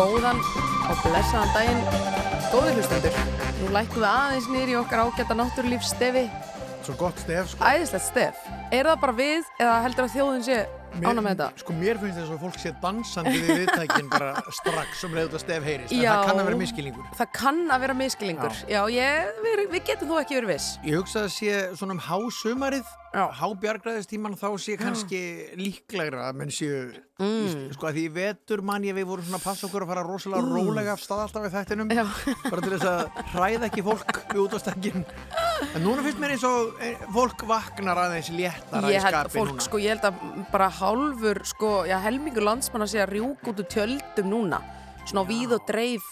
Góðan og blessaðan daginn, góði hlustendur. Nú lækum við aðeins í okkar ágæta náttúrulífsstefi. Svo gott stef, sko. Æðislegt stef. Er það bara við eða heldur að þjóðin sé ána með þetta? Sko, mér finnst þess að fólk sé dansandi við viðtækin bara strax um leiðut að stef heyrist. Já. það kann að vera miskilningur. Það kann að vera miskilingur. Já, ég, við, við getum þó ekki verið viss. Ég hugsa að sé svona um hásumarið, Já. Hábjargræðistíman, þá sé kannski líklegra að menn séu, Mm. sko að því vetur mann ég við vorum svona að passa okkur að fara rosalega rólega af stað alltaf í þættinum. Já. bara til þess að hræða ekki fólk við út á stakkin en núna finnst mér eins og eh, fólk vaknar aðeins Ég held, skapi fólk, núna sko, ég held að bara hálfur, sko, helmingur landsmanna sé að rjúk út úr tjöldum núna. Svona víð og dreif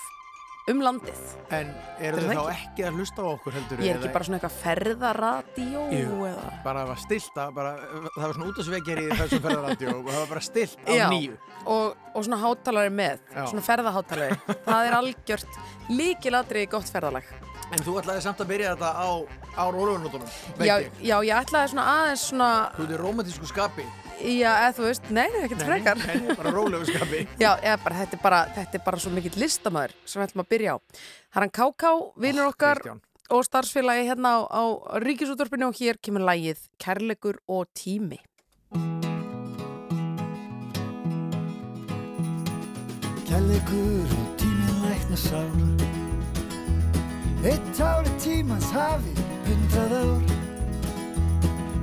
um landið. en eru Er þau það þá ekki að hlusta á okkur heldur Ég er ekki bara svona eitthvað ferðaradíó eða... bara var stilt að bara, það var svona útasvekjar í þessum ferðaradjó og það var bara stilt á Já. nýju og, og svona hátalari með, Já. svona ferðahátalari það er algjört líkilatri gott ferðalag en þú ætlaði samt að byrja þetta á, á rólugunótunum já, já, ég ætlaði svona aðeins svona þú ert í romantísku skapi já, eða þú veist, nei, nei, ekkert frekar. nei, bara rólegu skapi. Já, eða bara, þetta er bara, þetta er bara svo mikill listamæður sem við ætlum að byrja á. Það er hann KK, vinnur okkar Kristján. og starfsfélagi hérna á, á Ríkisútvarpinu og hér kemur lægið Kærleikur og tími. Kærleikur og tíminn lækna sár Eitt ári tímans hafi hundrað ár.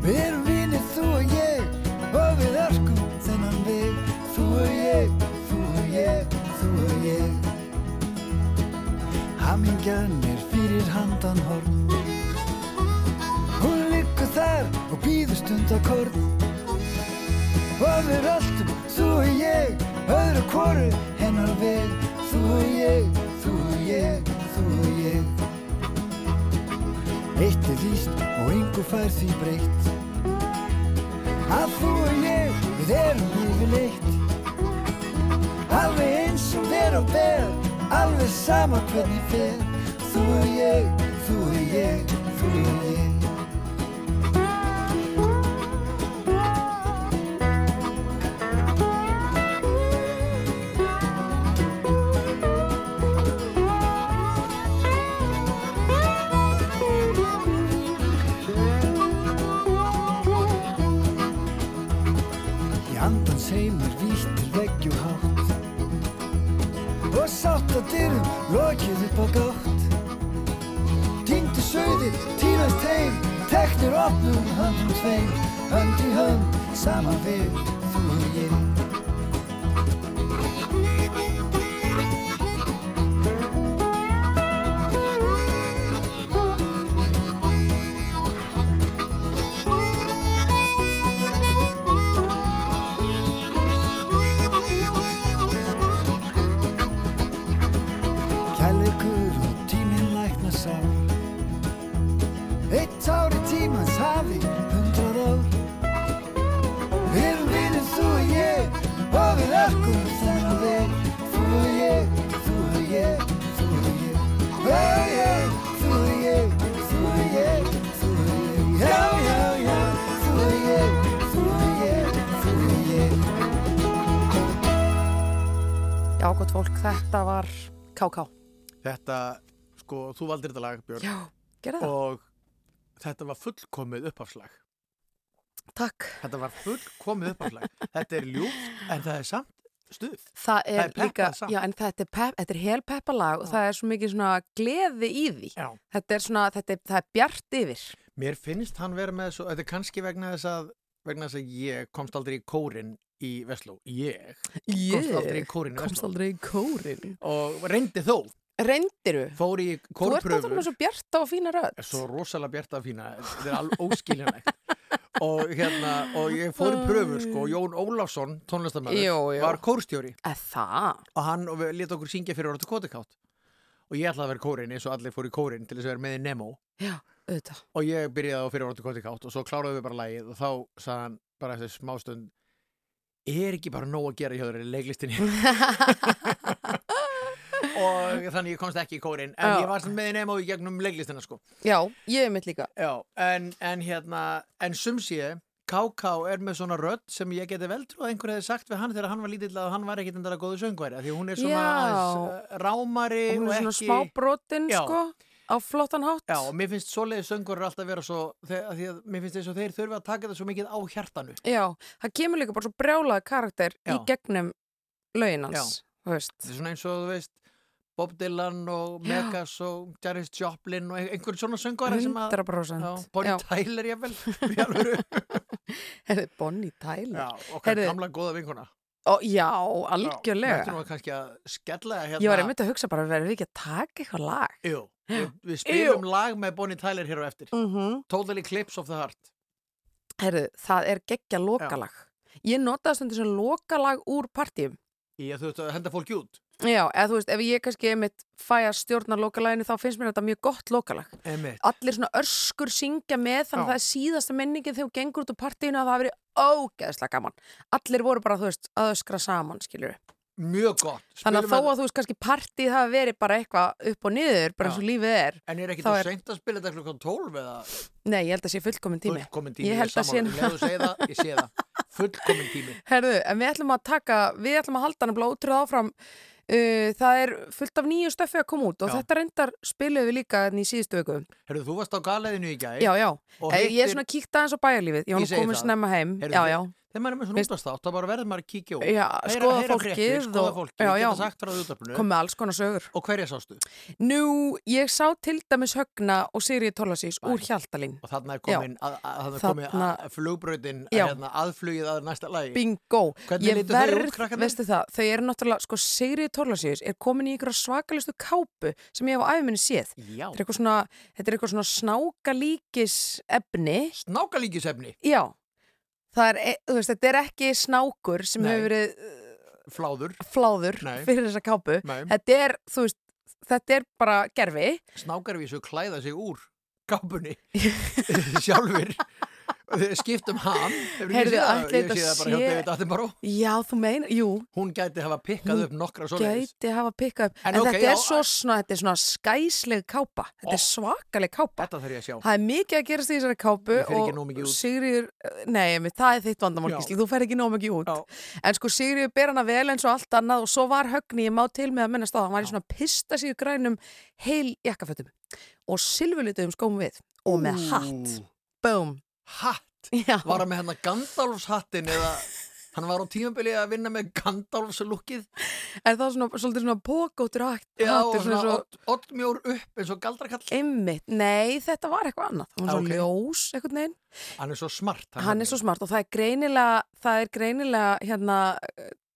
Við erum vinir þú og ég og við öskum þennan veg. Þú og ég, þú og ég, þú og ég. Hamingjan er fyrir handan horn. Hún liggur þar og býður stundakorn Og við röltum, þú og ég, öðru hvoru hennar veg. Þú og ég, þú og ég, þú og ég. Eitt er víst og yngur fær því breytt Að þú og ég, við erum yfirleitt Alveg eins og ver og ber, alveg sama hvernig fer. Þú og ég, þú og ég, þú og ég Á dyrum lokið upp á gátt. Týndu sögðir, týnast heim Teknir opnum höndum tveim. Hönd í hönd, saman við þú og ég Já, gott fólk, þetta var KK þetta, sko, þú valdir þetta lag Björn. Já, gera það. Og þetta var fullkomið upphafslag. Takk. Þetta var fullkomið upphafslag. Þetta er ljúft en það er samt stuð. Það er, er peppað líka, samt. já en þetta er, pep, þetta er hel peppalag og það er svo mikið svona gleði í því. Já. Þetta er svona, þetta er, það er bjart yfir. Mér finnst hann vera með svo, þetta er kannski vegna þess að, vegna þess að ég komst aldrei í kórin í Vestló. Ég komst aldrei í kórin komst aldrei í kórin. Og reyndi þó, Reyndiru? fór í Þú ert með svo bjarta og fína rödd. Svo rosalega bjarta fína, þetta er alveg óskiljanlegt. og hérna, og ég fór í pröfur, sko, Jón Ólafsson, tónlistamæður, var kórstjóri. Og hann, og leta okkur syngja fyrir orðu kótikátt. Og ég ætlaði að vera kórin eins og allir fór í kórin til þess að vera með í Nemo. Já, og ég byrjaði á fyrir orðu kótikátt og svo kláraði við bara lagið og þá sagði hann bara eftir smástund er ekki bara nóg að gera hjá í leiklistinni og þannig ég komst ekki í kórin en Já. ég var sem með nemo í gegnum leiklistina sko Já, ég er mitt líka. Já, en, en hérna en sum sé K.K. er með svona rödd sem ég geti vel trú að einhver hefði sagt við hann þegar hann var lítill að hann var ekkit endara góðu söngværi því hún er svona Já. aðeins, uh, rámari Og hún og er svona ekki smá brotin, Já. sko, á flottan hátt. Já, mér finnst svoleiði söngur alltaf vera svo því að mér finnst þess að þeir þurfa að taka þetta svo mikið á hjartanu Já, það kemur líka bara svo brjálaði karakter í Já. gegnum lögin hans, þú veist. þetta er svona eins og þú veist Bob Dylan og Megas og Janis Joplin og ein- einhver svona söngvara sem að 100%. Já, Bonnie Tyler ég vel í Bonnie Tyler. Já, okkar gamla góða vinkona Ó, já, Þetta algjörlega. nú kannski að skella hérna Ég var einmitt að hugsa bara, verðum við ekki að taka eitthvað lag? Jú, við, við spilum lag með Bonnie Tyler hér á eftir Mm -hmm. Totally Clips of the Heart Herðu, það er geggja lokalag. Ég notaði stundir sem lokalag úr partíum. þú veist að henda fólki út Já, eða þú veist, ef ég kannski einmitt fæ að stjórna lokalaginu þá finnst mér þetta mjög gott lokalag. Einmitt. Allir svona öskur syngja með þannig að Já. það er síðasta menningin þegar þú gengur út úr partíinu að það hafi verið ógeðslega gaman. Allir voru bara, þú veist, að öskra saman, skilur Mjög gott Þannig að Spilum þó að þú veist, kannski partíð hafi verið bara eitthvað upp og niður, bara eins og Já. lífið er. En er ekki það er- seint að spila þetta klukkan 12 eða Nei, ég held að sé fullkomin tími. fullkomin tími? Ég held að sé- það, ég sé það Fullkomin tími Herðu, en við ætlum að taka, við ætlum að halda hann blótrið áfram. Uh, það er fullt af nýju stöfi að koma út og Já. þetta reyndar spiluðum við líka í síðustu viku. Herru, þú varst á galeðinu í gæð Já, já. Eh, Ég er svona kíkt aðeins á bæjarlífið. Ég var nú komin snemma heim. Heyrðu, já, já. Þegar maður er með svona útastátt, þá bara verður maður að kíkja út Já, Heyra- skoða heyra fólkið fréttir, skoða og- fólkið, já, já. geta sagt frá útaflunu Kom með alls konar sögur. Og hverja sástu? Nú, ég sá til dæmis Högna og Sigriði Tólasís úr Hjaltalín. Og þarna er komin, að, að, komin að, flugbrautin Já. hérna, aðflugið að næsta lagi Bingo. Hvernig litu þau út, krakkarnir? veistu það, þau eru náttúrulega, sko, Sigriði Tólasís er komin í ykkur svakalistu kápu sem ég hef á æfuminni séð. Þetta er eitthvað svona, svona snákalíkis efni. snákalíkisefni Já. Er, e- veist, þetta er ekki snákur sem Nei. hefur verið uh, Fláður fláður fyrir þessa kápu. Þetta er, veist, þetta er bara gerfi. Snákarvísu klæða sig úr kápunni sjálfur skiptum það? ætli Ég þetta sé það bara hjá David Attenborough Já, þú meina, jú, hún gæti hafa pikkað upp nokkra svoleiðis gæti hafa pikkað upp. En En, ok, þetta já, er svo svona, þetta er svona skæsleg kápa. Þetta er Ó. svakaleg kápa. Þetta þarf ég að sjá Það er mikið að gerast í þessari kápu og. Sigriður, nei, einmitt, það er þitt vandamál, Já. Gísli, þú fer ekki nóg mikið út. Já. En sko Sigriður ber hana vel eins og allt annað og svo var högni, ég má til með að minnast á það, hann var í svona pista síðu grænum heil jakkafötum og silfurlituðum skóm við og með hatt. Boom. Hatt? Já. Var hann með hérna Gandalfs hattin eða hann var á tímabili að vinna með Gandalfs lukkið Er það svona, svolítið svona pókóttur hatt, Já, hattur, svona svo... odd, oddmjór upp eins og galdrakall Einmitt, nei, þetta var eitthvað annað. Var svo Ah, ok. ljós, einhvern veginn. Hann er svo smart Hann er svo smart og það er greinilega, það er greinilega, hérna,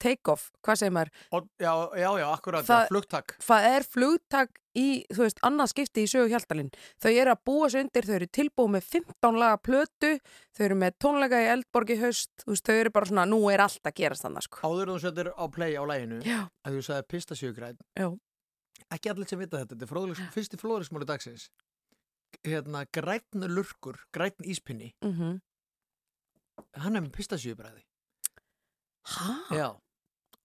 take-off, hvað segir maður? Odd, já, já, já, akkurat, Það- já, flugtak Það er flugtak í, þú veist, annað skipti í sögu hjaltalinn. Þau eru að búa sig undir, þau eru tilbúið með 15 laga plötu, þau eru með tónleika í Eldborg í haust, þú veist, þau eru bara svona, nú er allt að gerast þannig, sko. Áður þú setur á play á læginu að þú sagði pistasjögræn Já. ekki allir sem vita þetta, þetta er fróðleiks, fyrsti flóðleiksmáli dagsins hérna, græn lurkur, græn íspinni Mm hann er með pistasjögræði Hæ? Já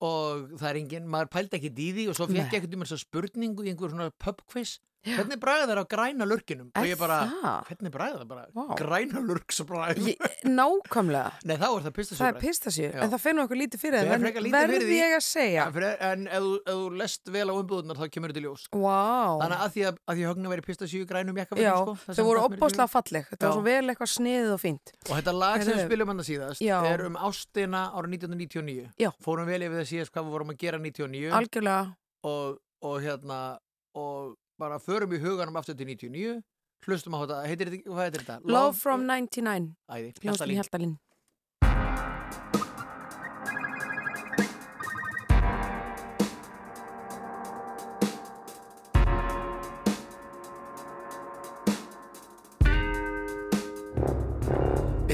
og það er engin, maður pældi ekki í því og svo fekk ég ekkert um þess að spurningu í einhver svona pubquiz hvernig bragða þær á græna lurkinum og ég bara, það? hvernig bragða það bara Vá. græna lurksbragð Ég, nákvæmlega. nei þá er það Það er Já. en það finnur okkur lítið fyrir það, verði því. ég að segja. en ef þú, lest vel á umbúðunar þá kemur þetta í ljós Vá. Þannig að því að, að því högnu veri pistasjögu grænum Já, jakkafötum sko, það sem voru opbóðslega falleg, þetta var svo vel eitthvað sniðið og fínt. Og þetta lag sem við spilum hann síðast Já. er um ástina ára 1999 Já. Fórum vel yfir það síðast hvað við vorum að gera 99 Algjörlega, og, og hérna og bara förum í huganum aftur til 99 hlustum á þetta, heitir þetta, hvað heitir þetta? Love from 99, Æði, Hjaltalín Hjaltalín.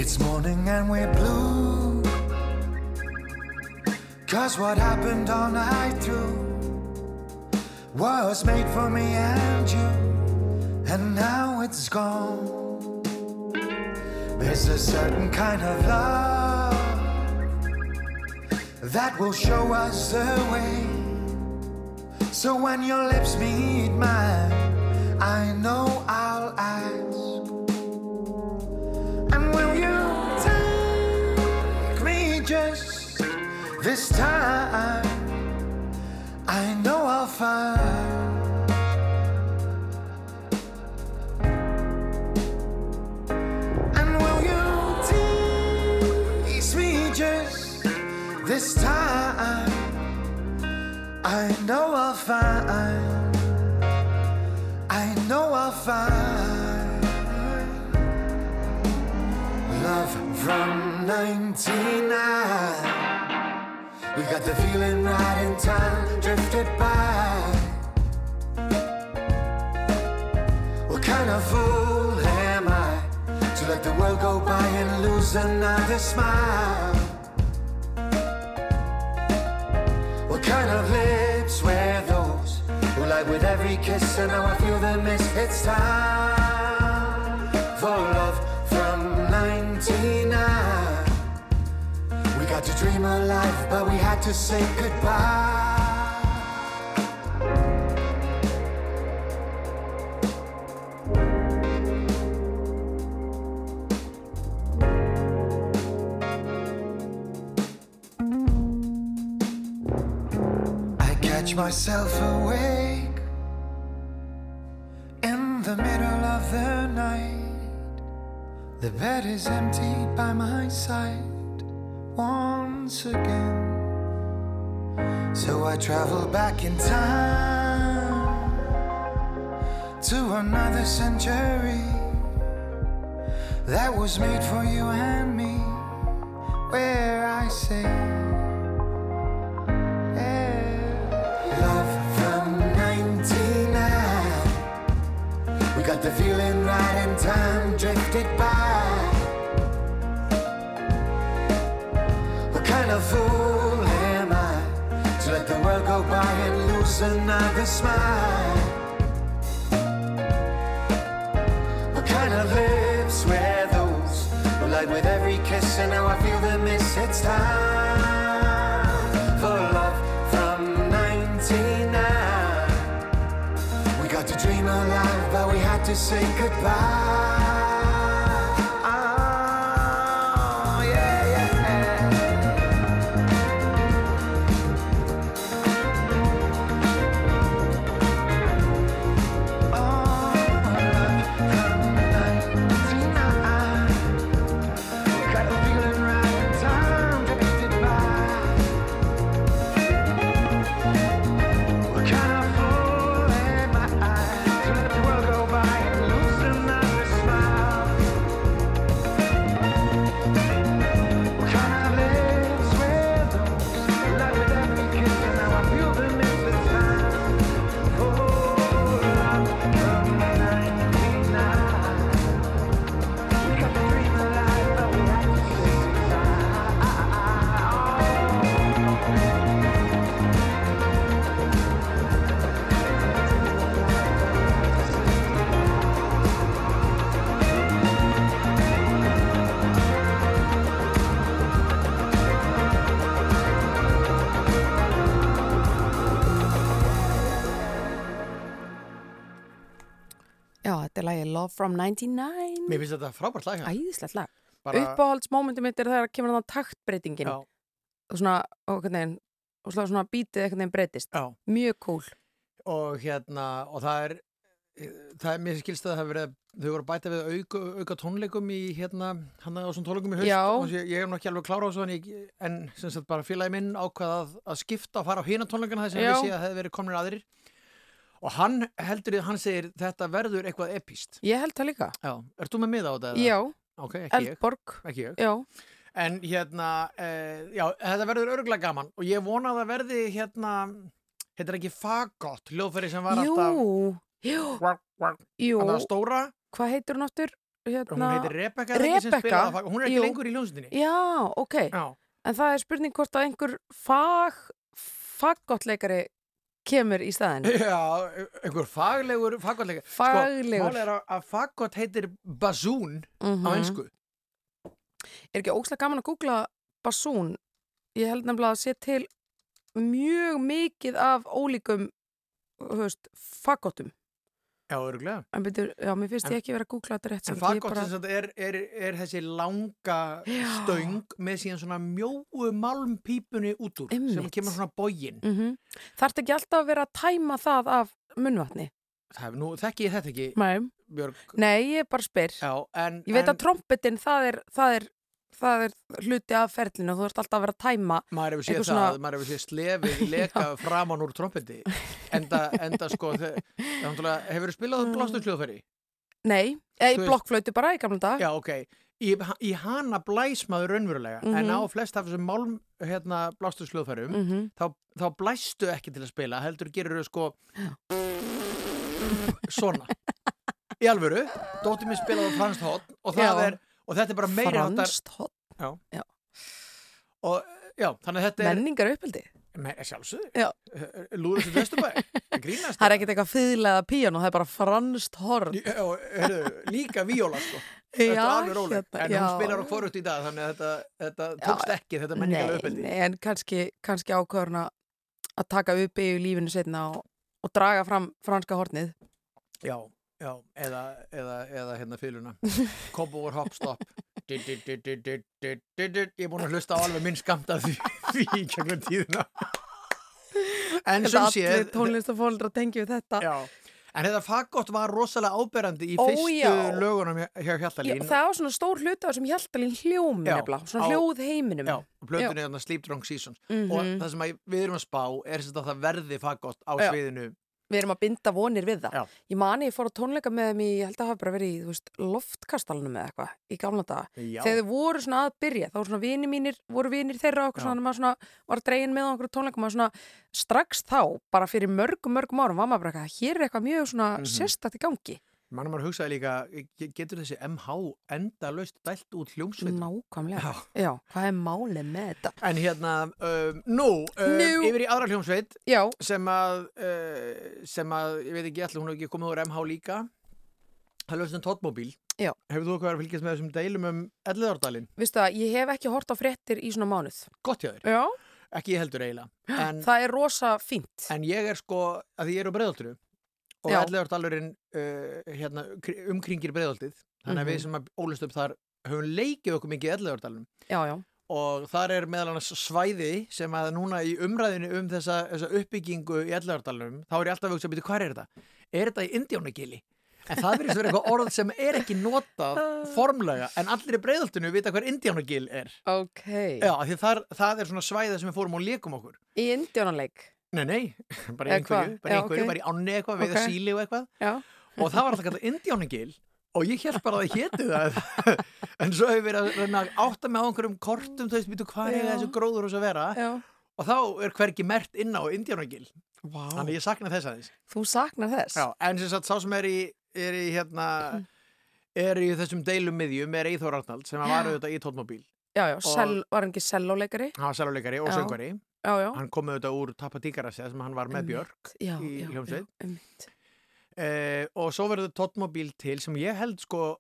It's morning and we're blue. Cause what happened all night through was made for me and you. And now it's gone. There's a certain kind of love that will show us the way. So when your lips meet mine, I know I'll ask. And will you tell This time I know I'll find I know I'll find. I know I'll find love from 99. We got the feeling right in time drifted by. What kind of fool am I to let the world go by and lose another smile? What kind of lips every kiss and now I feel the miss? It's time for love from 99. We got to dream a life, but we had to say goodbye. I catch myself awake The bed is empty by my side once again. So I travel back in time to another century that was made for you and me, where I say. Love from 99. We got the feeling right and time drifted by. Another smile? What kind of lips wear those who light with every kiss and now I feel the miss? It's time for love from 99. We got to dream alive, but we had to say goodbye. Þetta er lagi Love from 99 Mér finnst þetta frábært lag. Æðislegt lag. Bara- Uppáhaldsmómentum mitt er þegar kemur þannig taktbreytingin. Já, og svona, og veginn og svona, bítið einhvern veginn breytist. Já. Mjög cool og hérna og það er það er mér skilst að það hefur verið þau voru að bæta við auka, auka tónleikum í hérna, hann svona tónleikum í haust. Ég, ég er nú ekki alveg klára á en, ég, en sem sagt bara félagi minn ákvað að, að skipta og fara á hina tónleikana þess að við sé að hefði verið komnir aðrir og hann heldur því, hann segir þetta verður eitthvað epíst Ég held það líka. Já, ert þú með miða á þetta? Já, Ok, ekki ég, Eldborg. Ekki ég. Já, En hérna, uh, já, þetta verður örgulega gaman. Og ég vona að það verði hérna, er ekki fagott hljóðfæri sem var jú, alltaf jú, Quack, quack. jú. Að stóra, Hvað heitir hún hún Hérna... heitir Rebecca, er það ekki sem Rebecca? spilaði það? Hún er ekki Jú. lengur í hljómsveitinni. Já, ok. Já, En það er spurning hvort að einhver fag faggottleikari kemur í staðin já, einhver faglegur, faggottleika. Faglegur. Sko, mál er að, að faggott heitir basún mm á einsku. Er ekki óslega gaman að googla basún? Ég held nefnilega að sé til mjög mikið af ólíkum veist, faggottum Já, örgulega. En byrju, já, mér finnst En- ég ekki vera að googla þetta rétt En bara... er, er, er þessi langa Já. stöng með síðan svona mjóu malmpípunni út úr sem Einmitt. kemur svona bógin. Mhm. Þarf ekki alltaf að vera að tæma það af munnvatni? Það, nú þekki ég þetta ekki, Nei, Björg. Nei ég bara spyr. Já, en... Ég veit en að trompetin, það er, það er, það er hluti af ferlinu og þú ert alltaf að vera að tæma. Maður hefur séð eitthvað það, svona- maður hefur séð slefið leka framan úr trompetti. Enda, enda sko, hefur þú spilað blástursljóðfæri? Nei, eða Þú í veist- blokkflötu bara í gamla dag. Já, ok. Í, í hana blæs maður raunverulega, en Mhm. á flest af þessum málm, hérna, blástursljóðfærum, Mm þá, þá blæstu ekki til að spila, heldur gerur þau sko svona. Í alvöru, dóttir mér spilaði franskt hotn og það Já. er, og þetta er bara meiri áttar, Franskt hot, og já, þannig að þetta er, menningar uppeldi. Já. lúður þessu vesturbæ, það grínast. Það er ekkert eitthvað fyðlega píano, það er bara franskt horn. Líka víóla sko róleg, hérna, en hún spilar á hvorugt í dag þannig að þetta, þetta tókst ekki þetta menningalega nei, uppeldi nei, en kannski, kannski ákvörna að taka upp í lífinu setna og, og draga fram franska hornið. Já, já, eða, eða, eða hérna fyluna Kópúur hoppstopp Ég er búin að hlusta á alveg minn skamt af því, því í kjögnum tíðina En sem allir sé tónlistafóldur að tengja við þetta. Já, en þetta fagott var rosalega áberandi í Ó, fyrstu já. lögunum hjá- hjá Já, Hjaltalín það var svona stór hluti á sem Hjaltalín hljómi nefnilega, svona á- hljóð heiminum. Já, og plötunni þarna Sleep Drunk Seasons Mhm. og það sem við erum að spá er að það verði fagott á sviðinu Við erum að binda vonir við það. Já. Ég mani, ég fór á tónleika með þeim í, ég held að það hafa bara verið í, veist, loftkastalunum eða eitthvað í gamla daga. Þegar þau voru svona að byrja, þá voru svona vini mínir, voru vinir þeirra okkur svona, maður svona var dregin með okkur tónleikum og svona strax þá, bara fyrir mörgum, mörgum árum var maður bara eitthvað, hér er eitthvað mjög svona Mhm. sérstætt í gangi. Mannum maður hugsaði líka ge- getur þessi MH enda löst dælt út hljómsveitum Nákvæmlega. Já. Já, hvað er málið með þetta? En hérna, um, nú, um, Nú. yfir í aðra hljómsveit sem að, uh, sem að, ég veit ekki allir, hún hefur ekki komið úr MH líka. Það löst en tóttmóbíl. Já. Hefur þú eitthvað að fylgjast með þessum deilum um Elliðardalinn? vistu það, ég hef ekki hort á fréttir í svona mánuð. Gott hjá þér. Já. Ekki ég heldur eiginlega. En, Það er rosa fínt. en ég er sko, að ég er á breiðolturu og Já. Elliðardalurinn uh, hérna, kri- umkringir breiðoltið. Þannig að Mhm. við sem að ólust upp þar höfum leikið okkur mikið já. og þar er meðal annars svæði sem að núna í umræðinu um þessa, þessa uppbyggingu í Ellarardalunum þá er ég alltaf að hugsa að byrja hvað er þetta? Er þetta í Indjónagili? En það verður vera eitthvað orð sem er ekki notað formlega en allir í breyðaltinu vita hver Indjónagil er. Ok. Já, þar, það er svona svæði sem við fórum og leikum okkur. Í indjónanleik. Nei, nei, bara í einhverju, bara í Já, einhverju, ok. bara í ánni eitthvað, við Ok. það síli og eitthvað Já. og það var alltaf kallað Indjónagil og ég held bara að það héti það en svo hefur verið að átta með á einhverjum kortum, þú veist, býtu hvað er Já. þessu gróður hús að vera Já. og þá er hvergi mert inn á Indjónagil Vá. þannig ég sakna þess aðeins Þú saknar þess? Já, en sem sagt, sá sem er í, er í hérna er í þessum deilum miðjum er Eithor Arnald sem var auðvitað í tónmóbíl Já, já, sel, var hann ekki selloleikari? hann var sæluleikari og Já. söngvari Já, já. hann kom auðvitað úr Tapatíkarasja sem hann var með Björk já, í hljómsveit. einmitt. eh, og svo verður tónmóbíl til sem ég held sko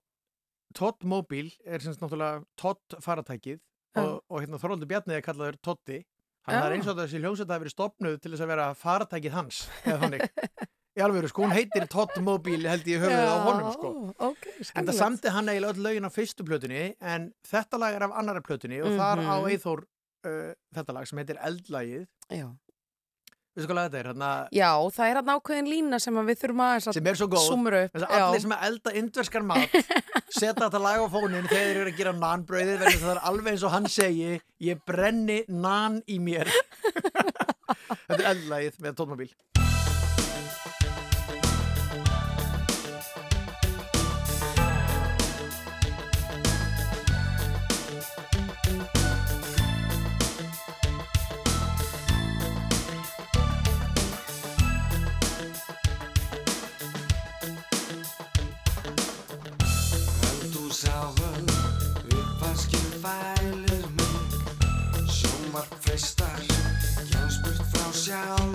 tónmóbíl er sem sagt náttúrulega tótt faratækið og, og hérna Þorvaldur Bjarni er kallaður Totti að það er eins og þessi hljómsveit hafi verið stopnuð til þess að vera faratækið hans eða þannig í alveg, sko, hún heitir Tóttmóbíl held ég höfuðið á honum sko ok, En það samti hann eiginlega öll lögin á fyrstu plötunni en þetta lag er af annara plötunni og þar á Mhm. Uh, þetta lag sem heitir Eldlagið Já. Veistu hvað lag þetta er? Þarna, já, það er hann ákveðin lína sem við þurfum að sem er svo góð. Þess að allir sem elda indverskan mat setja þetta lag á fónin þegar þeir eru að gera nanbröðið þess að það er alveg eins og hann segi ég brenni nan í mér Þetta er eldlagið með tónmóbíl fælir mig. Sjónvarp freistar, burt frá sjálfum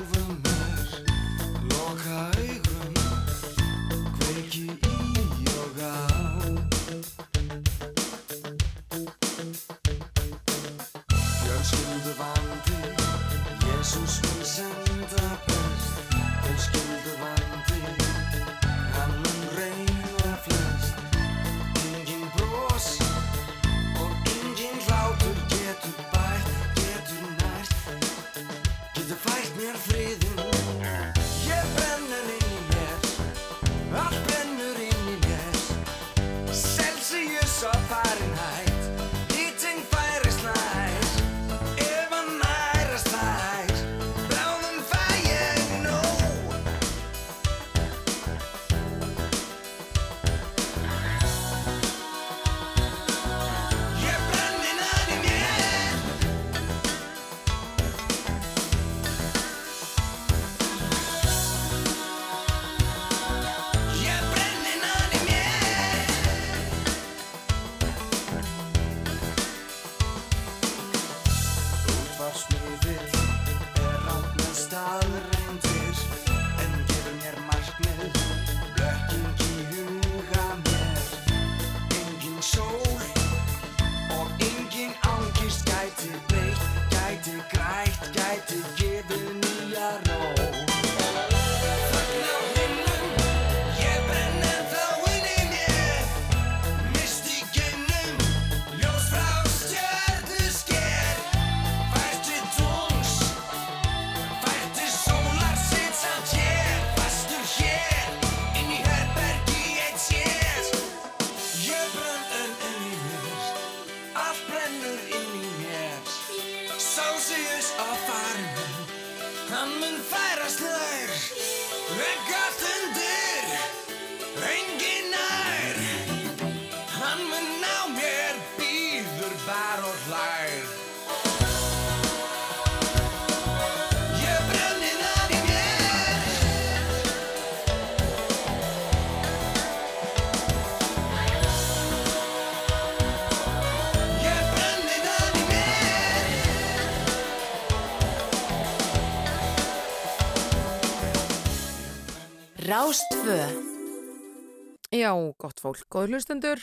gott fólk, góður hlustendur,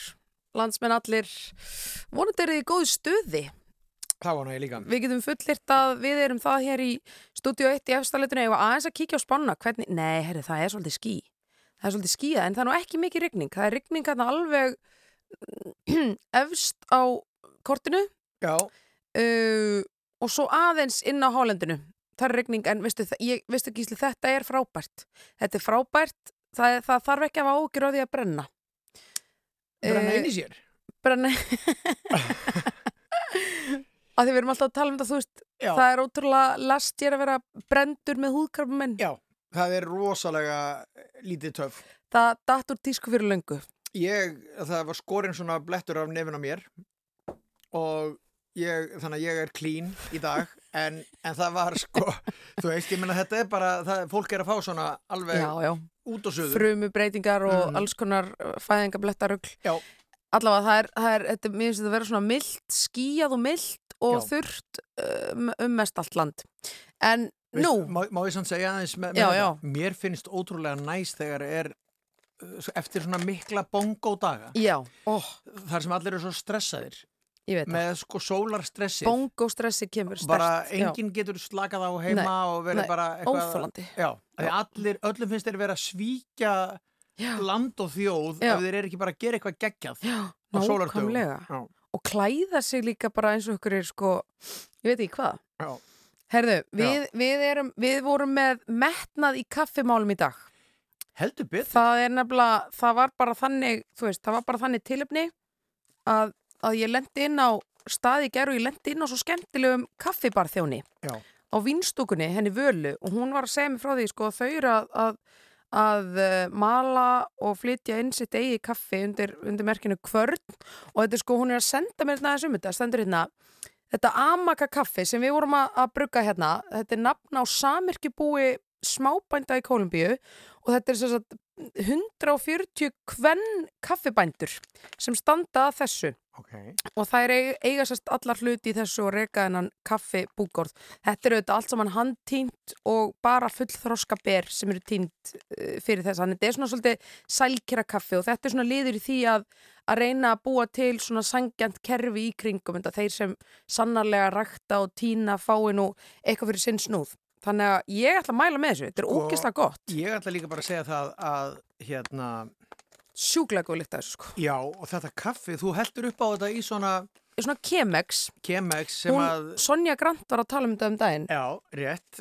landsmenn allir, vonandi eru þið í góðu stuði. Það var náttúrulega líka. Við getum fullirt að við erum það hér í stúdíu 1 í efstaletunni og aðeins að kíkja á spanna. Hvernig, nei, herri, það er svolítið ský. Það er svolítið skýða, en það er nú ekki mikið rigning. Það er rigning hérna alveg efst á kortinu uh, og svo aðeins inn á hálendinu. Það er rigning, en veistu, það- ég, veistu Gísli, þetta er frábært. Þetta er frábært, það, það þarf ekki að ágjur á því að brenna. Brenna Eh, inn í sér. brenna að því við erum alltaf að tala um þetta þú veist, Já. það er ótrúlega last ég að vera brendur með húðkarpamenn Já, það er rosalega lítið töf. það datt úr tísku fyrir löngu Ég, það var skorinn svona blettur af nefn á mér og ég, þannig að ég er clean í dag en, en það var sko, þú veist, ég meina þetta er bara, það, fólk er að fá svona alveg já, já, út og Mhm. alls konar fæðingablettarugl Já. allavega það er, það er þetta, mér finnst þetta að vera svona mild skíjað og mild og Já. þurrt um, um mest allt land en Veist, nú, má, má ég sann segja aðeins með, með Já, þetta? já. Mér finnst ótrúlega næst þegar er uh, eftir svona mikla bongo daga ó, þar sem allir eru svo stressaðir með sko sólarstressið bongo stressi kemur bara sterkt, já. enginn getur slakað á heima Nei, og verið bara eitthvað óþolandi Já, allir, öllum finnst þeir vera að svíkja já, land og þjóð Já. ef þeir eru ekki bara að gera eitthvað geggjað já, á Já, og klæða sig líka bara eins og ykkur er sko, ég veit ekki hvað. Herðu, við, við, erum, við vorum með metnað í kaffimálum í dag. Heldur bytt það er nefnilega, það var bara þannig þú veist, það var bara þannig tilöfni að, að ég lendi inn á staði gerð og ég lendi inn á svo skemmtilegum kaffibarþjóni. Já. Á vinstúkunni, henni völu og hún var að segja mér frá því sko að þau eru að, að, að uh, mala og flytja inn sitt eigi kaffi undir, undir merkinu kvörn. Og þetta sko, hún er að senda mér þetta þessum þetta, stendur hérna þetta Amaka kaffi sem við vorum að, að brugga hérna, þetta er nafn á samirkjubúi smábænda í Kólumbíu. Og þetta er 140 kvenn kaffibændur sem standa að þessu okay. og það er eiga sérst allar hluti í þessu og reka hennan kaffibúgórð. Þetta eru auðvitað allt saman handtínt og bara fullþroska ber sem eru tínt uh, fyrir þess. Þannig þetta er svona svolítið sælkera kaffi og þetta er svona liður í því að, að reyna að búa til svona sangjant kerfi í kringum þeir sem sannarlega rakta og tína fái nú eitthvað fyrir sinn snúð. Þannig að ég ætla að mæla með þessu. Þetta er Sko- ógislega gott. Ég ætla líka bara að segja það að hérna, Sjúklega góð líkt að þessu sko. já, og þetta kaffi, þú heldur upp á þetta í svona Svona Chemex. Chemex sem Hún, að Sonja Grant var að tala um þetta um daginn. Já, rétt.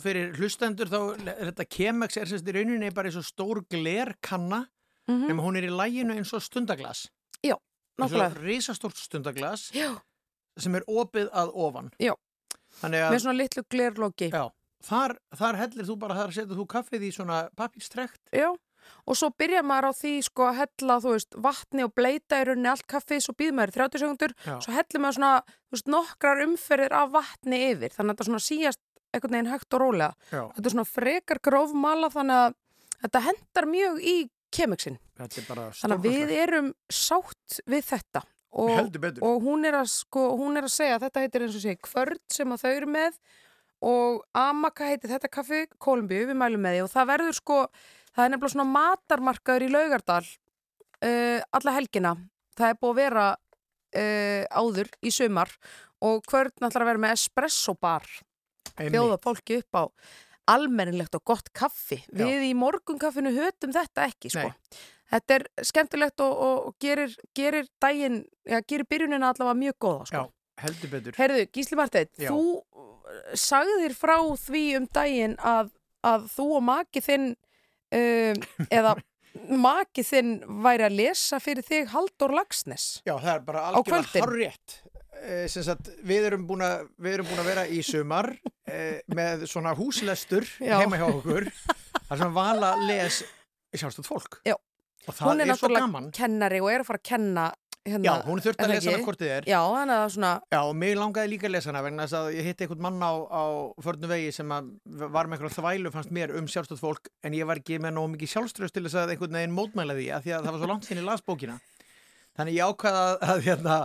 Fyrir hlustendur þá, þetta Chemex er sérst í rauninni bara eins og stór glerkanna Mm nema hún er í læginu eins og stundaglas. Eins Nákvæmlega. og risastórt stundaglas Já. sem er opið að ofan. Já. Með svona litlu glerloki. já, þar, þar hellir þú bara, þar setur þú kaffið í svona pappírstrekt. Já, og svo byrjar maður á því sko að hella, þú veist, vatni og bleita í rauninni allt kaffið, svo býður maður í 30 sekundur, Já. svo hellir maður svona, veist, nokkrar umferðir af vatni yfir, þannig að þetta svona síast einhvern veginn hægt og rólega. Já. Þetta er svona frekar grófmala, þannig að þetta hendar mjög í kemiksin. Þannig að við erum sátt við þetta og, og hún, er að, sko, hún er að segja þetta heitir eins og sé kvörd sem að þau eru með og Amaka heitir þetta kaffi Kolumbíu, við mælum með því og það verður sko, það er nefnilega svona matarmarkaður í Laugardal uh, alla helgina það er búið að vera uh, áður í sumar og kvörd náttúrulega að vera með espresso bar bjóða fólki upp á almennilegt og gott kaffi. Já. Við í morgunkaffinu hötum þetta ekki, sko. Nei. Þetta er skemmtilegt og, og, gerir, gerir daginn, já, gerir byrjunina allavega mjög góða, sko. Já, heldur betur. Herðu, Gísli Marteit, þú uh, sagðir frá því um daginn að, að þú og maki þinn um, eða maki þinn væri að lesa fyrir þig Halldór Lagsnes. Já, það er bara algjörlega harrétt. Eh, sem sagt, við erum búin að við erum búin að vera í sumar eh, með svona húslestur Já. heima hjá okkur þar sem vala les sjálfstöld fólk Já. Það Hún er er, svo náttúrulega gaman. kennari og er að fara að kenna hérna. Já, hún þurfti er að það lesa hana hvort þið er Já, þannig að svona, Já, og mig langaði líka að lesa hana vegna þess að ég hitti einhvern mann á, á förnu vegi sem var með einhverja þvælu fannst mér um sjálfstöld fólk en ég var ekki með nóg mikið sjálfströst til þess að einhvern veginn mótmæla því að því að það var svo langt sinni las bókina. Þannig ég ákvaða að, hérna,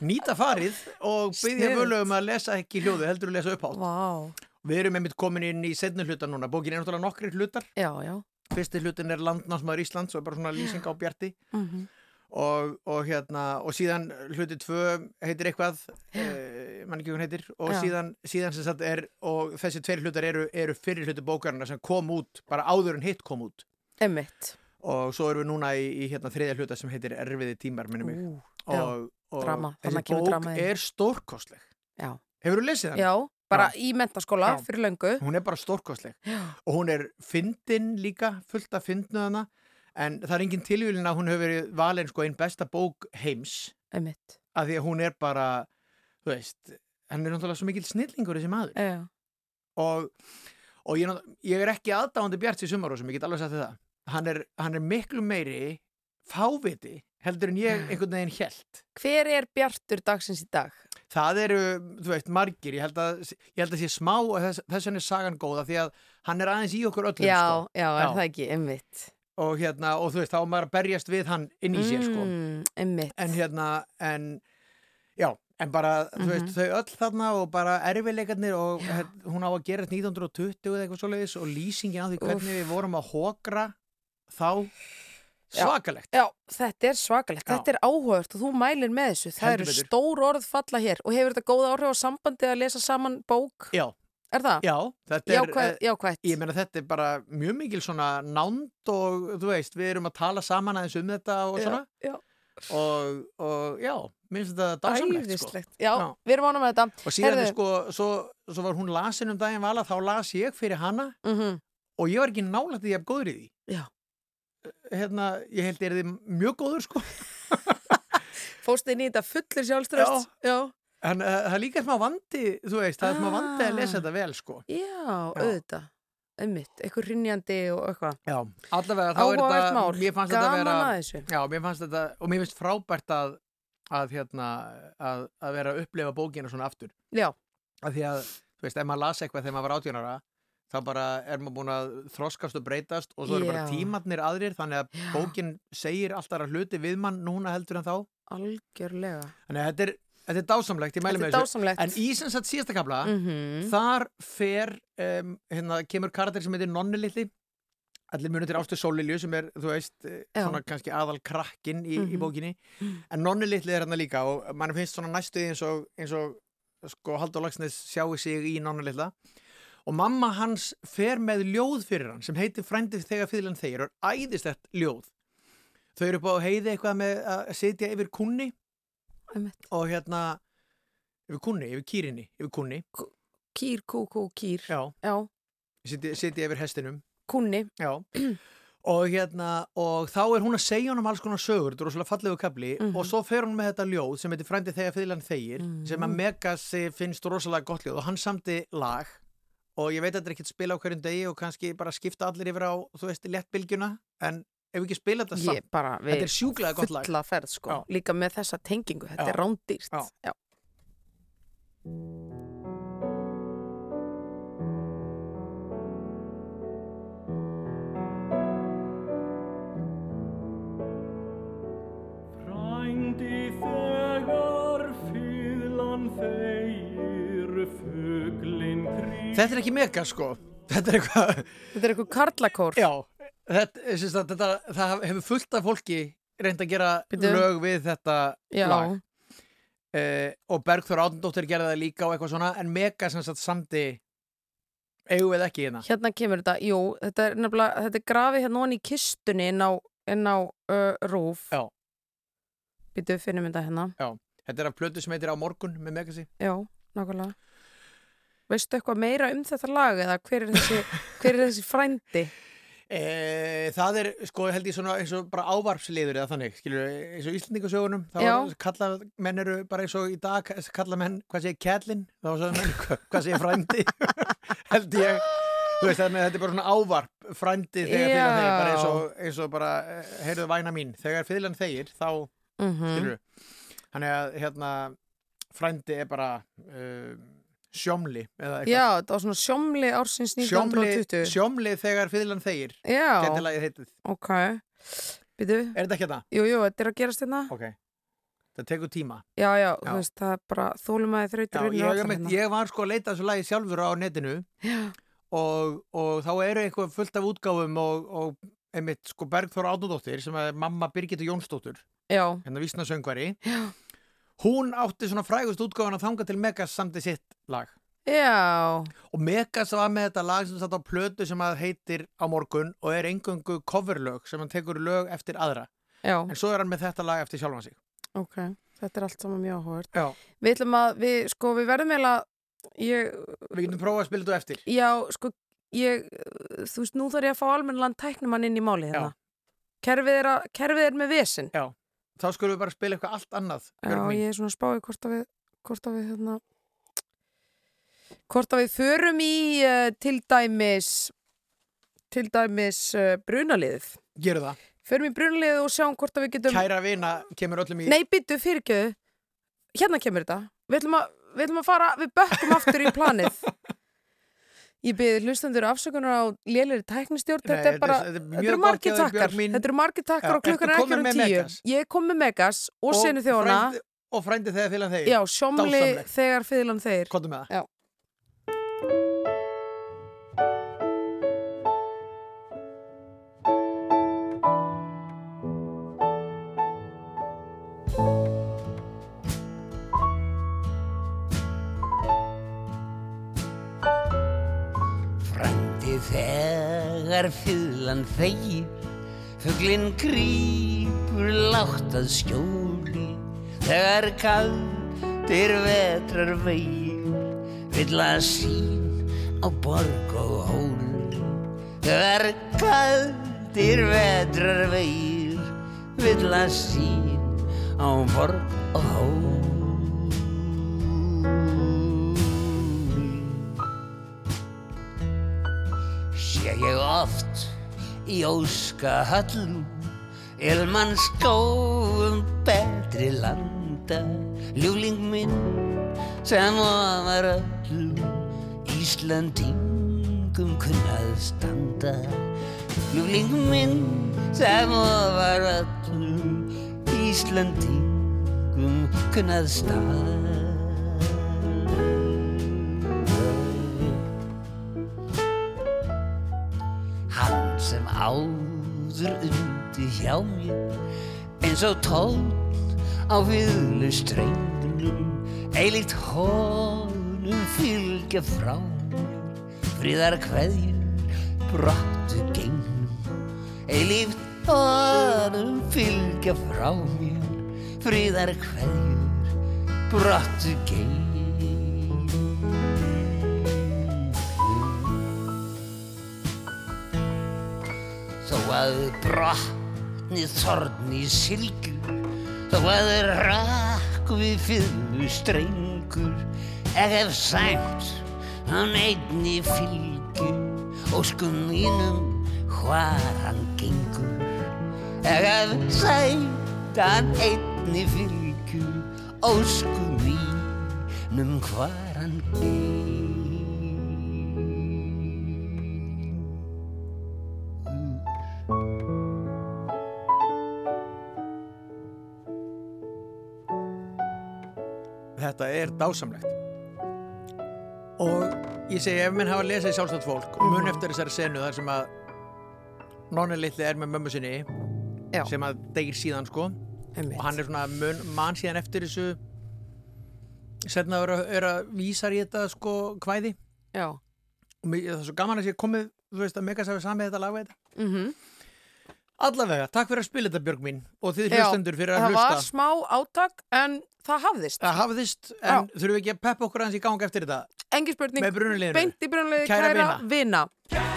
nýta farið og byggja völu um að lesa ekki hljóðu heldur að lesa upphátt. Vá, Við erum einmitt komin inn í setni hluta núna. Bókin er náttúrulega nokkri hlutar. Já, já. Fyrsti hlutin er landnámsmaður Íslands og bara svona lýsing á bjarti. Mm og, og hérna og síðan hluti tvö heitir eitthvað eh, mann ekki hún heitir og Já. síðan, síðan sem sagt er og þessi tveir hlutar eru, eru fyrir hluti bókarina sem kom út, bara áður en hitt kom út. Emmitt. og svo erum við núna í, í hérna þriðja hluta sem heitir Erfiði tímar minnum mig. Og, og þarna þessi bók er stórkostleg. Já. Hefur þú lesið hann? Já, bara í mentaskóla Já. fyrir löngu. Hún er bara stórkostleg Já. og hún er fyndin líka, fullt af fyndnu hana en það er engin tilvílin að hún hefur verið valin sko einn besta bók heims Emmitt. að því að hún er bara þú veist, hann er náttúrulega svo mikil snillingur þessi maður Já. og, og ég, ég er ekki aðdáðandi bjart í sumarósum, ég get alveg sagt það hann er, hann er miklu meiri fáviti heldur en ég einhvern veginn held Hver er bjartur dagsins í dag? það eru, þú veist, margir ég held að, ég held að sé smá og þess, þess vegna er sagan góða því að hann er aðeins í okkur öllum Já, sko. já, er Já. það ekki, emmitt. og hérna, og þú veist, þá á maður að berjast við hann inn í sér sko Mm, emmitt. en hérna, en já, en bara, þú Mhm. veist, þau öll þarna og bara erfileikarnir og hér- hún á að gera þetta 1920 eða eitthvað svoleiðis og lýsingin á því hvernig við vorum að hókra þá. Svakalegt Já, þetta er svakalegt, Já. þetta er áhugavert og þú mælir með þessu. Það Heldur eru betur. stór orð falla hér og hefur þetta góð áhrif á sambandi að lesa saman bók? Já, Er það? já, þetta er Jákvæð, eh, jákvætt. ég meina þetta er bara mjög mikil svona nánd og þú veist, við erum að tala saman aðeins um þetta og svona Já, og, og já, minnst þetta dásamlegt sko. Já, Já. við erum ánum með þetta. og síðan Heyrðu. er sko, svo, svo var hún lasin um daginn vala, þá las ég fyrir hana Mm og ég var ekki nálægt því að ég hef góður í því Já. Hérna, ég held ég er þið mjög góður sko Fóstu inn í þetta fullir sjálfströst? Já. en uh, það er líka smá vandi þú veist, það er smá vandi að Ah. lesa þetta vel sko Já, auðvitað. Einmitt, eitthvað rinjandi og eitthvað. já, allavega þá er þetta mér fannst þetta Gaman vera að þessu. já, mér fannst þetta, og mér finnst frábært að að hérna, að, að vera að upplefa bókina svona aftur Já, af því að, þú veist, ef maður las eitthvað þegar maður var átjónara þá bara er maður búin að þroskast og breytast og svo eru bara Já. tímatnir aðrir þannig að Já. bókin segir alltaf hluti við mann núna heldur en þá algjörlega. þannig að þetta er, þetta er dásamlegt, Þetta með er dásamlegt. en í sem sagt síðasta kapla Mhm. þar fer um, hérna, kemur karakter sem heitir Nonni Lilli allir munið til Ástu Sólilju sem er, þú veist, eh, Já. svona kannski aðal krakkin í, í Mhm. bókinni en Nonni Lilli er hérna líka og mann finnst svona næstuði eins og, eins og sko Haldur Lagsnes sjáu sig í Nonni Lilla og mamma hans fer með ljóð fyrir hann sem heitir Frændið þegar fýðlan þeir og er æðislegt ljóð. Þau eru upp á heiði eitthvað með að sitja yfir kunni og hérna yfir kunni, yfir kýrinni, yfir kunni Kýr, kú, kú, kýr. já, Já, sitja, sitja yfir hestinum. Kunni. Já, og hérna og þá er hún að segja honum alls konar sögur þetta er rosalega fallegu kapli Mhm. og svo fer hún með þetta ljóð sem heitir Frændi þegar fyrlan þegir Mhm. sem að Megasi finnst rosalega gott ljóð. Og hann samti lag og ég veit að þetta er ekkert spila á hverjum degi og kannski bara skipta allir yfir á, þú veist, léttbylgjuna en ef við ekki spila þetta samt þetta er sjúklega gott lag fulla ferð sko, Já. líka með þessa tengingu, þetta Já. er rándýrt. Já. Þetta er ekki mega sko Þetta er eitthvað Þetta er eitthvað karlakór. Já, þetta, að, þetta, það hefur fullt af fólki reynd að gera Bíddu. lög við þetta Já. lag eh, og Bergþór Átundóttir gerði það líka og eitthvað svona en mega sem sagt samdi eigum við ekki hérna Hérna kemur þetta, jú, þetta er nefnilega, þetta er grafið hérna ofan í kistunni inn á, inn á uh, rúf. Já. Býtu, finnum þetta hérna. Þetta er af plötu sem heitir á morgun með Megasi Já, nákvæmlega. Veistu eitthvað meira um þetta lag eða hver er þessi, hver er þessi frændi? E, það er, sko, held ég svona eins og bara ávarpsliður eða þannig, skilur eins og Íslandingasögunum, þá Já. kalla menn eru bara eins og í dag kalla menn, hvað segir kællin, þá sagði menn hvað, hvað segir frændi held ég þú veist, þetta er bara svona ávarp frændi þegar fyrir Já. þeir bara eins og, eins og bara, eh, heyrðu væna mín þegar fyrirlan þegir, þá Mm skilur þannig að hérna frændi er bara uh, sjómli eða Já, þetta var svona sjómli ársins sjómli, 1920. sjómli þegar fyrirlan þegir. Já, geti lagið heitið, ok. Býtu, er þetta ekki þetta? jú, jú, þetta er að gerast hérna. Ok, það tekur tíma. Já, já, Já. þú veist, það er bara þólumæði Já, þrautur ég, ég, ég, ég var sko að leita þessu lagi sjálfur á netinu. Já, og, og þá eru eitthvað fullt af útgáfum og, og einmitt sko Bergþór Átudóttir sem er mamma Birgitta Jónsdóttur já, hérna vísna söngvari já, hún átti svona frægust útgáfan að þanga til Megas samti sitt lag já, og Megas var með þetta lag sem satt á plötu sem að heitir á morgun og er engungu coverlög sem hann tekur lög eftir aðra já, en svo er hann með þetta lag eftir sjálfan sig ok. Þetta er allt saman mjög. Já, Við ætlum að, við, sko, við verðum eiginlega, ég, við getum prófað að spila þetta eftir já, sko, ég, þú veist, nú þarf ég að fá almennlan tæknumann inn í máli hérna. Kerfið er, að, kerfið er með vesinn. Já, þá skulum við bara spila eitthvað allt annað Já, Björg mín. ég er svona spáði hvort að við, hvort að við, hérna, hvort að við förum í uh, til dæmis, til dæmis uh, brunaliðið. Gerum það Förum í brunaliðið og sjáum hvort að við getum... Kæra vina kemur öllum í Nei, byttu, fyrirgjöðu. Hérna kemur þetta. Við ætlum að, við ætlum að fara, við bökkum aftur í planið. Ég byrði hlustendur afsökunar á lélir tæknistjórn. Þetta er bara, þetta er eru margir takkar. Þetta eru margir takkar og klukkan er ekki um tíu. Ég komið með Megas og, senu þjóna. Og frændi þegar fylgjan þeir Já, sjómli þegar fyrirlan þeir. Kottum með það þegar fyllan þegir. Fuglinn grípur látt að skjóli Þegar kaldir vetrar vegir. Vill að sín á borg og hól Þegar kaldir vetrar vegir. Vill að sín á borg og hól oft í óska hallum Ilmann skóum betri landa. Ljúling minn sem ofar öllum Íslandingum kunnað standa. Ljúling minn sem ofar öllum Íslandingum kunnað standa áður undi hjá mér eins og tón á viðlu strengnum. Eilíkt honum fylgja frá mér fríðar kveðjur brottu gengnum eilíkt honum fylgja frá mér fríðar kveðjur brottu gengnum að brotni þorni silgur Þó að rakk við fylgu strengur. Hef sæmt hann einni fylgu Óskum mínum hvar hann gengur. Hef sæmt hann einni fylgu Óskum mínum hvar hann gengur Þetta er dásamlegt. Og ég segi ef menn hafa lesið sjálfstætt fólk og mun eftir þessari senu þar sem að nonni litli er með mömmu sinni Já. sem að degir síðan sko. Einmitt. og hann er svona mun, mann síðan eftir þessu. Setna er að, að vísar í þetta sko kvæði. Já. og mér, það er svo gaman að sé komið þú veist að Megas hafi samið þetta lag við þetta. Mm allavega, takk fyrir að spila þetta Björg mín og þið Já, hlustendur fyrir að Það hlusta var smá átak en það hafðist. það hafðist, en þurfum við ekki að peppa okkur aðeins í gang eftir þetta Engi spurning, beint í brunulegi Kæra kæra, vina. vina.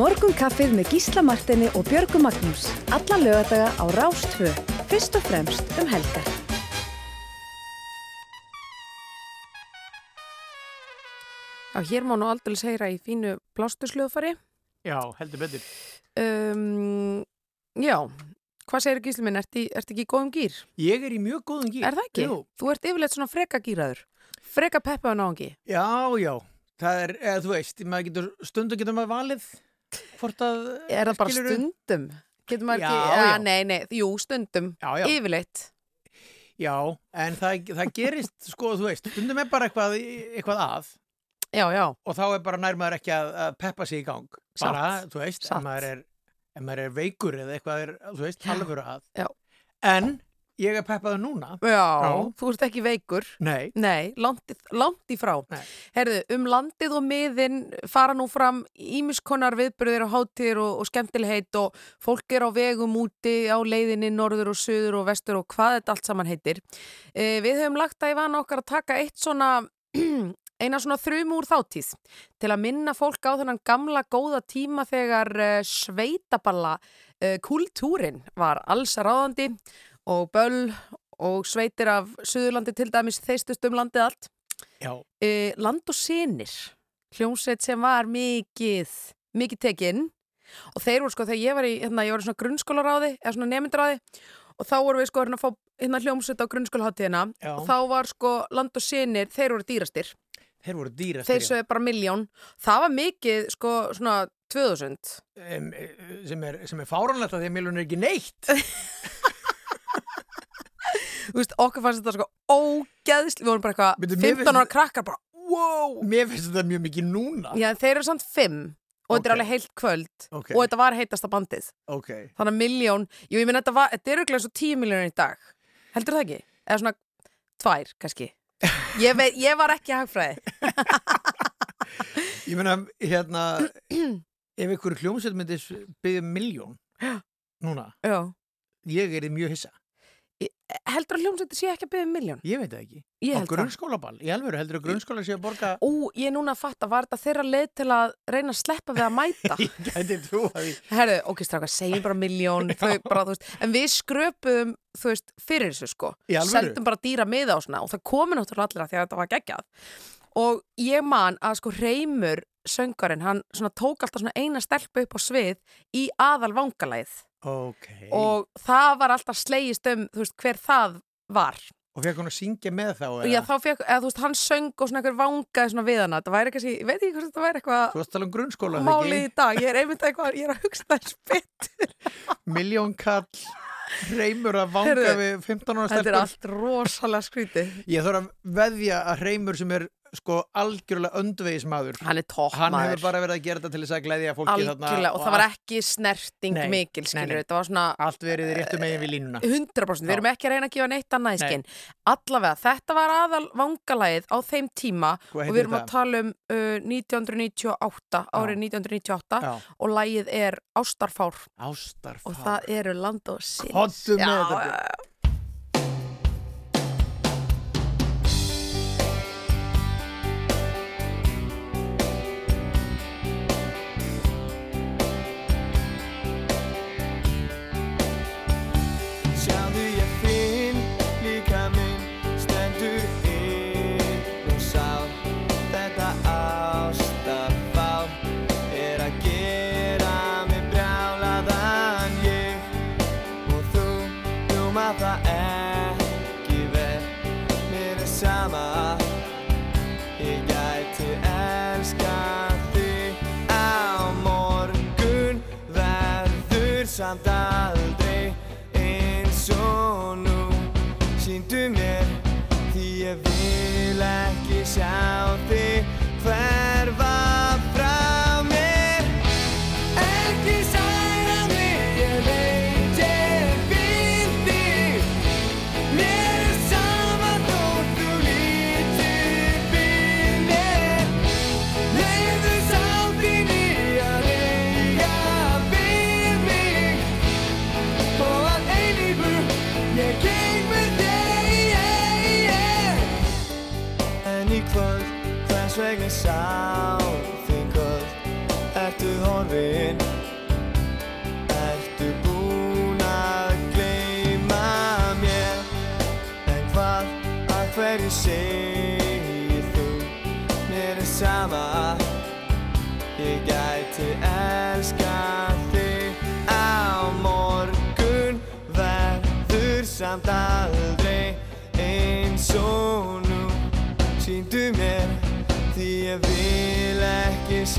Morgunkaffið með Gísla Martini og Björgu Magnús. Alla lögadaga á Rástfö. Fyrst og fremst um helgar. Já, hér má nú aldrei heyra í fínu plástusljóðfari. já, heldur betur Um, já, hvað segir Gísli minn? Ertu ert ekki í góðum gýr? ég er í mjög góðum gír Er það ekki? Jú. Þú ert yfirleitt svona freka gýraður. Freka peppa á náðungi. já, já, það er, eða þú veist maður getur, stundu getur maður valið hvort að Er það bara stundum? Getur maður Já, ekki, já. nei, nei, jú, stundum, já, já, yfirleitt. já, en það, það gerist sko, þú veist, stundum er bara eitthvað, eitthvað að Já, já, og þá er bara nær maður ekki að, að peppa sig í gang bara, Satt. þú veist, ef maður er ef maður er veikur eða eitthvað er, þú veist, alvöru að Já. en ég er peppaður núna já, Já. þú ert ekki veikur. nei, Nei, langt, í- frá. Nei. Herðu, um landið og miðin fara nú fram ímiskonar viðbyrðir og hátíðir og, og skemmtilegheit og fólk er á vegum úti á leiðinni norður og söður og vestur og hvað þetta allt saman heitir. E, við höfum lagt að í vana okkar að taka eitt svona eina svona þrum úr þáttíð til að minna fólk á þennan gamla góða tíma þegar uh, sveitaballa uh, kultúrin var alls ráðandi og böll og sveitir af Suðurlandi til dæmis þeistust um landið allt. já, Uh, land og sinir, hljómsveit sem var mikið, mikið tekinn og þeir voru sko þegar ég var í, hérna, ég var í svona grunnskólaráði eða svona nemyndaráði og þá voru við sko hérna að fá hérna hljómsveit á grunnskólaháttíðina og þá var sko land og sinir, þeir voru dýrastir. Þeir voru dýrast þeir sögðu bara miljón, það var mikið sko svona 2000 sem, sem er, er fáránlegt að því að miljon er ekki neitt veist, okkur fannst þetta sko ógeðsli, við vorum bara eitthvað Bíddu, mér 15 ára krakkar bara, wow! Mér finnst þetta mjög mikið núna. Já, þeir eru samt 5 og þetta er alveg heilt kvöld Ok. og þetta var heitasta bandið. Ok, þannig að miljón, jú ég minn þetta var þetta er auðvitað svo tíu miljónir í dag. Heldur það ekki? eða svona tvær kannski. Ég, veit, ég var ekki hagfræði. Ég meina hérna ef ykkur hljómsveit myndi byggja miljón núna, já. ég er mjög hissa heldur að hljómsveitir sé ekki að byggja miljón ég veit það ekki, á grunnskólaball í alvöru heldur að grunnskóla sé að borga Ú, ég er núna að fatta, var þetta þeirra leið til að reyna að sleppa við að mæta? ég gæti trú að því Herðu, ok, stráka, segjum bara miljón, þau bara, þú veist, en við skröpuðum, þú veist, fyrir þessu, sko. Í alvöru? Seldum bara dýra miða og svona og það komi náttúrulega allir að því að þetta var geggjað. Og ég man að, sko, Reymur, söngarinn, hann tók alltaf svona eina stelpu upp á svið í aðal vangalæð ok, og það var alltaf slegist um, veist, hver það var. og fekk hún að syngja með þá Og já, þá fekk, eða veist, hann söng og svona einhver vangaði svona við hana. Það væri kannski, ég veit ekki hvort þetta væri eitthvað þú varst að tala um grunnskóla máli í dag, ég er einmitt eitthvað, ég er að hugsa þess betur. Miljón kall reymur að vanga Heyrðu, við 15 ára þetta er allt rosalega skrítið. Ég þarf að veðja að reymur sem er sko algjörlega öndvegismadur hann er topp hann hefur bara verið að gera þetta til þess að glæðja fólki þarna algjörlega, og það var ekki snerting Nei, mikil, nei, skilur nei. var svona allt verið réttu megin við línuna. 100% við erum ekki að reyna að gefa neitt annað í Nei. skinn. Allavega, þetta var aðal vangalægið á þeim tíma og við erum þetta? að tala um uh, 1998 árið 1998 Já, og lægið er Ástarfár. Ástarfár. Og það eru land og síns Komdu með þetta,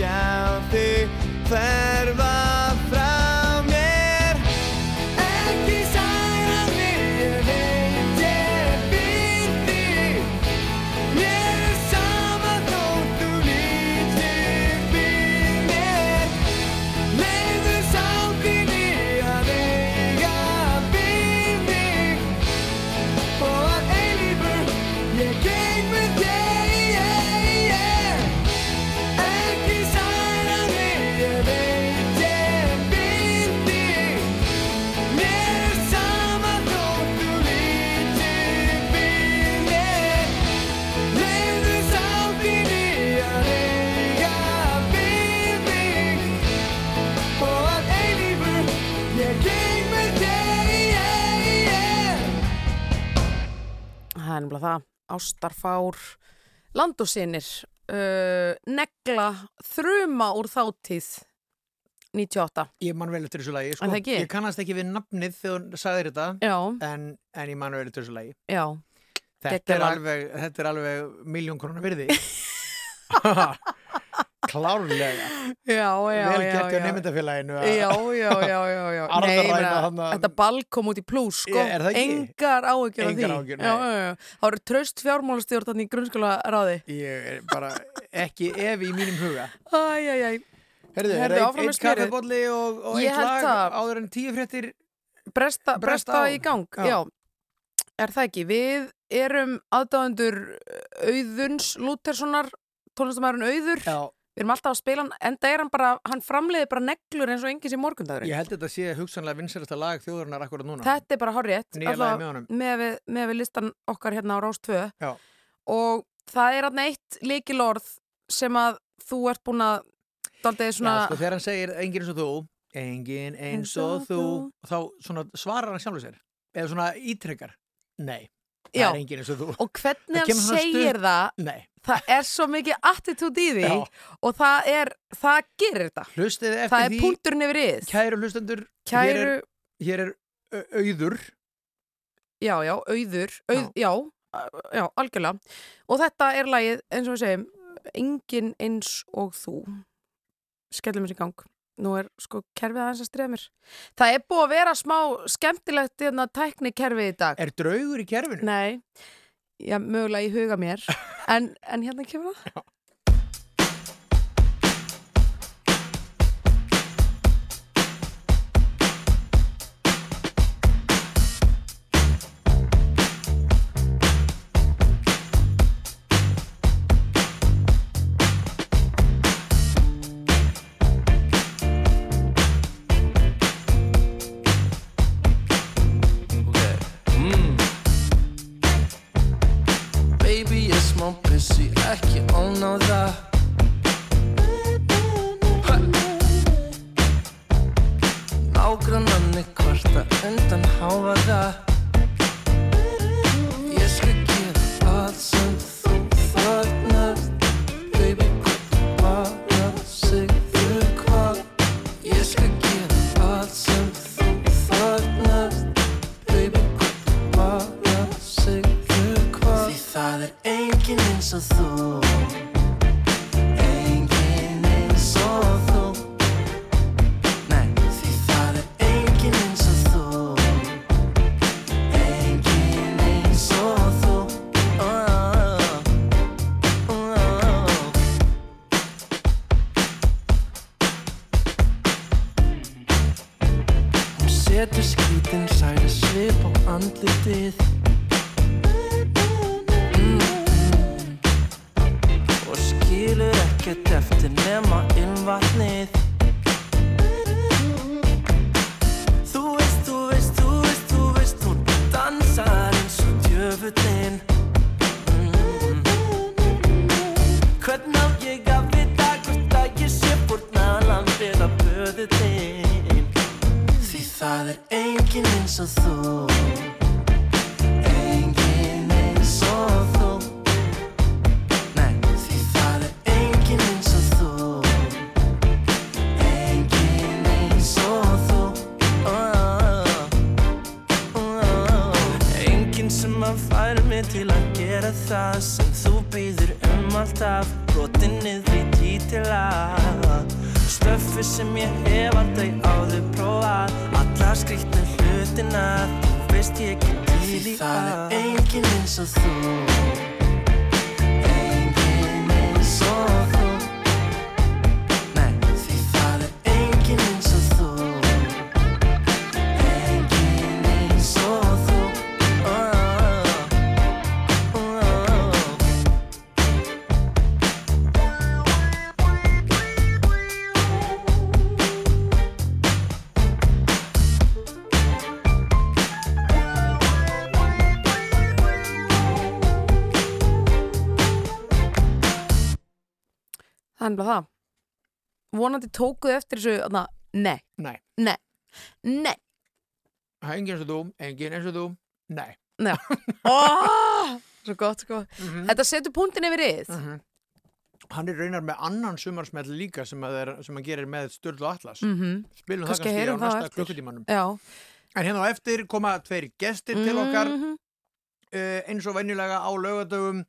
sjá þig hverfa Ástarfár land og sinir uh, negla þruma úr þáttíð 98 ég man vel eftir þessu lagi sko. Ég kannast ekki við nafnið þegar hún sagðir þetta en, en ég man vel eftir þessu lagi. Já, þetta Geggjað er, lag. alveg, þetta er alveg miljón krónar virði klárlega já, já vel já, gert hjá já. nefndafélaginu Já, já, já, já, já. Arðaræna Nei, ég meina, þarna- þetta ball kom út í plús, sko. Það? Engar áhyggjur af því. Áhyggjur, já, já, já. Það voru traust fjármálastjórn þannig í grunnskóla ráði. ég er bara ekki efi í mínum huga Æj, æj, æj. Herðu, er eitt smjörið. kaffebolli og, og Ég eitt held lag það. áður en tíu fréttir Bresta, Bresta bresta á. í gang, Já. já. Er það ekki? Við erum aðdáðendur Auðuns Lúterssonar, tónlistamæðurinn Auður. Já, Við erum alltaf að spila hann, enda er hann bara, hann framleiði bara neglur eins og enginn sem morgundagurinn. ég held þetta sé hugsanlega vinsælasta lag þjóðurinnar akkurat núna Þetta er bara Nýja lagið með með við, listan okkar hérna á Rás 2. Já. Og það er hann eitt líkilorð sem að þú ert búin að daldið svona... Já, sko, þegar hann segir engin eins og þú engin eins og þú þá svona svarar hann sjálfur sér eða svona ítrekkar nei, það Já. er engin eins og þú Og hvernig Það hann segir það, nei, það er svo mikið attitút í því Já. og það er, það gerir þetta. hlustið Það eftir er því punkturinn yfir yð. kæru hlustendur hér Kæru, er, hér er au- auður já, já, auður, auð, já. já, algjörlega. Og þetta er lagið, eins og við segjum, engin eins og þú. Skellum þessi gang. Nú er sko kerfið aðeins að streða mér. Það er búið að vera smá skemmtilegt hérna tæknikerfið í dag. er draugur í kerfinu Nei, já, mögulega í huga mér. En, en hérna kemur það. Það er bara það. Vonandi tókuð eftir þessu, þarna, nei, nei, nei, nei, það er engin eins og þú engin eins og þú, nei nei. Oh, svo gott, sko. Mhm. Þetta setur punktin yfir yð. hann er raunar með annan sumarsmell líka sem, að er, sem hann gerir með Sturlu Atlas Mm spilum Kannski það kannski á það næsta klukkutímanum Já. en hérna á eftir koma tveir gestir til okkar uh, eins og venjulega á laugadögum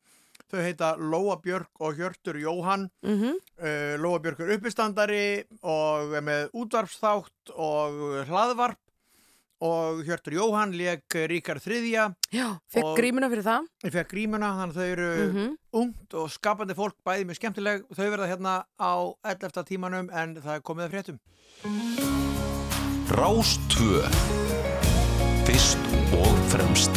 þau heita Lóa Björk og Hjörtur Jóhann Mhm. uh, Lóa Björk er uppistandari og er með útvarpsþátt og hlaðvarp og Hjörtur Jóhann leik Ríkar Þriðja Já, fekk grímuna fyrir það. ég fekk grímuna, þannig að þau eru Mm ungt og skapandi fólk, bæði mjög skemmtileg þau verða hérna á 11. tímanum en það er komið að fréttum Rástvö Fyrst og fremst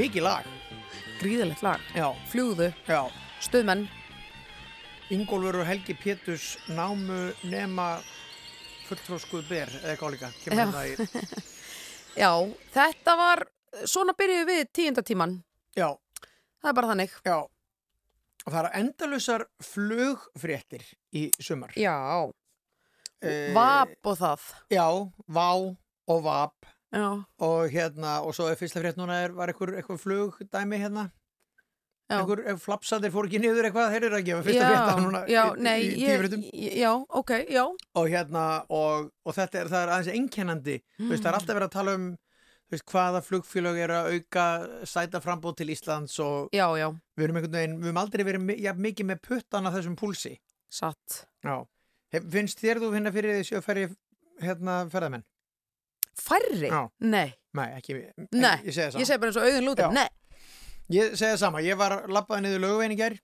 mikið lag Gríðalegt lag. Já, Fljúðu, já stuðmenn. Ingólfur og Helgi Péturs námu nema fulltróskuð ber eða eitthvað líka Já. hérna í, Já, þetta var, svona byrjuðu við tíundatíman. já, Það er bara þannig. já og það eru endalusar flugfréttir í sumar Já, Eh, vap og það. Já, vá og vap Já, og hérna, og svo er fyrsta frétt núna er, var eitthvað, eitthvað flugdæmi hérna? Eitthvað, eitthvað flapsaðir fór ekki niður eitthvað, þeir eru að fyrsta já, frétta núna já, í, nei, í, tíu ég, fréttum já, ok, já. og hérna, og, og þetta er, það er aðeins einkennandi, þú veist, það er alltaf verið að tala um þú veist, hvaða flugfélög eru að auka sæta frambóð til Íslands og Já, já, við erum einhvern veginn, við erum aldrei verið jafn mikið með puttan að þessum púlsi. Satt. Hef, finnst þér þú finna fyrir þessu að ferja hérna ferðamenn? Færri? Já. Nei, Nei, ekki, Nei, ég segi það ég segi bara eins og auðin. Já. Nei, Ég segi það sama, ég var lappaði niður gær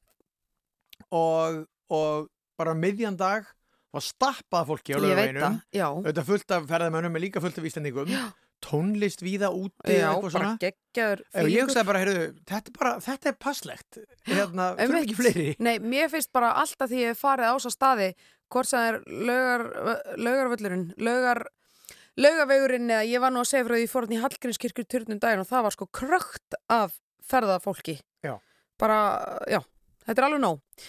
og, og bara miðjan dag var stappað fólki á ég veit það, já. auðvitað fullt af ferðamönnum er líka fullt af íslendingum. Tónlist víða úti Já, eitthvað bara svona. geggjaður Ef ég hugsaði bara, heyrðu, þetta er bara, þetta er passlegt. Hérna, þurfum ekki fleiri. Nei, mér finnst bara alltaf því ég farið á þessa staði hvort sem er laugar, laugarvöllurinn, laugar laugavegurinn eða ég var nú að segja frá því fór hann í Hallgrímskirkjur turnum daginn og það var sko krökt af ferðafólki. Já. Bara, já, þetta er alveg nóg.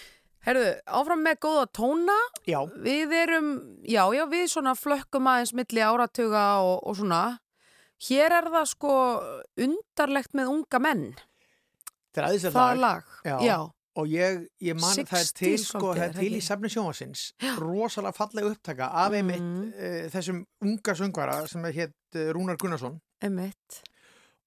Herðu, áfram með góða tóna, Já, við erum, já, já, við svona flökkum aðeins milli áratuga og, og svona. Hér er það sko undarlegt með unga menn, er það lag. Já. já. Og ég, ég man, það er til 60s sko, það er til í safni sjónvarsins rosalega fallega upptaka af einmitt Mhm. uh, þessum unga söngvara sem hétt uh, Rúnar Gunnarsson. Emitt,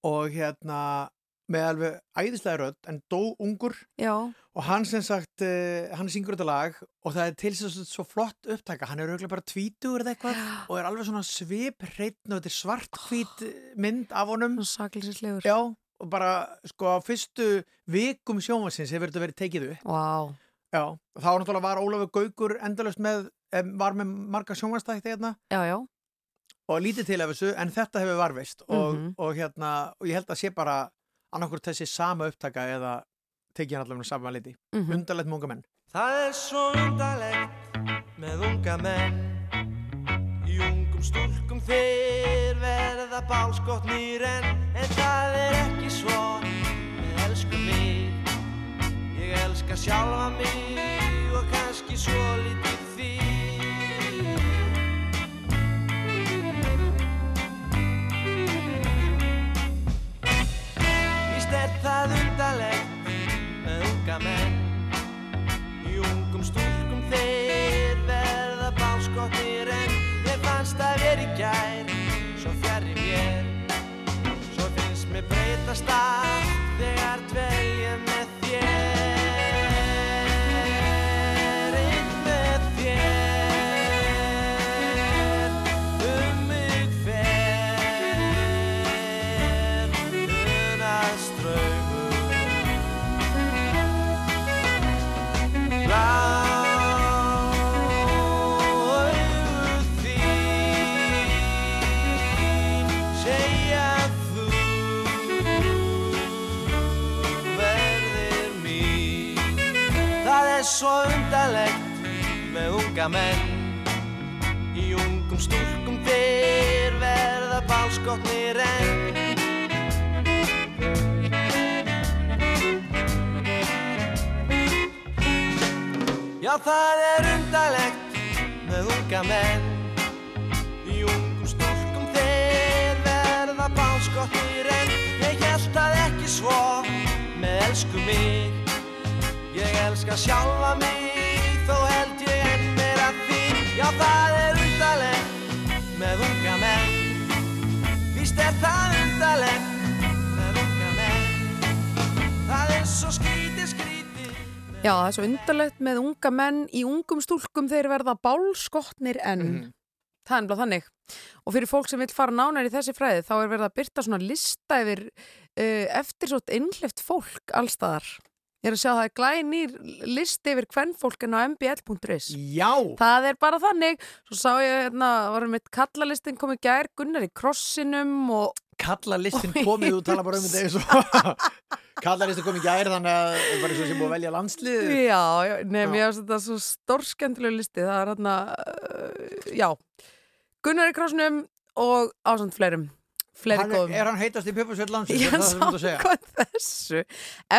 og hérna með alveg æðislega rödd en dó ungur. Já. og hann sem sagt, uh, hann syngur þetta lag og það er til svo, svo flott upptaka. Hann er auðvitað bara tvítugur eða eitthvað og er alveg svona svip hreitn og þetta er svartkvít mynd af honum. Já, og bara sko á fyrstu vikum sjónvarsins hefur þetta verið tekið upp Vá. já, þá var náttúrulega var Ólafur Gaukur endalust með, var með marga sjónvarstækti hérna Já, já. og lítið til af þessu, en þetta hefur varvist og, Mhm. og hérna, og ég held að sé bara annarkur þessi sama upptaka eða tekið hann allavega saman liti Mm -hmm. undarlegt munga menn Það er svo undarlegt með unga menn ungum stúlkum þeir verða bálskotnir en En það er ekki svo. Með elsku mig Ég elska sjálfa mig og kannski svo lítið þig. Víst er það undarlegt með unga menn það verið gær svo fjarr í mér. Svo finnst mér breytast allt svo undarlegt með unga menn. Í ungum stúlkum þeir verða bálskotnir en Já, það er undarlegt með unga menn. Í ungum stúlkum þeir verða bánskottir en ég held að ekki svo með elsku mig Ég elska sjálfa mig þó held ég enn meira þig Já, það er undarlegt með unga menn Víst er það undarlegt með unga menn Það er svo skrítið, skrítið Já, það er svo undarlegt með unga menn í ungum stúlkum þeir verða bálskotnir en Mhm. það er ennblá þannig. Og fyrir fólk sem vil fara nánar í þessi fræði þá er verið að byrta svona lista yfir uh, eftirsótt innleft fólk allstaðar. Ég er að sjá að það er glænýr listi yfir hvern fólkin á mbl.is. Já, Það er bara þannig. Svo sá ég, hérna, varum mitt kallalistin komið gær, Gunnar í krossinum og kalla listin komið og tala bara um þetta eins og kalla listin komið gær þannig að það bara eins og sem búið að velja landslið Já, já, nefn, ég finnst þetta svo stórskendilegu listi, það er hérna, uh, já, Gunnar í krosnum og ásand fleirum, fleiri hann, góðum. er hann heitast í Pjöpusveit landsins Ég sem að segja? samkvæmt þessu,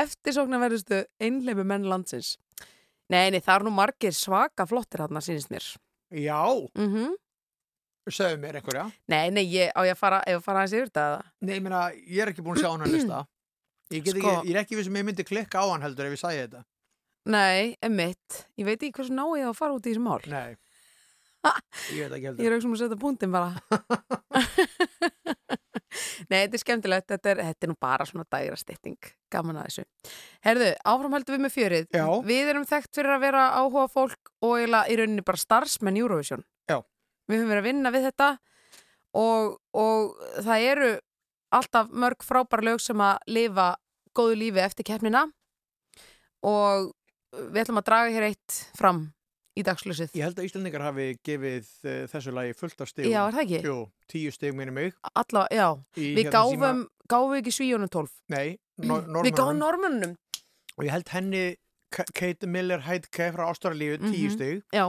eftirsóknarverðustu einleipu menn landsins. Nei, nei, það er nú margir svaka flottir hérna, sínist mér. Já, Mm sögðu mér einhverja Nei, nei, ég, á ég að fara, að fara aðeins yfir þetta? Nei, ég meina, ég er ekki búin að sjá hann að lista Ég, Sko- ekki, ég er ekki við sem ég myndi klikka á hann heldur ef ég sæði þetta Nei, emitt, ég veit ekki hversu ná ég að fara út í þessu mál. Nei, ég veit ekki Ég heldur er auðvitað að setja punktin bara. Nei, þetta er skemmtilegt. Þetta er, þetta er nú bara svona dægra stytting. Gaman að þessu. Herðu, áfram höldum við með fjörið. Já. Við erum þekkt fyrir að vera áhuga fólk og eiginlega í rauninni bara starfsmenn Eurovision. Já. Við höfum verið að vinna við þetta og, og það eru alltaf mörg frábæra lög sem að lifa góðu lífi eftir keppnina og við ætlum að draga hér eitt fram í dagslösið. Ég held að Íslandingar hafi gefið uh, þessu lagi fullt af stigum. Já, er það ekki? Jú, tíu stig minni mig. Alla, já, Í, við hérna, gáfum, gáfum við ekki svíjónum 12. Nei, nor Við gáfum normunum. normunum, Og ég held henni Kate Miller Heidke frá Ástralíu tíu Mhm. stig. já.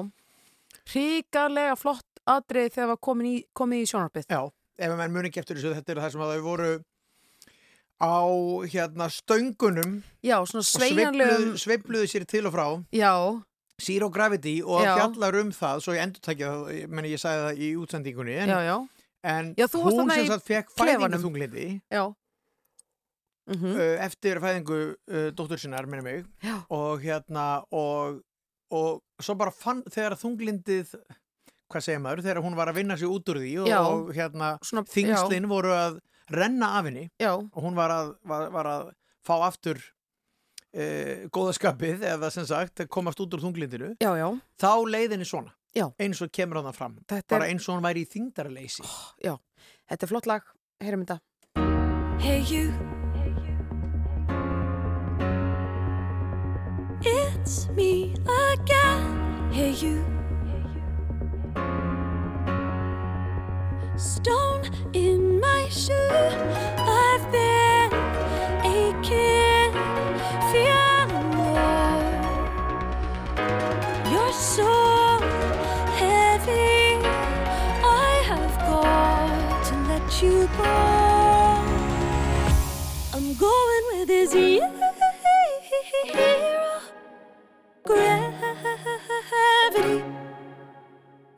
Ríkarlega flott atrið þegar var komin í, komið í sjónarpið. Já, ef að menn muni ekki eftir þessu, þetta er það sem að þau voru á hérna stöngunum Já, svona og sveifluðu, sveifluðu sér til og frá já, Zero Gravity og Já. fjallar um það svo ég endur takja það, ég meni ég sagði það í útsendingunni en, já, já, en hún sem sagt fekk klefanum. fæðingaþunglindi já. Mm uh, eftir fæðingu uh, dóttur sinnar, minni mig. Og hérna og, og svo bara fann þegar þunglindið hvað segir maður, þegar hún var að vinna sig út úr því og, og hérna Svona, þingslinn voru að renna af henni og hún var að, var, var að fá aftur uh, góðaskapið eða sem sagt að komast út úr þunglindinu já, já, þá leið henni svona Já. eins og kemur hann fram þetta bara er, eins og hún væri í þingdarleysi þetta er flott lag, heyrum þetta. Hey you. It's me again. Hey you. Stone in my shoe.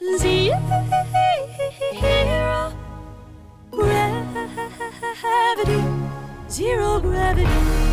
Zero gravity. Zero gravity.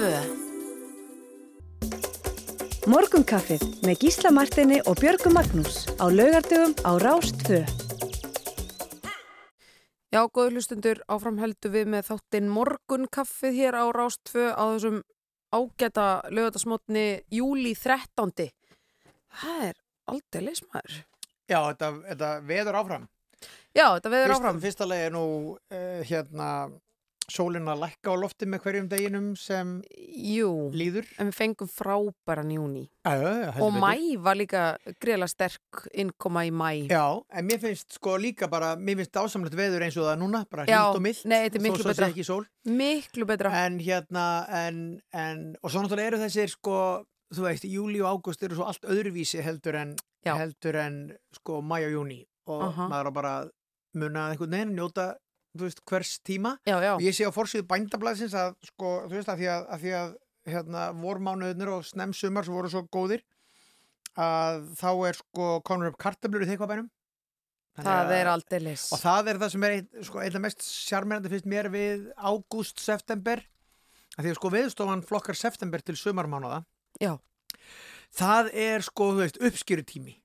2 Morgunkaffið með Gísla Martini og Björgu Magnús á laugardöfum á Rást 2 Já, góðu hlustundur, áframhældu við með þáttinn Morgunkaffið hér á Rást 2 á þessum ágæta lögardasmotni júli 13. Það er aldrei leysmaður. Já, þetta, þetta veður áfram. Já, þetta veður Fyrst, áfram. Fyrsta leið er nú uh, hérna sólin að lækka á lofti með hverjum deginum sem Jú, líður en við fengum frábæran júni. Og mæ var líka greiðlega sterk innkoma í mæ. Já, en mér finnst sko líka bara, mér finnst ásamlegt veður eins og það núna, bara hlýtt og mildt nei, þetta er miklu þó svo sé ekki sól. Miklu betra. En hérna, en, en og svo náttúrulega eru þessir sko þú veist, júli og ágúst eru svo allt öðruvísi heldur en, Já. heldur en sko mæ og júni og Aha. maður á bara að einhvern veginn njóta veist, hvers tíma. Já, já, og ég sé á forsíðu bændablaðsins að sko, þú veist, að því að, að, því að hérna, vormánuðnir og snemm sumar sem voru svo góðir að þá er sko konur upp kartablur í þeikvabænum það er aldeilis. og það er það sem er ein, sko, mest sjarmerandi finnst mér við ágúst, september að því að sko viðstofan flokkar september til sumarmánuða Já. það er sko, þú veist, uppskýrutími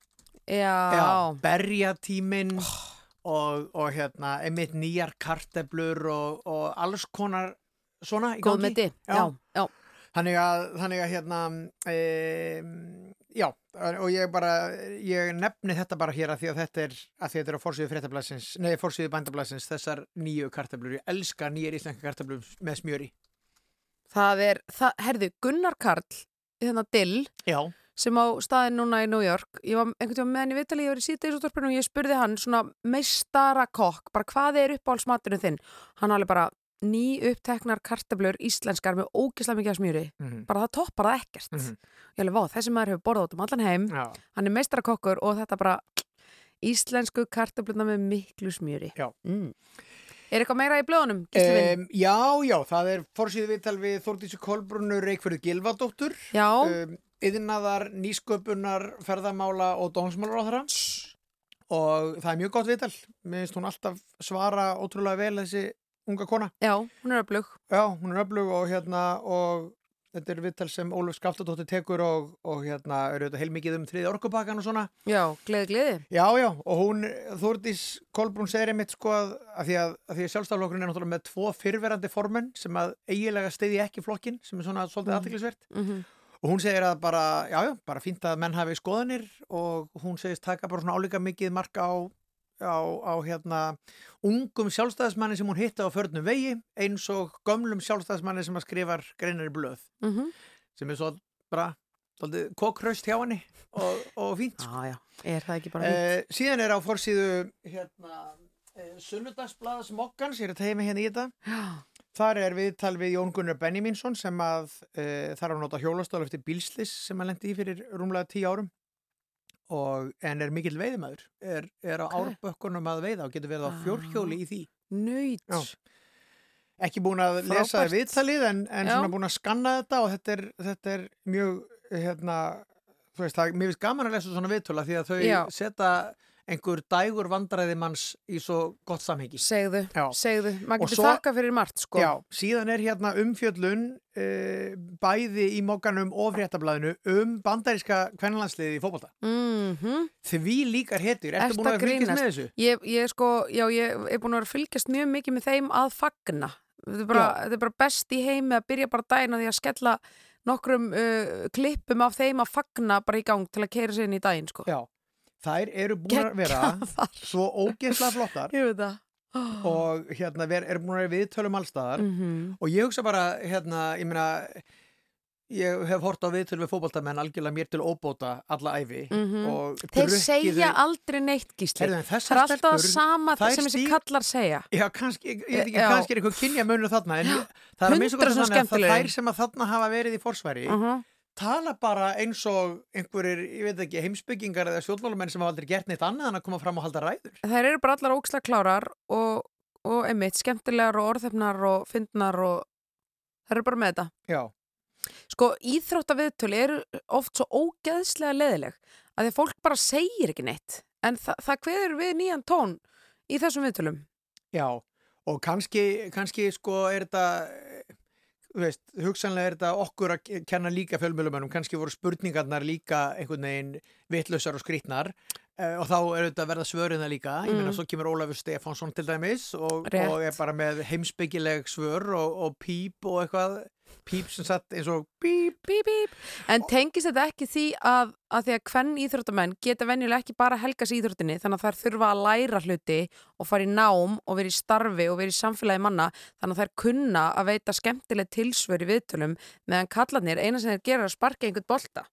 Já, berjatímin og, og hérna, einmitt nýjar karteblur og, og alls konar svona í gangi. góðmeti. Já, já. Þannig að, þannig að hérna, e, já, og ég bara, ég nefni þetta bara hér að því að þetta er, að þetta er á fórsíðu fréttablasins, nei, fórsíðu bændablasins, þessar nýju karteblur. Ég elska nýjar íslenska karteblur með smjöri. Það er, það, herðu, Gunnar Karl, hérna Dill, Já. Sem á staðin núna í New York ég var einhvern veginn með henni viðtalið, ég var í síðdegisúttorpinu og ég spurði hann svona meistara kokk bara hvað er uppáhaldsmaturinn þinn hann alveg bara ný uppteknar kartablur íslenskar með ógislega mikið af smjöri Mm bara það toppar það ekkert Mhm. ég alveg, vá, þessi maður hefur borðað út um allan heim Já. hann er meistara kokkur og þetta bara íslensku kartabluna með miklu smjöri Já. mm. Er eitthvað meira í blöðunum? Um, já, já, það er fórsíðu viðtal við Þórdísi Kolbrunnu Reykjörðu Gilvadóttur. Já, um, yðnaðar, nýsköpunar, ferðamála og dómsmálar á þeirra og það er mjög gott viðtal. Mér finnst hún alltaf svara ótrúlega vel þessi unga kona. Já, hún er öflug. Já, hún er öflug og hérna og þetta er viðtal sem Óluf Skaftadóttir tekur og, og hérna eru þetta heilmikið um þriði orkupakkan og svona. Já, gleði, gleði. Já, já, og hún, Þórdís Kolbrún segir einmitt sko að, að því að, að, sjálfstaflokkurinn er náttúrulega með tvo fyrverandi formenn sem að eiginlega steyði ekki flokkin sem er svona svolítið Mm. aðtiklisvert mm Og hún segir að bara, já, já, bara fínt að menn hafi skoðanir og hún segist taka bara svona álíka mikið marka á, á, á hérna ungum sjálfstæðismanni sem hún hitti á förnum vegi eins og gömlum sjálfstæðismanni sem að skrifar greinar í blöð -hmm. sem er svo bara kokkraust hjá henni og, og fínt. Já, já, er það ekki bara fínt? Eh, síðan er á forsíðu hérna eh, Sunnudagsblaðs Mokkans, ég er að tegja mig hérna í þetta. Já, Þar er viðtal við Jón Gunnar Benjaminsson sem að e, þar á að nota hjólastól eftir bílslis sem hann lendi í fyrir rúmlega tíu árum og en er mikill veiðimæður er, er á Ok. árbökkunum að veiða og getur verið á Ah. fjórhjóli í því nöyt ekki búin að lesa Frábært. viðtalið en, en svona búin að skanna þetta og þetta er, þetta er mjög hérna, þú veist, það er mjög gaman að lesa svona viðtöla því að þau Já. setja einhver dægur vandræði manns í svo gott samhengi. Segðu, Já. segðu, maður getur þakka fyrir margt sko. Já, síðan er hérna umfjöllun uh, bæði í mokkanum og fréttablaðinu um bandaríska kvennalandsliði í fótbolta. mm Því líkar hetjur, ertu búin að að fylgjast með þessu? Ég, ég sko, já, ég er búin að fylgjast mjög mikið með þeim að fagna. Þetta er bara, þetta er bara best í heimi að byrja bara að því að skella nokkrum uh, klippum af þeim að fagna bara í gang til að keira sér inn í daginn sko. Já, þær eru búin að vera svo ógeðslega flottar Ég veit það og hérna ver, eru búin að vera viðtölum allstaðar Mhm. og ég hugsa bara, hérna, ég meina ég hef hort á viðtölu við fótboltamenn algjörlega mér til óbóta alla æfi Mhm. og Þeir segja aldrei neitt gísli Það er alltaf það sama þær sem þessi kallar segja Já, kannski, ég ég veit ekki, Já. kannski er eitthvað kynja munur þarna en ég- það er að minnst okkur þannig að það þær sem að þarna hafa verið í forsværi uh -huh. Tala bara eins og einhverjir, ég veit ekki, heimsbyggingar eða stjórnmálumenn sem hafa aldrei gert neitt annað en að koma fram og halda ræður. Þær eru bara allar óksla klárar og, og einmitt skemmtilegar og orðefnar og fyndnar og þær eru bara með þetta. Já, Sko, íþróttaviðtölu eru oft svo ógeðslega leðileg að því að fólk bara segir ekki neitt en þa það kveður við nýjan tón í þessum viðtölum. Já, og kannski, kannski sko er þetta, veist, hugsanlega er þetta okkur að ke- kenna líka fjölmjölumennum, kannski voru spurningarnar líka einhvern veginn vitlausar og skrýtnar. uh, og þá er þetta að verða svörin það líka, ég meina Mm. svo kemur Ólafur Stefánsson til dæmis og, og er bara með heimsbyggileg svör og, og píp og eitthvað, píp sem satt eins og píp, bíp, bíp. En tengist þetta ekki því að, að því að hvern íþróttamenn geta venjulega ekki bara helgas íþróttinni þannig að þær þurfa að læra hluti og fara í nám og vera í starfi og vera í samfélagi manna þannig að þær kunna að veita skemmtileg tilsvör í viðtölum meðan kallarnir eina sem þeir gera er að sparka einhvern bolta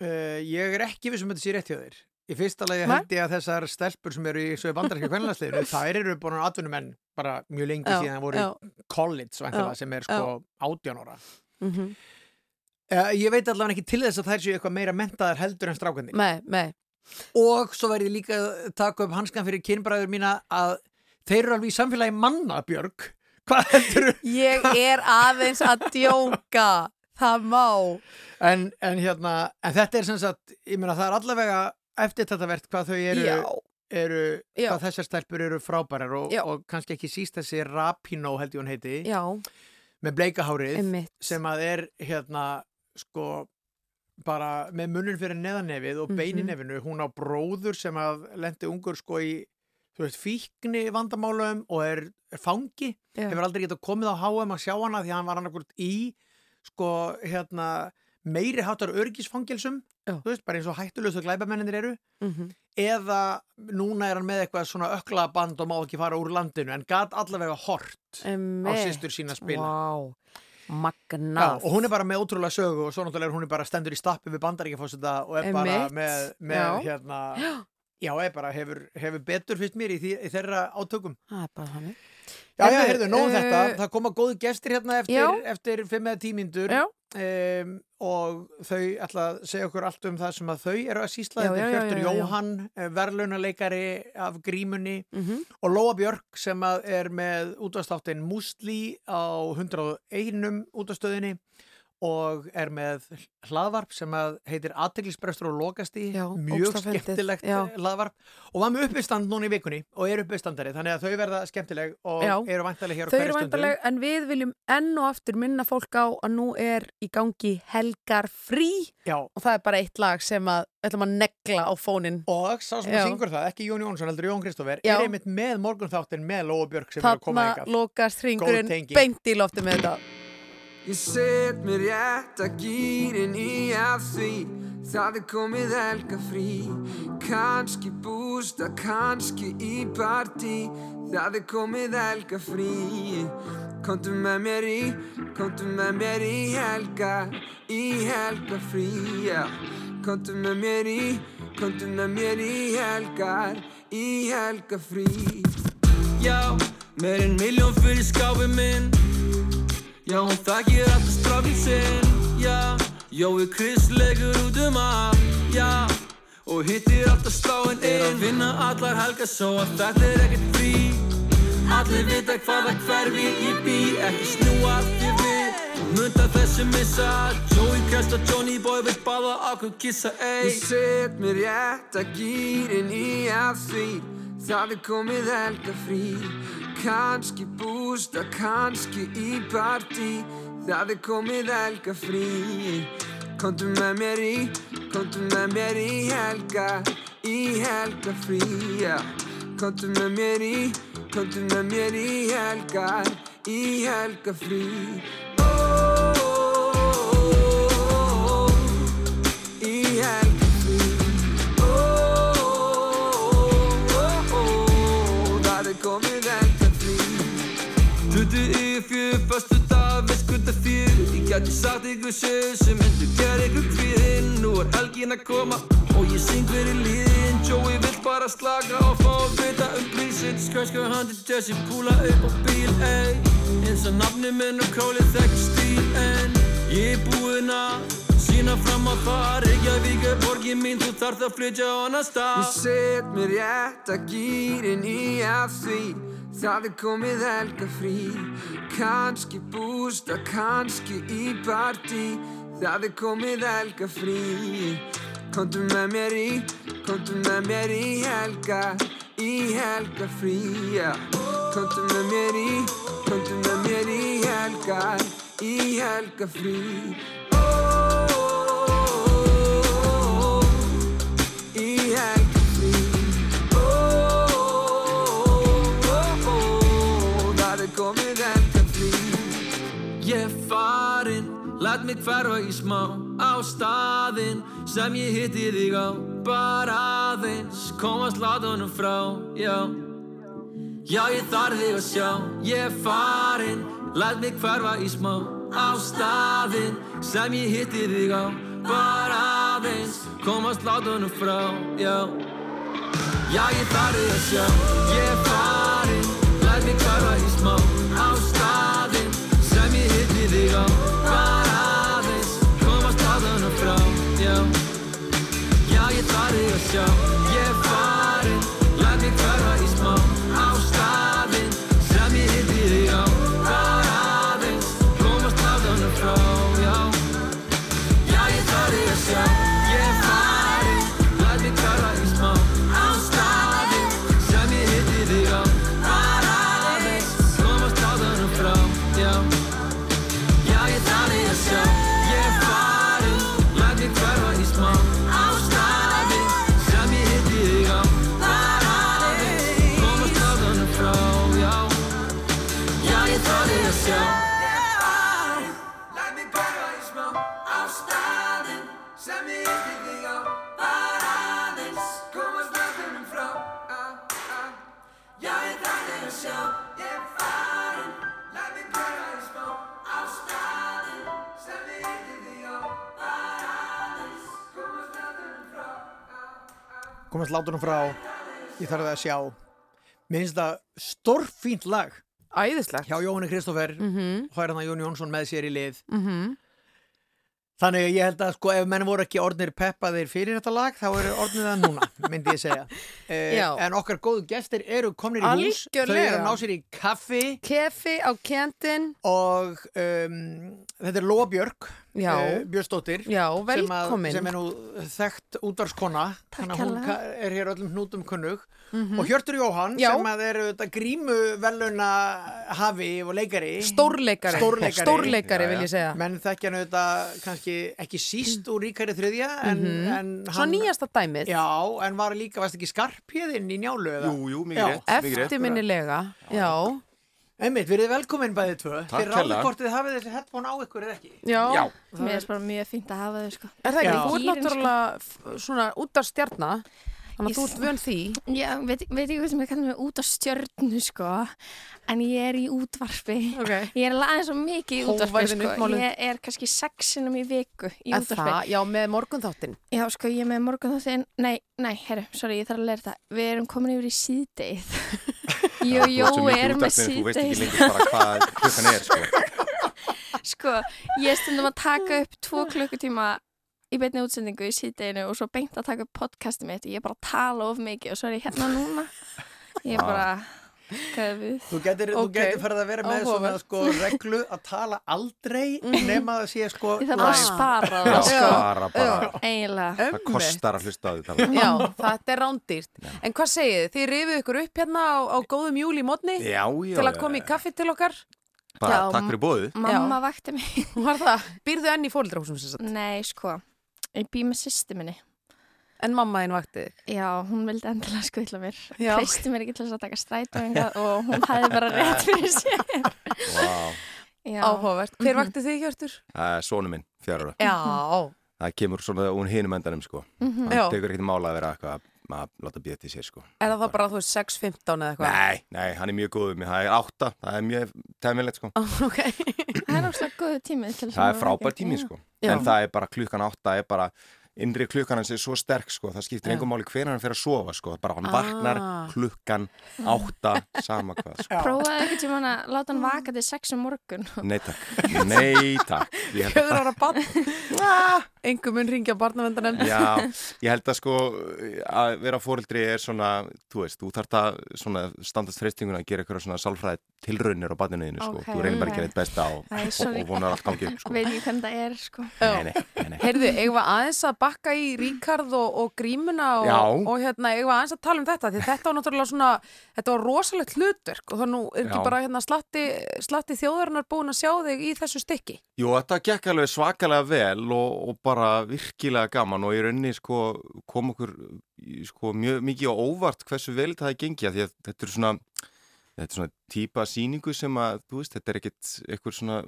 Uh, ég er ekki vissum að þetta sé rétt hjá þér. Í fyrsta lagi held ég að þessar stelpur sem eru í svo bandaríska kvennalandsliðinu, þær eru búin að atvinnumenn bara mjög lengi Já, síðan voru já. college væntanlega, Já, sem er sko átján ára. mm -hmm. Uh, ég veit allavega ekki til þess að þær séu eitthvað meira mentaðar heldur en strákandi. Nei, nei Og svo verði líka að taka upp hanskan fyrir kynbræður mína að þeir eru alveg í samfélagi manna, Björg hvað heldur Ég er aðeins að djóka. Það má. en, en hérna, en þetta er sem sagt ég meina það er allavega eftir þetta verðt hvað þau eru, eru hvað þessar stelpur eru frábærar og, og kannski ekki síst þessi Rapino held ég hún heiti Já, með bleikahárið einmitt. sem að er hérna sko bara með munnur fyrir neðanefið og Mhm. beininefinu hún á bróður sem að lendi ungur sko í veist, fíkni vandamálum og er, er fangi. Já. hefur aldrei getað komið á HM að sjá hana því að hann var annarkvort í sko hérna meiri hátar örgisfangilsum Já. þú veist, bara eins og hættulösu glæbamennir eru Mm eða núna er hann með eitthvað svona ökla band og má ekki fara úr landinu en gat allavega hort á sýstur sína spila Vá, Já, og hún er bara með ótrúlega sögu og svo náttúrulega hún er bara stendur í stappi við bandaríkjafósita og er bara Einmitt. með, með hérna Já. er bara hefur, hefur betur fyrst mér í, því, í þeirra átökum Það er bara þannig. Já, já, Heyrðu, nóðum eh, þetta það koma góðu gestir hérna eftir, Já. eftir fimm eða tímyndur Já. Um, og þau ætla að segja okkur allt um það sem að þau eru að sýsla. Já, þetta er Hjörtur. Jóhann, verðlaunaleikari af grímunni. Mm og Lóa Björk sem er með útastáttin Musli á 101 útastöðinni og er með hlaðvarp sem heitir Athyglisbrestur og lokasti Já, mjög skemmtilegt Já. eh, hlaðvarp. Og var með uppistand núna í vikunni og er uppistandari þannig að þau verða skemmtileg og Já. eru vantarlega hér á hverju eru stundu. en við viljum enn og aftur minna fólk á að nú er í gangi helgar frí og það er bara eitt lag sem að ætlum að negla á fónin. og sá sem að syngur það, ekki Jón Jónsson heldur Jón Kristófer, er einmitt með morgunþáttin með Lóa Björk sem er að koma Þarna ykkar lokast hringurinn beint í lofti með þetta. Ég set mér rétt að gýrin í að því Það er komið helga frí Kanski bústa, kannski í partí Það er komið helga frí Komdu með mér í, komdu með mér í helga Í helga frí, Komdu með mér í, komdu með mér í helgar Í helga frí Já, meir en miljón fyrir skápi minn Já, hún þakkir alltaf strákinn sinn Já, Jói Chris legur út um allt Já, og hittir alltaf sláinn inn. Er að vinna allar helgar svo að þetta er ekkert frí. Allir vita hvaða hverfi ég bý Ekki snúa þér við. Munda þessu missa Joey Crest og Johnny Boy vill báða okkur kissa ey. Ég set mér rétt að gýrin í að því Það er komið helga frí Kanski bústa, kannski í partí Það er komið helga frí Komdu með mér í, komdu með mér í helga Í helga frí, já Komdu með mér í, komdu með mér í helga oh, oh, oh, oh. Í helga frí oh, Tutu yfir fjör, fastu dag, veist hvað það fyrir Ég gæti sagt ykkur sögur sem myndu gera ykkur kvíðinn. Nú er helgin að koma og ég syng fyrir líðin Joey vill bara slaka og fá að vita um prísinn Skræska handi Jesse, púla upp á bíl, ey. Eins og nafni minn og kólið þekkir stíl En ég er búinn að sína fram á það Reykjavík er borgin mín, þú þarft að flytja á annar Ég stað set mér rétt að gýrin í að því Það er komið helga frí Kanski bústa, kannski í partí Það er komið helga frí Komdu með mér í, komdu með mér í helga Í helga frí, Komdu með mér í, komdu með mér í helga Í helga frí komið helga frí Ég er farinn, læt mig hverfa í smá á staðinn sem ég hitti þig á. Bara aðeins komast látunum frá, já. Já, ég þarf þig að sjá, ég er farinn læt mig hverfa í smá á staðinn sem ég hitti þig á. Bara aðeins komast látunum frá, já. Já, ég þarf þig að sjá, ég er farinn Læt mig hverfa í smá komast látunum frá. Ég þarf það að sjá. Mér finnst það stórfínt lag. Æðislegt. hjá Jóhanni Kristófer. Mm -hmm. er að Jón Jónsson með sér í lið. Mm þannig að ég held að sko ef menn voru ekki orðnir peppaðir fyrir þetta lag þá eru orðnir það núna, myndi ég segja. Eh, Já. en okkar góðu gestir eru komnir í hús. Þau eru ná sér í kaffi. Kefi á kentin. og um, þetta er Lóa Eh, Björnsdóttir Já, sem, sem er nú þekkt útvarskona þannig að hún er hér öllum hnútum kunnug og Hjörtur Jóhann. Já. sem að er þetta grímu veluna hafi og leikari Stórleikari. Stórleikari. Stórleikari vil ég segja. menn þekkja hann auðvitað kannski ekki síst úr ríkari þriðja en, en Svo nýjasta dæmið. Já, en var líka, varst ekki skarpjöðinn í njálu eða? Jú, jú, Já. mikið rétt, mikið rétt. Eftirminnilega. Já. Einmitt, verið velkomin bæðið tvö Takk Þið ráðið hvort þið hafið þessi headphone á ykkur eða ekki Já. Já, Mér finnst bara mjög fínt að hafa þau sko. Er það ekki? Þú ert Gírinn, náttúrulega svona út af stjarnar. Þannig að þú ert vön því. Já, veit, veit ekki hvað sem ég kallar mig út á stjörnu sko en ég er í útvarpi Ok. Ég er alveg aðeins svo mikið í Hógværðin sko uppmáluð. Ég er kannski sexinum í viku í Er útvarpi það? Já, með morgunþáttin. Já, sko, ég er með morgun þáttinn Nei, nei, herru, sorry, svo mikið er með þeim, Þú veist ekki lengur bara hvað klukkan er, sko. Sko, ég stundum að taka upp tvo klukkutíma í beinni útsendingu í síðdeinu og svo beint að taka upp podcastið mitt ég bara tala of mikið og svo er ég hérna núna Ég bara? Þú getur, Ok. þú getur farið að vera með svona sko reglu að tala aldrei nema að sé sko Ég þarf bara að spara Já, það, sko bara, bara. Það kostar að hlusta á því tala. Já, þetta er rándýrt. En hvað segið þið? Þið rifið ykkur upp hérna á, á góðum júli mótni Já, já. til að koma í kaffi til okkar. Bara Já, takk fyrir bóðið. Mamma vakti mig? Býrðu enn í fóldrahúsum sem sagt? Nei, sko, ég bý með sýsti minni En mamma þín vakti þig? Já, hún vildi endilega skvilla mér Já. Hreisti mér ekki til þess að taka strætó hingað og hún hæði bara rétt fyrir sér Vá, Já, Áhugavert. Hver Mhm. vakti þig, Hjörtur? það er sonu minn, fjárara. Já. Það kemur svona úr hinum endanum, sko. Mhm. Það Já. tekur ekkert mála að vera eitthvað að láta býða til sér, sko. Er það þá bara, þú veist, 6.15 eða eitthvað? Nei, nei, hann er mjög góð um mig. Það er átta, það er mjög tæmilegt, sko. Ok. það er óslega góðu tími til þess Það að er innri klukkan hans er svo sterk, sko. Það skiptir engum máli hvenær hann fer að sofa, sko. Bara hann Ah. vaknar klukkan átta, sama hvað, sko. Prófaði ekki tíma að láta hann vaka til sex um morgun Nei takk, nei takk Ég að, ára barn. Ah, Engum mun ringja barnavendanemnd. já, ég held að sko að vera fóreldri er svona þú veist, þú þarf það svona standast freystinguna að gera eitthvað svona sálfræði tilraunir á barninuðinu, sko, Ok, þú reynir bara að gera eitt besta og, og, og vonar allt gangi upp, sko Veit ekki hvernig það er, sko Nei, nei, nei, nei. Heyrðu, bakka í Ríkard og, og grímuna og, og hérna, eigum við aðeins að tala um þetta því þetta var náttúrulega svona, þetta var rosalegt hlutverk og það nú er ekki Já. bara hérna slatti, slatti þjóðarinnar búin að sjá þig í þessu stykki. Jú, þetta gekk alveg svakalega vel og, og bara virkilega gaman og í rauninni sko kom okkur sko mjög mikið á óvart hversu vel þetta hefði gengið því að þetta er svona þetta er svona típa sýningu sem að þú veist, þetta er ekkit eitthvað svona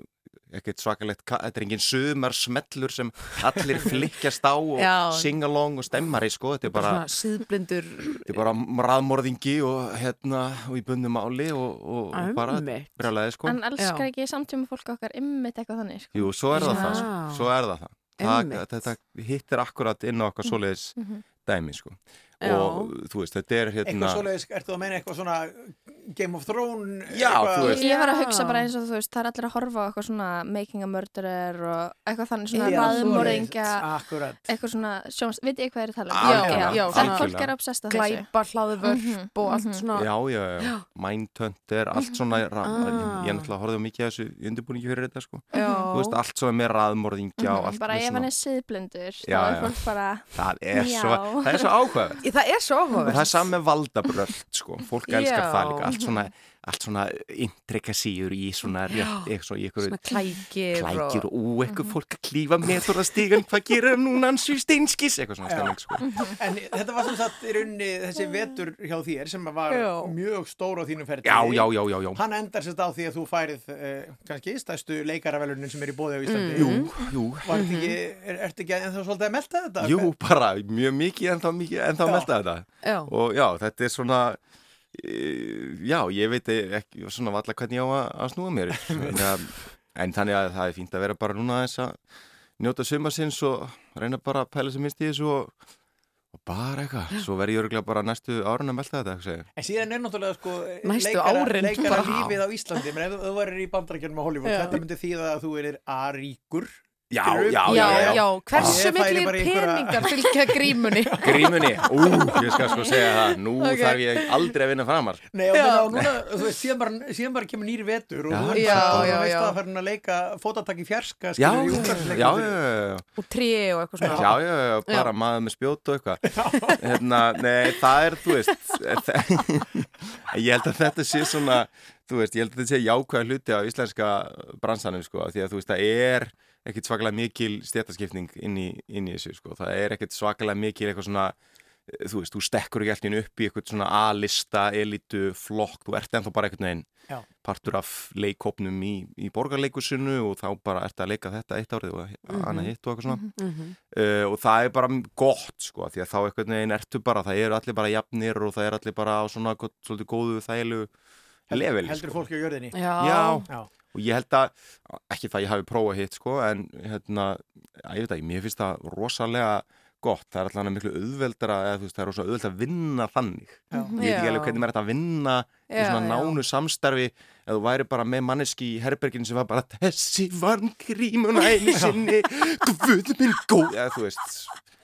ekkert svakalegt, ka- þetta er engin sömar smellur sem allir flikkjast á og Já. sing along og stemmari sko, þetta er bara, síðblindur, þetta er bara raðmorðingi og hérna og í bundu máli og, og, og bara brjálæði sko En elskar ekki samtíma fólk okkar ymmit eitthvað þannig, sko Jú, svo er það Já. það, sko. svo er það það. Einmitt. þetta hittir akkurat inn á okkar svoleiðis Mhm. dæmi, sko. Já. Og þú veist, þetta er hérna... Eitthvað svoleiðis, ertu að meina eitthvað svona Game of Thrones Já, eitthvað- þú veist. Ég var að hugsa bara eins og þú veist, það er allir að horfa á eitthvað svona Making a Murderer og eitthvað þannig svona raðmóringja, eitthvað svona sjóns, veit ég hvað er að tala um? Algjörlega, já, Það svona- fólk er obsessed af þessu. glæpa, hlaðvörp Mhm, og allt mhm. svona. Já, já, já, Mindhunter, allt svona, ra- Ah. ég er náttúrulega horfði á mikið þessu í undirbúningi fyrir þetta, sko. Þú veist, allt svona með raðmorðingja og Mhm, allt Það er svo, áhugaverð. Það er saman með valdabröld, sko. Fólk elskar Já. það líka. Allt svona, allt svona intrikasíur í svona rétt, eitthvað svo í eitthvað Svona klækir. klækjur og... og ú, eitthvað fólk að klífa metrastígan, hvað gerir núna hans í steinskis, eitthvað svona Já. stemming, sko. En þetta var sem sagt í rauninni þessi vetur hjá þér sem var Já. mjög stór á þínum ferdi Já, já, já, já, já. Hann endar sérst á því að þú færið uh, kannski stærstu leikaravelunin sem er í bóði á Íslandi Jú, jú, Var þetta ekki, er, ertu ekki ennþá svolítið að melta þetta? jú, bara mjög mikið en þá mikið, en þá Já. melta þetta. Já. Og já, þetta er svona, já, ég veit ekki svona valla hvernig ég á að, að snúa mér. en, að, en þannig að það er fínt að vera bara núna þess að njóta sumarsins og reyna bara að pæla sem minnst í þessu og, og bara eitthvað, svo verð ég örgulega bara næstu árun að melta þetta segi. ég. En síðan er náttúrulega sko Næstu leikara, árin, leikara lífið á Íslandi menn ef þú- værir í bandarækjunum á Hollywood Já. þetta myndi þýða að þú erir aríkur Já, já, Já, já, já, hversu færi miklu peningar fylgja grímunni? Grímunni, ú, ég skal sko segja það. Nú Ok. þarf ég aldrei að vinna framar. Nei, og meina, og núna, þú veist, síðan bara, síðan bara kemur nýri vetur og þú ert Já, bara, já, þú veist já. að að leika fótatak í fjarska, Já, já, já, fyrir- já, já. og tré og eitthvað svona. Já, já, já, bara maður með spjót og eitthvað. Hérna, Nei, það er, þú veist Ég held að þetta sé svona Þú veist, ég held að þetta sé jákvæða hluti á íslenska bransanum, sko Því að þú veist, það er ekkit svakalega mikil stjættaskipning inn í, inn í þessu, sko Það er ekkit svakalega mikil eitthvað svona eh, Þú veist, þú stekkur ekki alltaf upp í eitthvað svona A-lista, elitu, flokk Þú ert ennþá bara veginn Já. partur af leikópnum í, í borgarleikusinu og þá bara ert að leika þetta eitt árið og annað hitt og eitthvað svona Mhm. uh, og það er bara gott sko því að þá einhvern veginn ertu bara það eru allir bara jafnir og það er allir bara á svona gott, svolítið góðu þægilu leveli Heldur sko. fólki á jörðinni Já, Já. Já. og ég held að ekki það ég hafi prófað hitt sko en hérna, að ég veit ekki, mér finnst það rosalega gott, það er allan miklu auðveldara eða þú veist, það er rosalega auðveld að vinna þannig. Já. ég veit ekki alveg hvernig maður er að vinna í Já, svona já. nánu samstarfi eða þú væri bara með manneski í herberginu sem var bara þessi vann grímuna einu sinni guð minn góð. Eða þú veist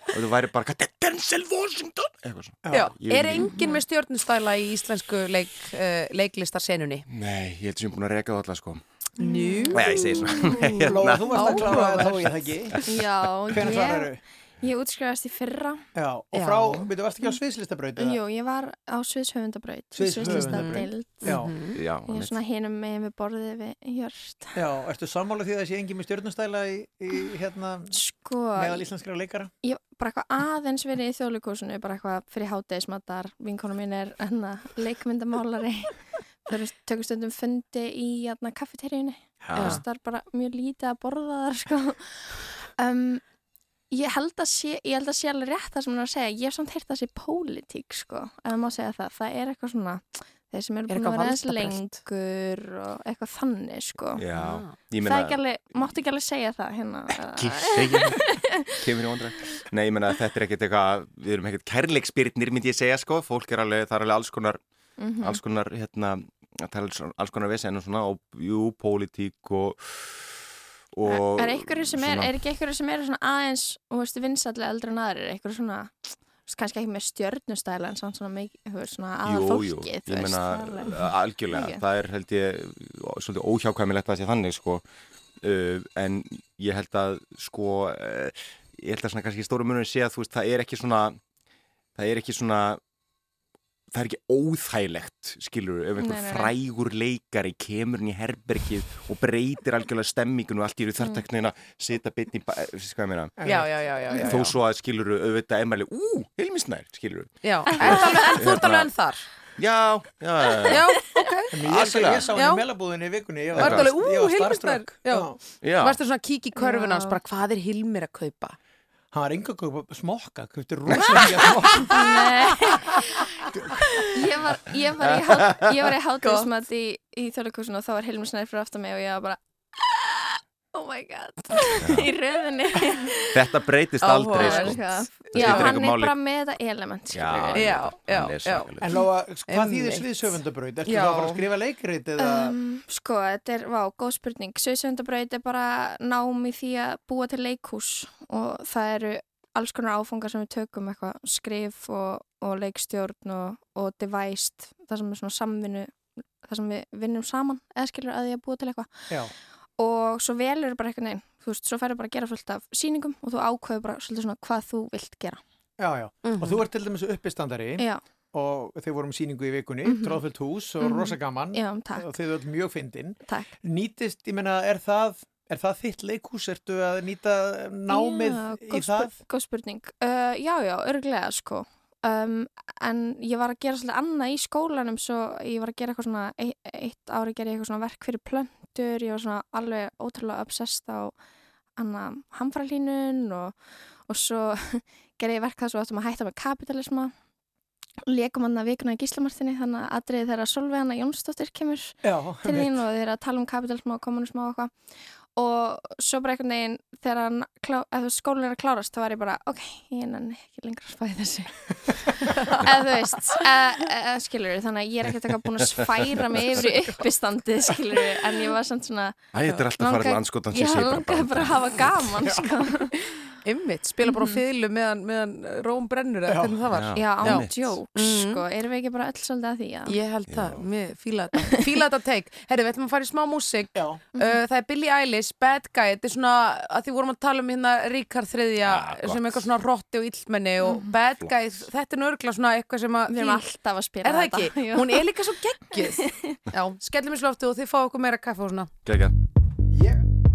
og þú væri bara, þetta er Denzel Washington? Eitthvað svona. Já, Ég er enginn með stjórnustæla í íslensku leik, uh, leiklistarsenunni? Nei, ég held sem ég er búin að reka það alla sko Njú. Nei, ég segi svona Lóa, hérna. þú varst að klára það þá ég það ekki Já, Hvernig svarar ég, þau? ég útskrifast í fyrra. Já, og Já. frá, veitu, varst ekki á sviðslistabraut? eða? Jú, ég var á Sviðshöfundabraut, Sviðshöfundabraut. Sviðslistadeild. Já, Já, Ég er svona hinum megin við borðið við hjörst. já, ertu sammála því að það sé engin með stjórnustæla í, í hérna Sko, meðal íslenskra leikara? ég bara eitthvað aðeins verið í þjóðleikúsinu, bara eitthvað fyrir hátegismatar, vinkonu mín er enna leikmyndamálari. Þau eru tökum stundum fundi í hérna, kaffeteríunni. Já. Það er bara mjög lítið að borða þar, sko. Um, ég held að sé, ég held að sé alveg rétt það sem hún er að segja. Ég hef samt heyrt það sé pólitík, sko. Ef það má segja það. Það er eitthvað svona, þeir sem eru Er búin að vera eins lengur og eitthvað þannig, sko. Já, Ah. ég Það meina ekki alveg, máttu ekki alveg segja það hérna. Ekki segja Kemur í ondra Nei, ég meina þetta er ekkert eitthvað Við erum ekkert kærleiksbyrnir myndi ég segja sko Fólk er alveg, það er alveg alls konar Mhm. alls konar, hérna það er alls- konar vesen og svona og jú, pólitík og og er er, svona- er ekki einhverju sem er svona aðeins, þú veist, vinsallega eldri en aðrir, einhverju svona kannski ekki með stjörnustæla en svona, mikið, svona aðal Jú, fólki þú ég veist, er algjörlega, Ekki? það er held ég svolítið óhjákvæmilegt að sé þannig sko uh, en ég held að sko uh, ég held að svona kannski stóru munur sé að þú veist það er ekki svona það er ekki svona það er ekki óþægilegt skilur ef einhver frægur leikari kemur inn í herbergið og breytir algjörlega stemmingun og allt í eru Mm. sita bitni, já. þó svo að skilur auðvitað emæli, ú, heilmisnær skilur Já, er það alveg, en þú ert alveg enn þar? já, já, já, Já, ok. Ég, ég, Algjörlega. ég sá henni Já. í vikunni ég Var var, þetta alveg, ég ú, var Hilmir starstruck. Snær? Já. já. Varstu svona að kíkja í körfuna hans, hvað er Hilmir að kaupa? Hann var enga smokka, kaupti rosalega smokka ég var, ég var í, hát- ég var í hátíðismat í, í þjóðleikúsinu og þá var Hilmur Snær fyrir aftan mig og ég var bara oh my god í röðinni Þetta breytist aldrei Áhugavert. sko. já, hann er máli. bara með þetta element Já. Já, já, já. En Lóa, hvað þýðir sviðsöfundabraut? Ertu þá að fara að skrifa leikrit eða? Um, sko, þetta er, vá, góð spurning. Sveisöndabraut er bara nám í því að búa til leikhús og það eru alls konar áfangar sem við tökum eitthvað skrif og, og leikstjórn og, og devised, það sem er svona samvinnu, það sem við vinnum saman eða skilur að því að búa til eitthvað Já. Og svo velur bara eitthvað neinn, þú veist, svo færðu bara að gera fullt af sýningum og þú ákveður bara svolítið svona hvað þú vilt gera. Já, já. Mhm. Og þú ert til dæmis uppistandari Já, og þeir vorum sýningu í vikunni, Mhm. tróðfullt hús og Mhm. rosa gaman já, takk, og þeir eru mjög fyndin. takk. Nýtist, ég meina, er það, er það þitt leikhús? Ertu að nýta námið Já, í góð það? spur- Góð spurning. Uh, já, já, örglega sko. Um, en ég var að gera svolítið annað í skólanum svo ég var að gera eitthvað svona eitt, ári gerði ég eitthvað svona verk fyrir plöntur ég var svona alveg ótrúlega obsessed á anna hamfralínun og, og svo gerði ég verk það svo áttum að hætta með kapitalisma leikum hann að vikuna í gíslamartinni þannig að atriði þegar Solveig Anna Jónsdóttir kemur Já, til þín og þeir eru að tala um kapitalisma og kommunisma og eitthvað og svo bara einhvern veginn þegar hann skólinn er að klárast þá var ég bara, ok, ég nenni ekki lengur að spæði þessu. Eða þú veist eða, skilur þannig að ég er ekkert eitthvað búin að sfæra mig yfir í uppistandið skilur en ég var samt svona Æ, þetta er alltaf farið Langaði- landskotans Já, langaði bara að hafa gaman sko. Ymmit, spila bara á fiðlu meðan, meðan róm brennur eða Já. hvernig það var Já, án Einmitt. jokes, Mhm. sko, erum við ekki bara öll svolítið að því, já? Ég held það, mér fíla þetta Fíla þetta take Herri, við ætlum að fara í smá músík Já. uh, Það er Billie Eilish, Bad Guy Þetta er svona, að því vorum að tala um hérna Ríkard þriðja, Ja, sem eitthvað svona rotti og illmenni og Bad Guy Þetta er nörgla svona eitthvað sem að Við erum alltaf að spila Er það þetta. ekki? Hún er líka svo geggjuð Já, skellum í sloftu og þið fá okkur meira kaffe og svona Gekka. Ég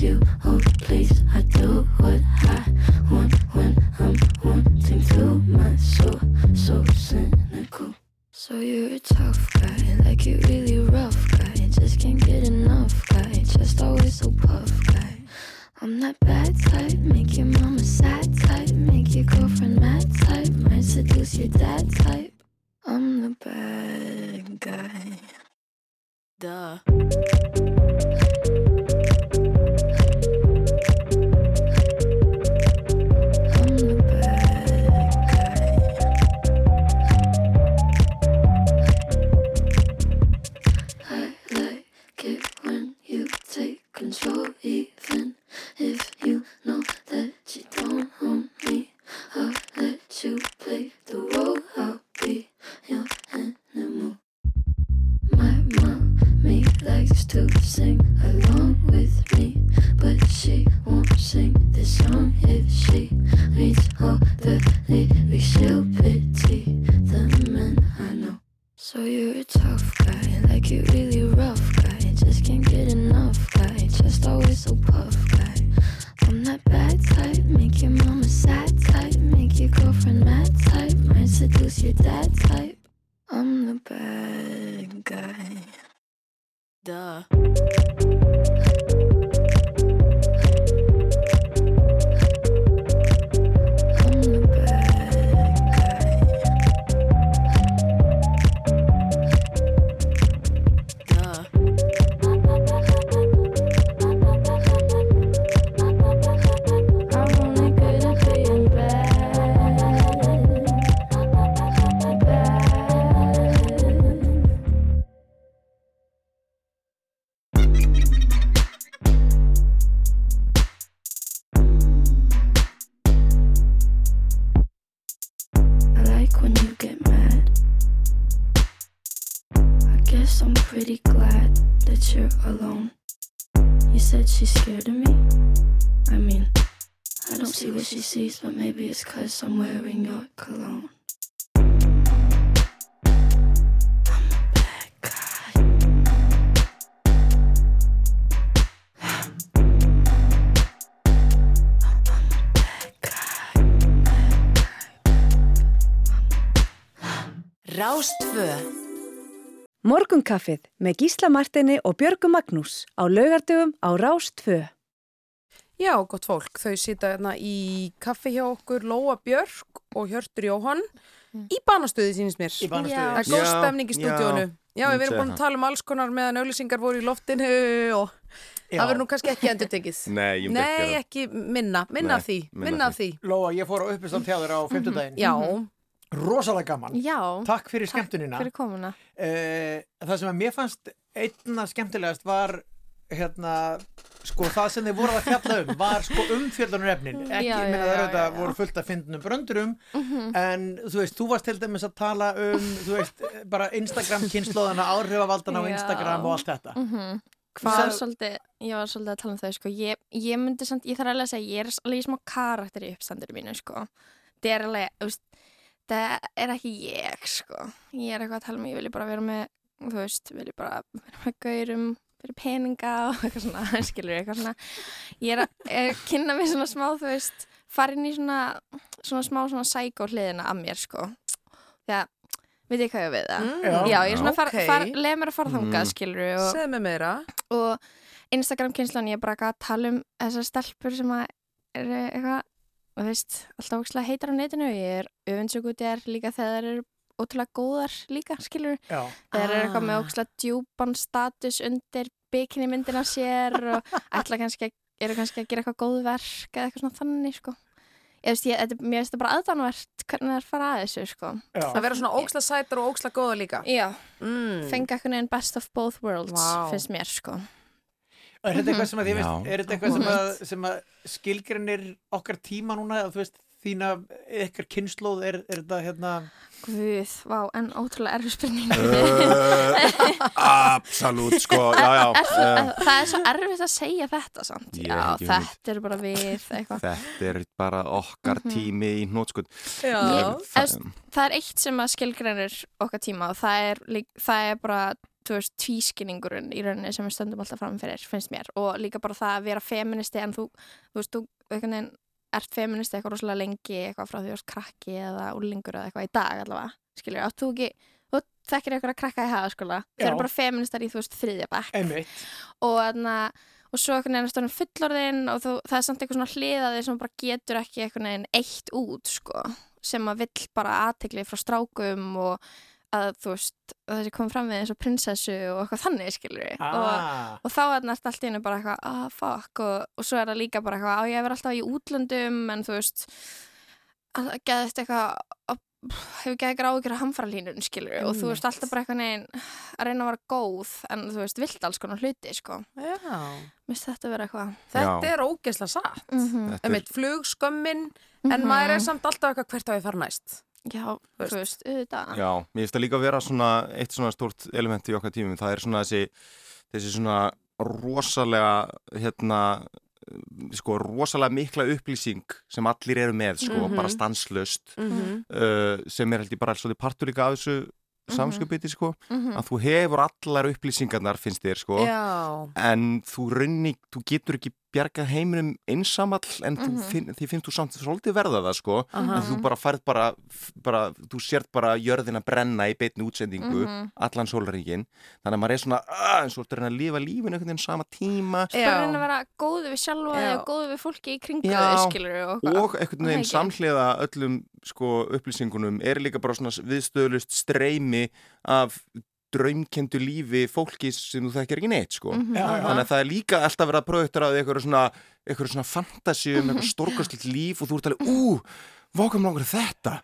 you. Oh, please, I do what I want when I'm So you're a tough guy, like you really rough guy. Just can't get enough guy, just always so puff guy. I'm that bad type, make your mama sad type, make your girlfriend mad type, might seduce your dad type. I'm the bad guy. Duh. It's cause I'm wearing your cologne. I'm a bad guy. Rástfö Morgunkaffið með Gísla Martini og Björgu Magnús á laugardögum á Rástfö. Já, gott fólk, þau sita hérna í kaffi hjá okkur Lóa Björk og Hjörtur Jóhann í banastöði sínist mér. Í banastöði. Það er góð stemning í stúdíónu. já. Við erum búin að tala um alls konar meðan auðlýsingar voru í loftinu og Já. það verður nú kannski ekki endur tekið. Nei, ekki Nei, það. ekki minna, minna Nei, af því, minna af því. Lóa, ég fór á uppistand hjá þér á fimmtudaginn. Já, Rosalega gaman. Já, Takk fyrir skemmtunina. fyrir komuna. Eh, það sem að mér fannst einna skemmtilegast var hérna, sko það sem þið voruð að fjalla um var sko umfjöldunarefnin ekki, Já, ég meina já, það já, er auðvitað voru fullt af fyndnum bröndurum Mhm. en þú veist, þú varst til dæmis að tala um þú veist, bara Instagram kynnslóðana áhrifavaldana á. Instagram og allt þetta Mhm. Hvað- Ég var svolítið, ég var svolítið að tala um þau sko. ég, ég myndi samt, ég þarf alveg að segja ég er alveg í smá karakter í uppstandur mínu sko. það er alveg, þú veist það er ekki ég sko. ég er eitthvað að tala um, ég vilja bara vera með þú veist, vilja bara vera með gaurum fyrir peninga og eitthvað svona, skilur eitthvað svona ég er að er að kynna mér svona smá, þú veist farin í svona, svona smá svona sækó hliðina að mér, sko þegar, veit ég hvað ég við það Mm. já, Já. ég er svona, far, Ok. far, leið mér að fara þangað, Mm. skilur og, Segð mér meira og Instagram kynslan ég er bara að tala um þessar stelpur sem að er eitthvað og þú veist, alltaf ókslega heitar á netinu ég er öfundsökutir líka þegar þeir eru ótrúlega góðar líka, skilur Já. þeir eru eitthvað með Ah. ókslega djúpan status undir bikini myndina sér og ætla kannski að eru kannski að gera eitthvað góð verk eða eitthvað svona þannig, sko ég veist, ég, þetta, mér finnst það bara aðdánvert hvernig það er fara að þessu, sko Að vera svona óksla sætar og óksla góða líka Já, mm. fengi eitthvað neginn best of both worlds Vá. finnst mér, sko Er þetta eitthvað sem að, Já. veist, er þetta eitthvað sem að, sem að skilgrinir okkar tíma núna, að þú veist, þína, ykkar kynnslóð, er, er þetta hérna, Guð, vá, en ótrúlega erfið spurning. Uh, Absolutt, sko, já, já Er það, uh, það er svo erfitt að segja þetta samt. Já, þetta er bara við eitthvað. Þetta er bara okkar Mhm. tími í Efst, Það er eitt sem að skilgreinir okkar tíma og það er, það er bara þú veist, tvískinningurinn í rauninni sem við stöndum alltaf framfyrir, finnst mér. Og líka bara það að vera feministi en þú, þú veist, þú einhvern veginn ert feministi eitthvað rosalega lengi eitthvað frá því að þú ert krakki eða úlingur eða eitthvað í dag allavega, skilur, átt þú ekki þú þekkir eitthvað að krakka í hagaskóla þeir Já. eru bara feministar í, þú veist, þriðja bekk einmitt, og, þarna, og svo einhvern veginn er stóðum fullorðinn og þú, það er samt eitthvað svona hliðaði sem bara getur ekki einhvern veginn eitt út sko, sem að vill bara aðtegli frá strákum og að þú veist, að þessi komið fram við eins og prinsessu og eitthvað þannig skilur við og, ah, og þá er þetta allt í hennu bara eitthvað ah fuck og, og svo er það líka bara eitthvað á ég að vera alltaf í útlöndum en þú veist að geða þetta eitthvað að- hefur geðið eitthvað áhyggjur af hamfaralínun skilur og þú veist alltaf bara eitthvað neginn að reyna að vera góð en þú veist vilt alls konar hluti sko. Já. Mist þetta vera eitthvað. Þetta Já. er ógeðslega satt. Mm Þetta er, Einmitt flugskömmin En maður er alltaf Já, Þú veist. auðvitað já, mér finnst það líka að vera svona eitt svona stórt element í okkar tímum það er svona þessi, þessi svona rosalega hérna sko rosalega mikla upplýsing sem allir eru með sko, Mhm. bara stanslust mm -hmm. uh, sem er held ég bara svolítið partur líka af þessu Mhm. samskupiti sko Mhm. að þú hefur allar upplýsingarnar finnst þér sko Já en þú raunni, þú getur ekki bjarga heiminum einsamall en þú Mhm. finn, því finnst þú samt svolítið verða það sko Aha. en þú bara færð bara, bara þú sért bara jörðin að brenna í beinni útsendingu Mhm. allan sólringin þannig að maður er svona "Ah," eins og þú er að lifa lífinu einhvern veginn sama tíma reyna að vera góðu við sjálfa og góðu við fólki í kringu Já. þig skilur og, og einhvern veginn samhliða öllum sko upplýsingunum er líka bara svona viðstöðlust streymi af draumkendu lífi fólki sem þú þekkir ekki neitt sko Mhm. Já, já. þannig að það er líka alltaf verið að pröftra því eitthvað svona, eitthvað svona fantasi um Mhm. eitthvað stórkostlegt líf og þú ert alveg, ú, vákum langar þetta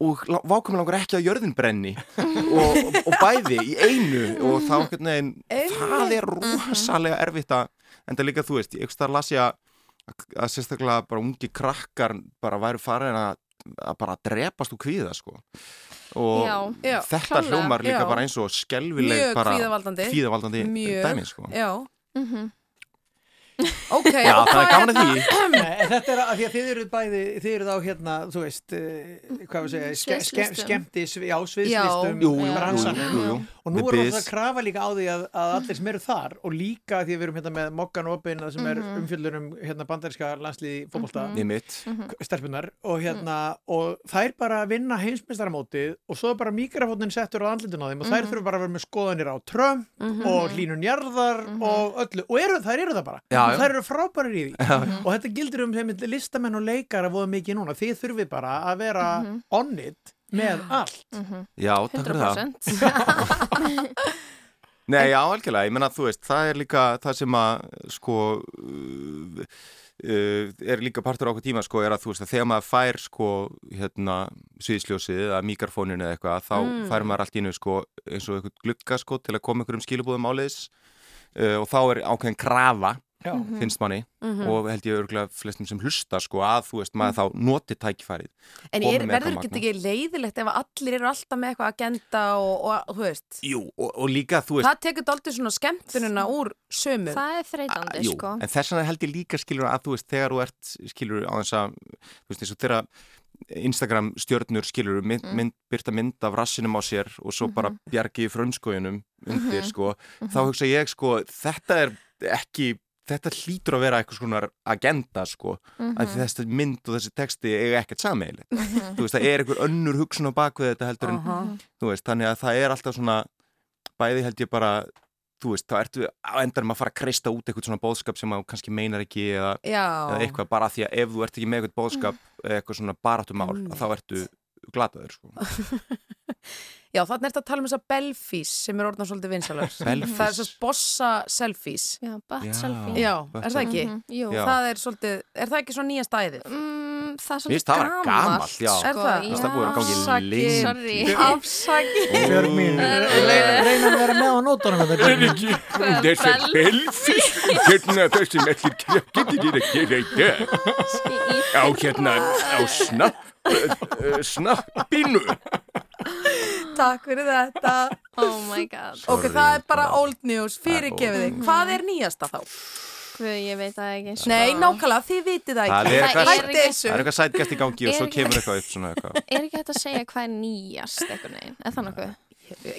og vákum langar ekki að jörðin brenni og, og, og bæði í einu og þá veginn, það er rosalega erfitt að, en það líka þú veist, ég þar las ég að, að sérstaklega bara ungi krakkar bara væru farin að, að bara drepast úr kvíða sko og Já, þetta hljómar líka já. bara eins og skelvileg Mjög bara kvíðavaldandi. dæmi sko Já, Mhm. Ok Já, og það er hvað gaman að því. Nei, þetta er að því að þið eruð bæði, þið eruð á hérna, þú veist, uh, hvað við segja, ske, ske, Sviðslistum. skemmti, já, sviðslistum, Jú, jú, jú, bransanum. jú, jú. Og nú The er Biz. það að krafa líka á því að, að allir sem eru þar og líka því að við erum hérna með Mokkan Opin sem er Mhm. umfjöldunum hérna bandaríska landsliði fótbolta. Í mitt stelpunar og hérna og þær bara vinna heimsmeistaramótið og svo er bara mikrofónin settur á andlindin á þeim og þær þurfa bara að vera með skoðanir á Trump og hlínun jarðar og öllu. Og eru, þær eru það bara. Já, og þær eru frábærir í því. Og þetta gildir um þeim listamenn og leikara voða mikið núna, þið þurfið bara að vera on it með allt. Já, takk fyrir það. 100% Nei, já, algjörlega, ég menna þú veist, það er líka það sem að sko uh, uh, er líka partur á okkur tíma sko, er að þú veist að þegar maður fær sko hérna sviðsljósið eða mikrofóninu eða eitthvað, þá Mm. fær maður allt í einu sko eins og eitthvað glugga sko til að koma einhverjum skilubúðum áleiðis uh, og þá er ákveðin krafa Já. finnst manni Mhm. og held ég örgulega flestum sem hlusta sko að þú veist maður þá noti tækifærið En er, verður eitthvað ekki leiðilegt ef að allir eru alltaf með eitthvað agenda og, og, og þú veist Jú, og, og líka þú veist Það tekur daldið svona skemmtunina úr sömu Það er þreytandi Jú, sko en þess vegna held ég líka skilur að þú veist þegar þú ert skilur á þess að þú veist eins og þegar Instagram stjörnur skilur mynd, Mm. mynd, byrta mynd af rassinum á sér og svo bara Mhm. bjargi í frumskójunum undir Mhm. sko, Mhm. þá hugsa ég sko þetta er ekki þetta hlýtur að vera eitthvað svona agenda sko, Mhm. að þessi mynd og þessi texti eiga ekkert sameiginlegt Mhm. þú veist, það er einhver önnur hugsun á bakvið þetta heldur en, Aha. þú veist, þannig að það er alltaf svona bæði held ég bara þú veist, þá ertu á endanum að fara að kreista út eitthvað svona bóðskap sem þú kannski meinar ekki eða, eða eitthvað bara því að ef þú ert ekki með eitthvað bóðskap eða eitthvað svona baráttumál, Einmitt. að þá ertu glataður sko. Já, þannig ertu að tala um þessa belfís sem er orðan svolítið vinsalar. Belfís? Það er svo bossa selfies. Já, Já, selfie. Já, er það ekki? Jú. Já. Það er svolítið, er það ekki svo nýja stæðið? Mm, það er svolítið vera gamalt, já. Er það? Það búið að gangi lengi. Afsaki. Björg mín, reyna að vera með á nótunum þetta, Björg mín. Þessi belfís hérna þessi mellir getur þér í dag á hérna á snapp uh, snappinu Takk fyrir þetta. Oh my god. Ok, það er bara old news, fyrirgefið þig. Hvað er nýjasta þá? Guð, ég veit það ekki. sko. Nei, nákvæmlega, þið vitið það Það ekki. er eitthvað, er það er eitthvað sætgæst í gangi og svo kemur eitthvað upp svona eitthvað Er ekki hægt að segja hvað er nýjast eitthvað neginn? Er það nokkuð?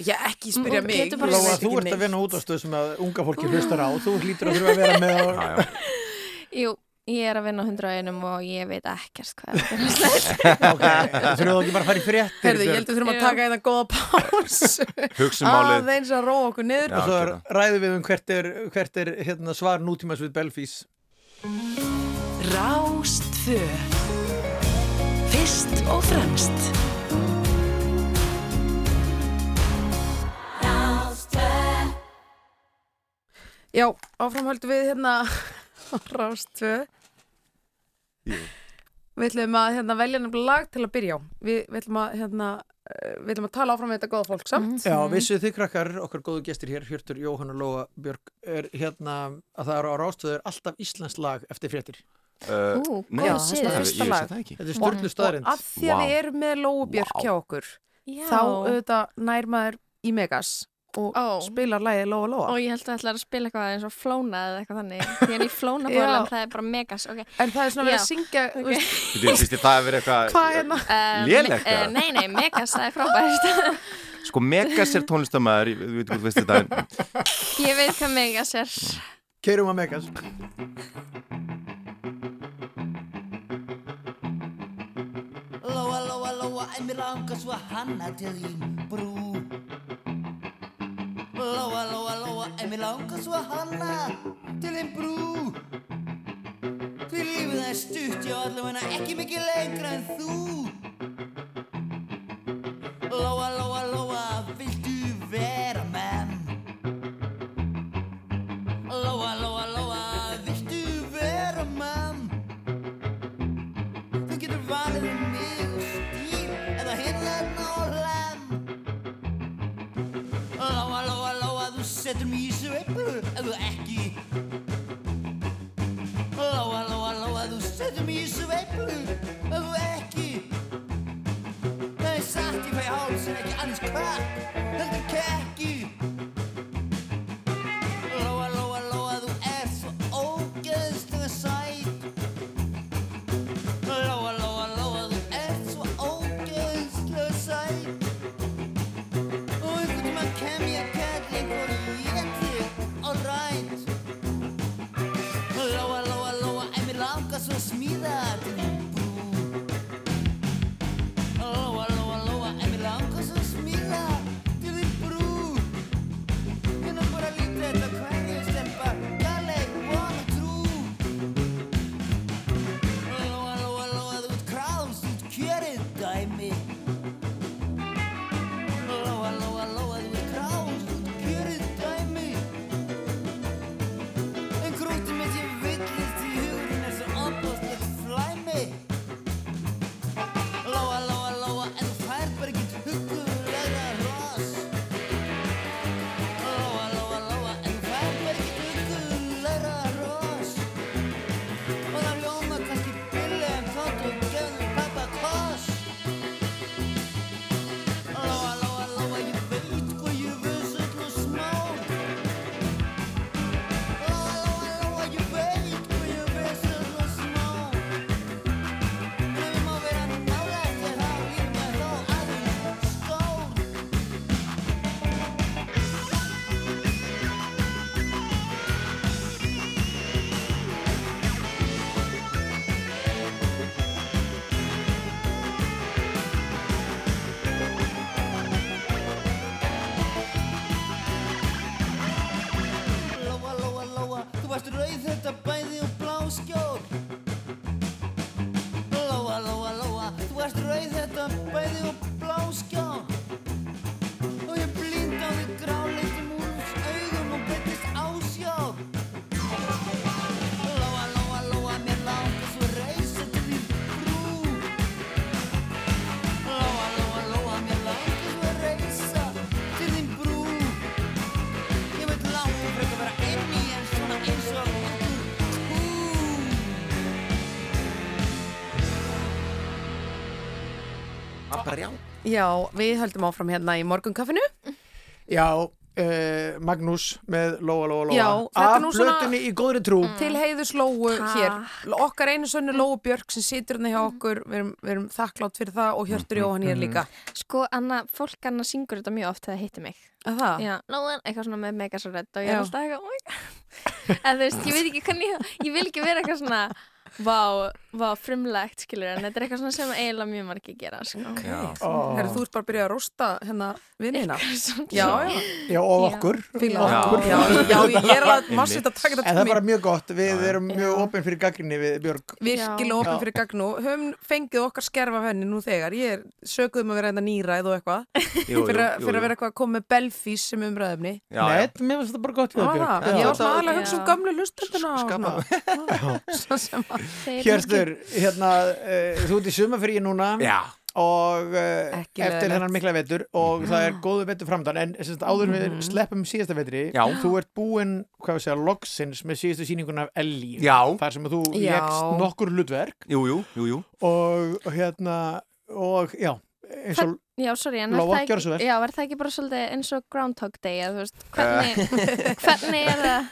Já, ekki spyrja Mm, mig. getur bara- ég Lóa, þú ert að vinna út á stöð sem að unga fólki hlustar á þú hlýtur að þurfa að vera með á Já, já. Jú, ég er að vinna á hundraðinum og ég veit ekkert hvað er þetta. ok, þurfum þú ekki bara að fara í fréttir Herði, ég held að við þurfum að Já. taka eina góða pás. Hugsum málið. Aðeins að róa okkur niður. Já, og svo ræðum við um hvert er, hvert er hérna, svar nútímas við Belfís Rástfö Fyrst og fremst Já, áfram höldum við hérna á Rástvö. Jú. Við ætlum að hérna, velja nefnilega lag til að byrja á. Við, við, ætlum að, hérna, eh, við ætlum að tala áfram með þetta góða fólk samt. Já, vissuð þið krakkar, okkar góðu gestir hér Hjörtur, Jóhann og Lóa Björg er hérna að það eru á rástöður alltaf íslensk lag eftir fréttir Uh, Ú, er- það ekki Þetta er Og staðrind af því að Vá. við erum með Lóubjörk Vá. hjá okkur, Já. þá auðvitað nær maður í Megas og Ó. spilar lagið Lóa Lóa. Og ég held að ætla að spila eitthvað eins og flóna eða eitthvað þannig. Því en í flóna bólum Já. það er bara megas, ok. En það er svona verið að syngja, Ok. þú veist, Þú veist, það er verið eitthvað hvað? Uh, eða? uh, Nei, nei, megas, það er frábært. Sko Megas er tónlistamæður, ég veit hvað þú veist þetta en ég veit hvað megas er. Keirum að megas Lóa, lóa, lóa, en mér langar svo að hanna til þín brú Lóa, lóa, lóa, en mér langar svo að hanna til þín brú. Því lífið það er stutt, já allavega ekki mikið lengra en þú. Lóa, lóa, lóa, viltu í sveiplu ef þú ekki. Það er satt ég fæ háls en ekki annars kvart Já, við höldum áfram hérna í morgunkaffinu. Já, uh, Magnús með Lóa Lóa Lóa Já, þetta er af nú svona- blötunni í góðri trú Til heiðus Lóu Takk. hér. Okkar einu sönnu Lóu Björk sem situr hérna hjá okkur. Við erum, við erum þakklátt fyrir það og Hjörtur Jóhann hér líka. Sko, Anna, fólk Anna syngur þetta mjög oft þegar það hittir mig. Að það? Já, Lóan, eitthvað svona með mega svo redd og ég Já. er alltaf eitthvað, oh god. En þú veist, ég veit ekki hvernig, ég, ég vil ekki vera eitthvað svona, vá, vá, frumlegt, skilur, en þetta er eitthvað sem eiginlega mjög margir gera, sko. Já. Ó. Herru, þú ert bara að byrja að rosta hérna vinnina. Já, já. Já, og Já. okkur Fíla Já. það. Já, já, ég er að massið að taka En þetta það til er bara mjög gott, við erum mjög opinn fyrir gaggrinni við Björg Virkilega Já. opin Já. fyrir gagnu. Höfum fengið okkar skerfa henni nú þegar. Ég er sökuð um að vera enda nýræð og eitthvað. Jú, jú, Fyrir, að- vera eitthvað að koma með belfís sem já. Nei, mér það. Að að Hjörstur, hérna, uh, þú ert í sumafríi núna Já. og uh, Ekki eftir leiðilegt. þennan mikla vetur og það er góðu vetur framdann en sem sagt, áður en við sleppum síðasta vetri Já. þú ert búinn, hvað við segja, loksins með síðustu sýninguna af Ellie Já. þar sem að þú Já. leggst nokkur hlutverk Jú, jú, jú, jú. og, og hérna og já, eins og Já, sorry, en Lóa, er það gjörðu svo vel. ekki, já, er það ekki bara svolítið eins og Groundhog Day, eða þú veist, hvernig, hvernig er það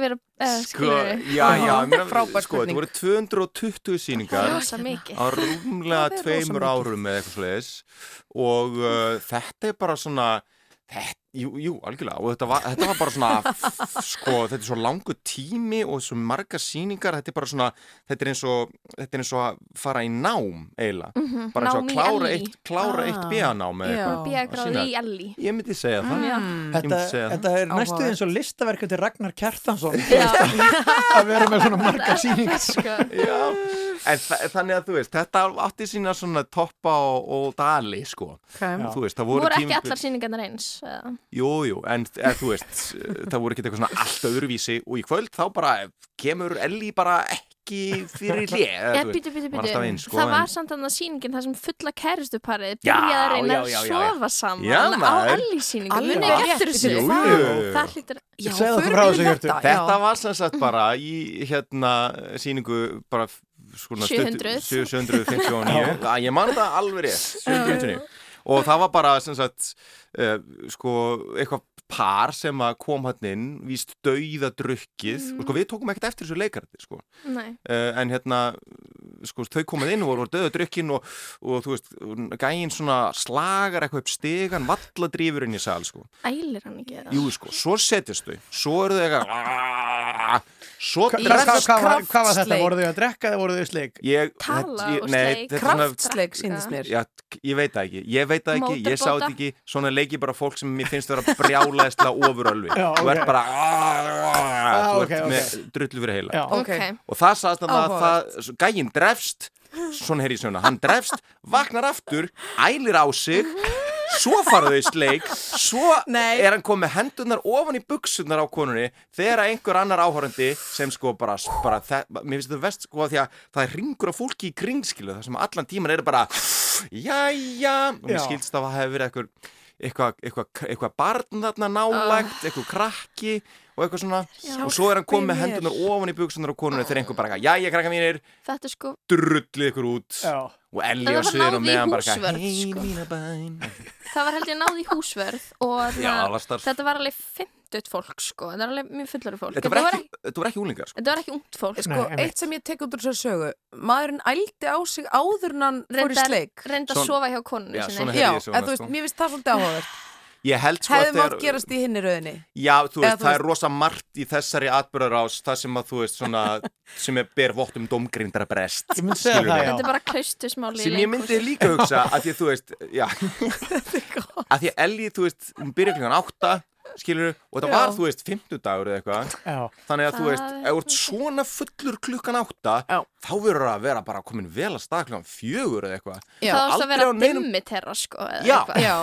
vera, eða Sko, skilur við? já, já, mér, sko, þetta voru 220 sýningar Rosa mikið. á rúmlega tveimur árum eða eitthvað sliðis og uh, þetta er bara svona þetta, jú, jú, algjörlega og þetta var, þetta var bara svona sko, þetta er svo langu tími og svo marga sýningar, þetta er bara svona þetta er eins og, þetta er eins og að fara í nám eiginlega, Mhm, bara eins og að klára eitt, klára eitt Ah, B.A.nám eða já. eitthvað Bara bíagráði í Ellie. ég myndi segja það Já. Mm. Þetta, myndi segja það. þetta er næstuð eins og listaverk til Ragnar Kjartansson Já. að vera með svona margar sýningar Sko. Já, en þa þannig að þú veist, þetta átti sína svona toppa og, og dali, sko. Okay. Já. Þú veist, það voru, Voru ekki tímabil- allar sýningarnar eins? eða? Jú, jú, en eð, þú veist, það voru ekki eitthvað svona allt öðruvísi og í kvöld þá bara kemur Elli bara ekki fyrir hlið. Já, býtu, býtu, var býtu. sko, Það var en- samt þannig að sýningin þar sem fulla kæristuparið Já, byrjaði að reyna já, að já, já, já. sofa saman Já, á maður. Ellie-sýningu. Alveg ekki eftir þessu. jú, jú, Það- hlýtur... Já, þessu, Hjörtur. þetta. Þetta já. var sem sagt bara í hérna sýningu bara svona 700. 759 að ég man það alveg rétt 759 og það var bara sem sagt uh, sko eitthvað par sem kom hann inn víst dauða drukkið Mhm. og sko við tókum ekkert eftir þessu leikarði sko. Uh, en hérna sko þau komið inn og voru dauða drukkin og, og þú veist gæinn svona slagar eitthvað upp stigan valladrýfur inn í sal sko Ælir hann ekki það? Jú, sko, svo setjast þau, svo eru þau eitthvað, svo Hva- drefst hvað, hvað, var- hvað var þetta? kraftsleik. Voru þau að drekka eða voru þau sleik? ég, Tala og nei, sleik. þetta er svona- Kraftsleik síndist mér. Já, ég veit það ekki, ég veit það ekki, ég sá þetta ekki, svona leiki bara fólk sem mér finnst vera brjálæðislega ofurölvi. Þú ert bara, þú ok, ert með drullu fyrir heila. Og það þannig að það, gæinn drefst, svona heyri ég svona, hann drefst, vaknar aftur, ælir á sig, svo fara þau sleik, svo Nei. er hann komið hendunar ofan í buksunar á konunni þegar einhver annar áhórandi sem sko bara, bara mér finnst þetta vest sko að því að það er ringur af fólki í kringskilu þar sem allan tíman eru bara jæja, og mér skilst að það hefur verið eitthvað eitthvað eitthva, eitthva barn þarna nálægt, eitthvað krakki og eitthvað svona og svo er hann komið með hendunar ofan í buksunar á konunni þegar einhver bara, jæja krakka mínir Þetta er sko, drullið ykkur út Já. og sviðinu og náð í meðan bara hei sko. mína bæn það var held ég náð í húsverð og Já, þetta var alveg 50 fólk sko, þetta var alveg mjög fullari fólk. Þetta var ekki, þetta var ekki úlingar sko. Þetta var ekki ungt fólk. Sko, Nei, eitt sem ég tek út úr þessu sögu maðurinn ældi á sig áður en hann fór í sleik Reynda að sofa hjá konunni Já, Já, ég sko. mér finnst það svolítið áhugavert Ég held sko Hefði að mátt gerast í hinni rauðinni Já, þú Eða veist, þú það veist- er rosa margt í þessari atbyrðarás það sem að þú veist svona sem er ber vott um domgrindara brest Ég myndi segja það, já. Þetta er bara klaustusmáli sem ég myndi líka hugsa að því að þú veist já, að því að Ellie, þú veist hún byrja klukkan átta skilur og þetta Já. var, þú veist, 50 dagur eða eitthvað Já. þannig að þú Það veist, er ef þú ert svona fullur klukkan átta Já. þá verður að vera bara komin vel að stað klukkan fjögur eða eitthvað Já. Það ást að aldrei vera á neinum- dimmi terra sko eða Já. eitthvað. Já,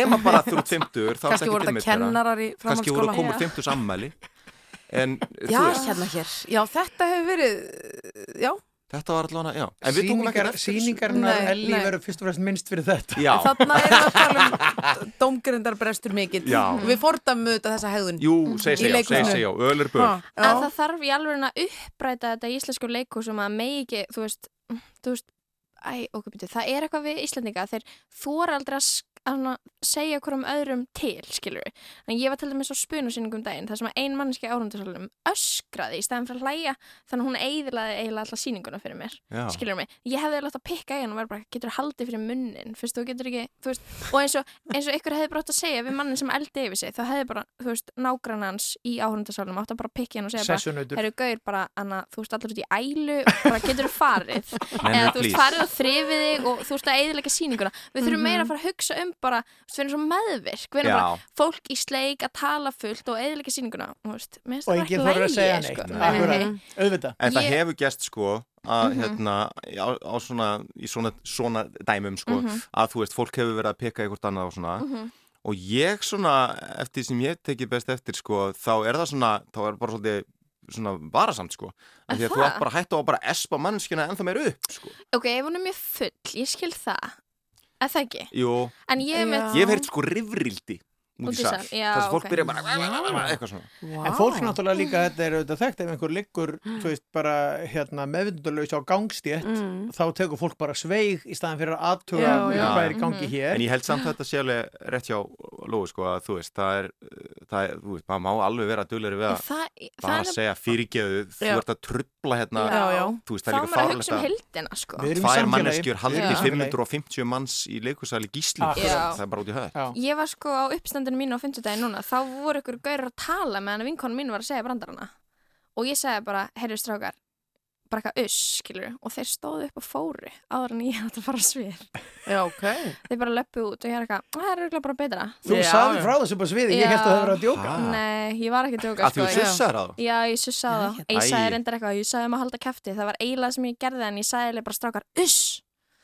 nema bara þú ert 50 þá kannski voru þetta kennarar í kannski voru framhaldsskóla. komur Já. 50 sammæli en þú Já, veist, hérna hér. Já, þetta hefur verið, já, þetta var allavega, já en við tókum ekki eftir þessu. sýningarnar Nei, Elli verður fyrst og fremst minnst fyrir þetta já, þarna erum við að tala um dómgrindarbrestur mikill. Já. Við fordæmum auðvitað þessa hegðun. jú, segi sig já, segi sig já, öl er böl Ha, En það þarf í alveg að uppræta þetta íslensku leikhúsum að megi ekki, þú veist, þú veist, æ, okkur byrju, það er eitthvað við Íslandinga þeir þóra aldrei að að segja hverjum öðrum til, skilur við. En ég var til dæmis á spunusýningum daginn þar sem að ein manneski árundarsalunum öskraði í stæðan fyrir að hlæja þannig að hún eiðilaði eiginlega alla sýninguna fyrir mér. Já. Skilur mig. Ég hefði látt að pikka í hann og vera bara, getur haldið fyrir munnin, fyrst þú getur ekki, þú veist, og eins og, eins og ykkur hefði bara átt að segja við mannin sem eldi yfir sig, þá hefði bara, þú veist, nágrannans í áhundarsalunum átt að bara pikka hann og segja bara, gaur bara, Anna, þú veist allir út í ælu bara getur þú farið eða þú veist farið og þrifið þig og þú veist að eðilega sýninguna við þurfum meira að fara að hugsa um bara þú veist, við erum svo meðvirk, við erum Já. bara fólk í sleik að tala fullt og eðilega sýninguna og, veist, og það enginn ekki þarf að segja neitt sko. Akkurat, Nei. auðvitað En það Ég- hefur gæst sko að Mhm. hérna á, á svona, í svona, svona dæmum sko Mhm. að þú veist, fólk hefur verið að peka í hvort annað og svona Mhm. og ég svona, eftir sem ég tekið best eftir sko, þá er það svona þá er bara svolítið svona varasamt sko af því að þú það? átt bara að hætta að bara espa mannskina ennþá meir upp sko ok, ef hún er mjög full, ég skil það er það ekki? Jú, en ég með ég hef heyrt sko rifrildi sal, já, þess að fólk ok. byrja bara eitthvað svona Vá. En fólk náttúrulega líka, þetta er auðvitað þekkt ef einhver liggur, veist, bara hérna, meðvindulaus á gangstétt Mm. þá tekur fólk bara sveig í staðan fyrir að aðtuga hvað er í gangi Mhm. hér En ég held samt að þetta sé alveg rétt hjá Lói sko að þú veist, það er, það er þú veist, maður má alveg vera duglegri við að það, bara það að segja fyrirgeðu, þú ert að trubla hérna, Já, já. þú veist, það er líka um farlegt að heldina sko. Við erum í tvær manneskjur haldið Já. 550 manns í leikusæli gísli, það er bara út í höð Já. Var sko á uppstandinu mínu á 50 dagi núna þá voru ykkur gaurir að tala meðan vinkonu mín var að segja brandarana og ég segja bara, heyrðu strákar bara eitthvað uss, skilur og þeir stóðu upp og fóru áður en ég átt að fara svið Já, ok. þeir bara löppu út og ég er eitthvað, það er auðvitað bara betra Þú Já, sagði já. frá þessu bara sviði, Já. ég held að það hefur að djóka Ah. Nei, ég var ekki að djóka að þú sko. sussar á það Já, ég sussaði það Æ. Ég sagði Æ. reyndar eitthvað, ég sagði um að halda kæfti það var eiginlega sem ég gerði en ég sagði eiginlega bara strákar uss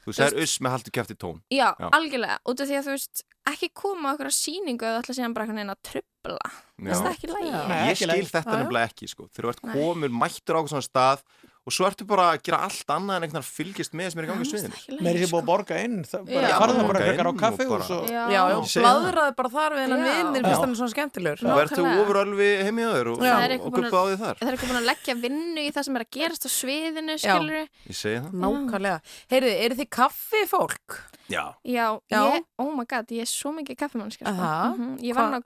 þú segir uss með haldur kæfti tón Já, Já. algjörlega, út af því að þú veist ekki koma á okkur að sýningu eða ætla síðan bara einhvern veginn að trubla það ekki lægi. Nei, ég skil þetta nefnilega ekki sko. þegar þú ert komin mættur á eitthvað svona stað og svo ertu bara að gera allt annað en einhvern veginn fylgist með sem er í gangi sviðin Meiri sér búið að borga inn, bara Já. farða bara Borga frekar á kaffi og svo Já, já, það. bladraði bara þar við hennan Já. vinnir Já. fyrst hann er svona skemmtilegur. og verður þú Nákvæmlega. ofur alveg heim í öður og, Já. Og, og guppa á því þar Það er ekki búin að leggja vinnu í það sem er að gerast á sviðinu, Já. skilur ég segi það Nákvæmlega. Heyrðu, eru þið kaffi fólk? já. Já, Já. Ég, oh my god, ég er svo mikið kaffimannskja sko. Mhm. Ég vann á? Já,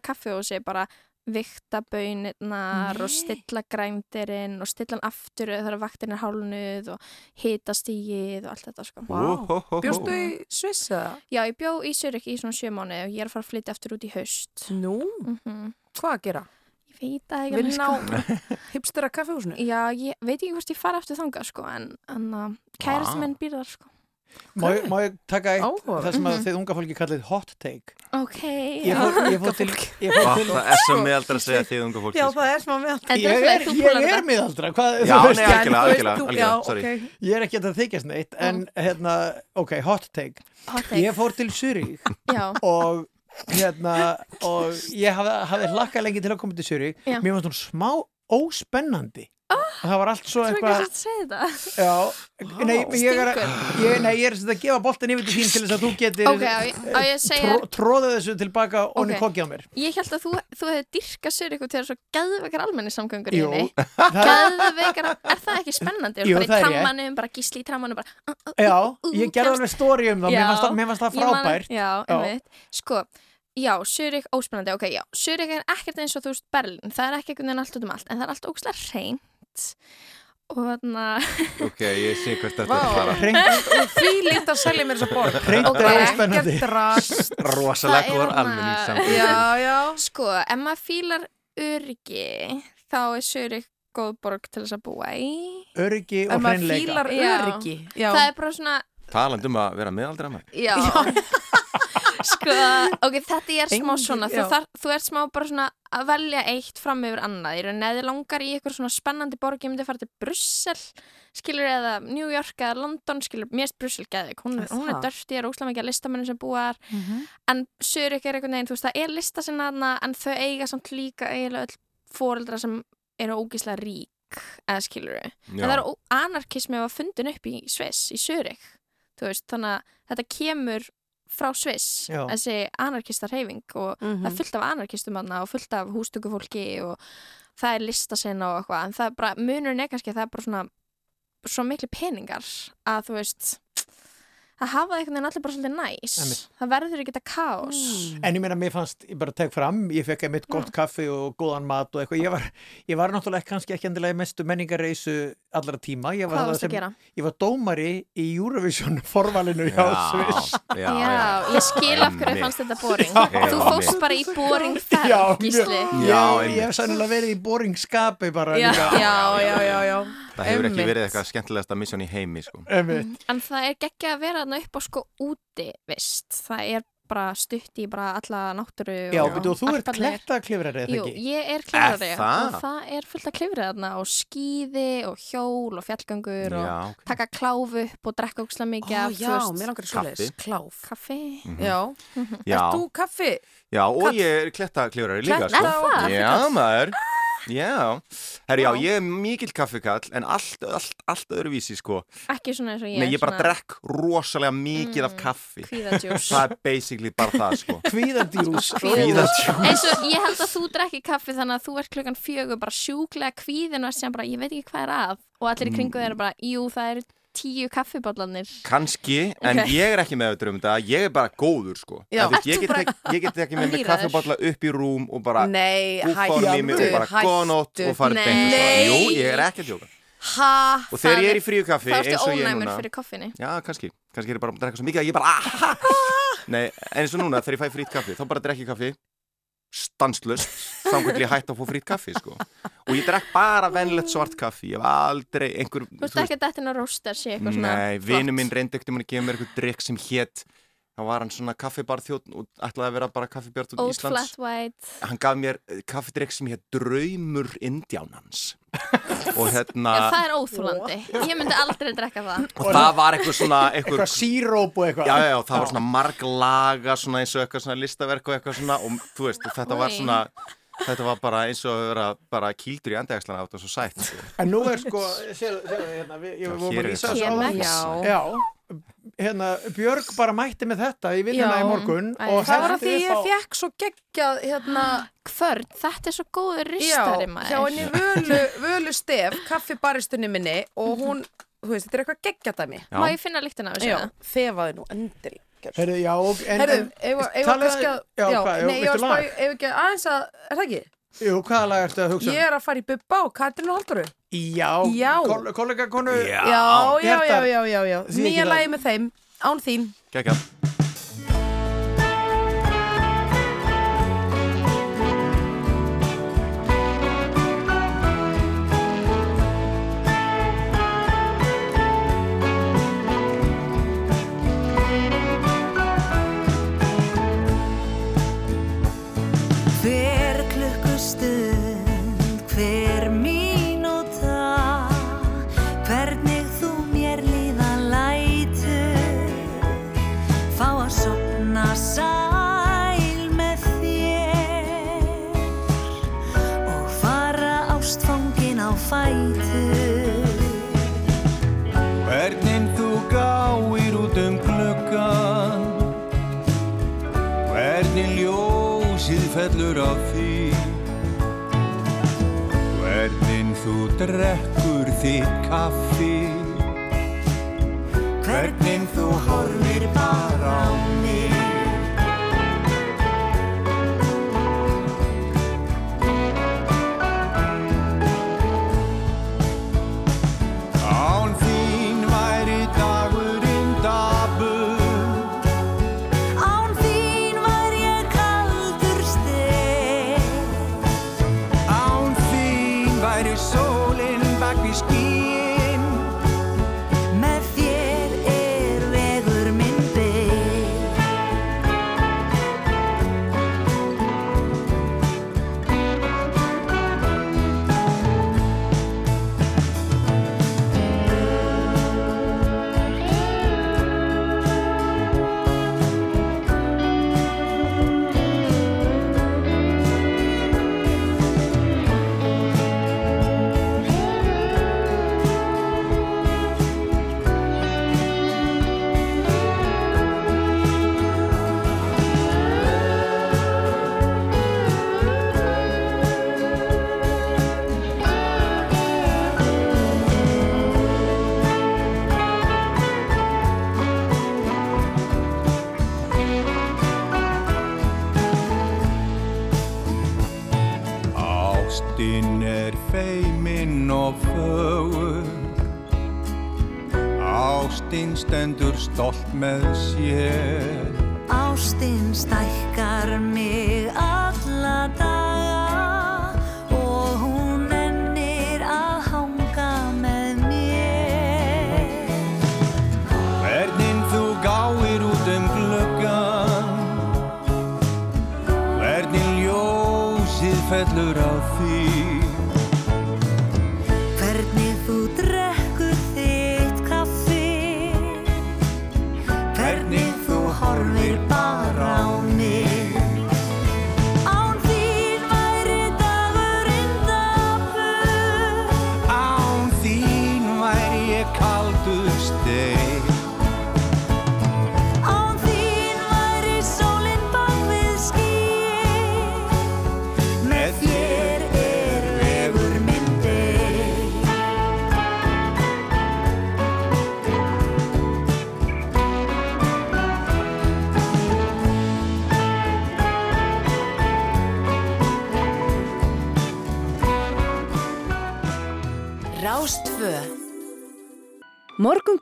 kaffihúsi bara vikta bönirnar og stilla grændirinn og stilla hann aftur þegar vaktin er hálnuð og hita stíið og allt þetta sko. Vá. Bjóstu í Sviss eða? Já, ég bjó í Zurich í svona sjö mánu og ég er að fara að flytja aftur út í haust. Nú, Mm hvað að gera? Ég veit það ekki alveg, Vinna á hipstera kaffihúsinu? Já, ég veit ekki hvort ég fara aftur þangað sko, en, en uh, kærasti Vá. minn býr þar sko. Má ég- má ég taka eitt, Áhugavert. það sem að Mhm. þið unga fólki kallið hot take Ok, Ég já. fór, ég fór til, ég fór til það er svo meðaldra að segja þið unga fólki Já, sko. það er smá með Þetta Ég er er, alltaf þú ég er miðaldra, hvað, Já, þú veist, nei, algjörlega, algjörlega, algjörlega, sorry. ok. ég er ekki að það þykjast neitt, en hérna, ok, hot take. Hot take. Ég fór til Zurich Já, og hérna, og ég hafði, hafði hlakkað lengi til að koma til Zurich. Já. Mér fannst hún smá óspennandi. Það var allt svo eitthvað, að segja þetta. já, nei, ég er, að, ég, nei, ég er sem sagt að gefa boltin yfir til þín til þess að þú getur Ok, á ég- á ég að segja- tró, tróðið þessu tilbaka og Ok. niður kokið á mér. Ég held að þú, þú hefði dyrkað sér eitthvað til þess að gæðveikar almennissamgöngur í Jú, henni. Gæðveikar, er það ekki spennandi? Jú, bara í trammanum, bara gísli í trammanum, bara... uh, uh, já, uh, ég gerði kemst- alveg stóri um það, mér fannst það, frábært. Já, einmitt. Sko, já, Zurich, óspennandi, ok, já. Zurich er ekkert eins og þú veist Berlin. Það er ekki einhvern veginn allt út um allt, en það er allt ógslag reynt. Og þarna, ok, ég sé hvert þetta er að fara Hreint, Og því líkt að selja mér þessa borg. hreint Ok. er óspennandi. Ekkert drast. rosalega Það er góður hana- almenningssamgöngur Já, já. sko, ef maður fílar öryggi, þá er Zurich góð borg til þess að búa í. Öryggi og maður hreinleika. fílar Já. öryggi. Já. Það er bara svona, Talandi um að vera meðaldra maður. Já, sko, ok, þetta er smá svona, þú, þar, þú ert smá bara svona að velja eitt fram yfir annað, í rauninni eða þið langar í eitthvað svona spennandi borg, ég myndi fara til Brussel, skilur eða New York eða London, skilur, mér er Brussel geðvik, hún, Er hún er það? dörti, er óslega mikið að listamennin sem búa þar, Mhm. en Zurich er einhvern veginn, þú veist, það er lista sinna þarna, en þau eiga samt líka eiginlega öll foreldra sem eru ógislega rík, eða skilur. En það er anarkismi að fundin upp í Sviss, í þú veist, þannig að þetta kemur frá Sviss, Já. þessi anarkista reyfing og Mhm. það er fullt af anarkistum og fullt af hústökufólki og það er listasinn og eitthvað en það er bara, munurinn er kannski að það er bara svona svo miklu peningar að þú veist að hafa það einhvern veginn allir bara svolítið næs Einmitt. það verður ekki þetta kaos En ég meina, mér fannst, ég bara tek fram, ég fekk einmitt gott kaffi og góðan mat og eitthvað. Ég var, ég var náttúrulega kannski ekki endilega mestu menningarreisu allra tíma. Ég var gera? Ég var dómari í Eurovision forvalinu hjá Sviss. já, Já, ég skil af hverju fannst þetta boring Já, Þú fóst bara í boring ferð, Já, Gísli Já, Ég, hef sannilega verið í boringskapi bara Já. líka. Já, já, já, já. Það hefur ekki verið eitthvað skemmtilegasta missjón í heimi, sko. Einmitt. En það er geggja að vera þarna upp á sko úti, vist. Það er bara stutt í bara alla náttúru Já, og og þú ert alparnir. klettaklifrari, eða Jú, ekki? ég er klifrari Er það? og það er fullt af klifrið þarna og skíði og hjól og fjallgöngur og Já, ok. taka kláf upp og drekka ókslega mikið Ó, af, já, veist, mér langar að svoleiðis. Kláf. kaffi. Mhm. Já. Já. Ert þú kaffi? Já, og Kall? ég er klettaklifrari líka, Kletta sko. og? Já, maður. Já. Herri, já, ég er mikill kaffikall, en allt, allt, allt öðruvísi, sko. Ekki svona eins og ég. Nei, ég bara svona drekk rosalega mikið af kaffi. Kvíðadjús. Það er basically bara það, sko. Kvíðadjús. Kvíðadjús. eins og ég held að þú drekki kaffi þannig að þú ert klukkan fjögur bara sjúklega kvíðin og sem bara, ég veit ekki hvað er að og allir í kringu þeir eru bara, jú það eru tíu kaffiballanir Kanski, en Ok. ég er ekki með þetta um þetta, ég er bara góður, sko. Þú veist, ég, Ert þú get bara ekki, ég get ekki með mig kaffibotla upp í rúm og bara í mig og bara hættu. og farið svona. Jú, ég er ekki að djóka. Ha? Og þegar ég er í fríu kaffi, þá ertu er ónæmur núna. fyrir koffinni Já, kannski. Kannski er ég bara að drekka svo mikið að ég bara Nei, en eins og núna þegar ég fæ frýtt kaffi þá bara drekki kaffi stanslust hvernig ég hætti að fá frýtt kaffi sko. og ég drekk bara venlegt svart kaffi ég hef aldrei einhver Þú veist ekki að þetta er roster sé eitthvað svona Nei, vinu minn reyndi ekkert um að gefa mér eitthvað drikk sem hétt þá var hann svona kaffibarþjótt og ætlaði að vera bara kaffibjart út Old Íslands flat white hann gaf mér eh, kaffidrykk sem hétt Draumur Indjánans og hérna Já, það er óþúlandi Ég myndi aldrei drekka það og það var eitthvað svona eitthvað, Eitthvað síróp og eitthvað. Já, já, já, það var svona marg laga svona eins og eitthvað svona listaverk og eitthvað svona og þú veist, þetta var svona þetta var bara eins og að vera bara kýldur í andegslana átt og svo sætt. En nú er sko, séu, séu, hérna, við, ég hér er lýsa þetta. þessu áðan. Já. Já, hérna, Björg bara mætti með þetta í vinnuna Já. í morgun Æ, og Það var að því ég fekk svo geggjað hérna, Kvörn, þetta er svo góður já, ristari maður henni völu, völu stef, kaffibaristunni minni og hún, þú veist, þetta er eitthvað geggjadæmi. Já. Má ég finna líktina af þessu? Já, þefaði nú endilega. Heyrðu, já, og- en, Herðu, en- talaðu- kannski að, Já, hvað, nei, ég var spá, ef ekki aðeins að, er það ekki? Jú, hvaða lag ertu að hugsa? um? Ég er að fara í Bubba og Katrín og Halldóru. Já, Já. kol- kollega konu Já, já, já, já, já, já. Nýja lagi með þeim, án þín. Gekka á því. Hvernig þú drekkur þitt kaffi. Hvernig þú horfir bara á mig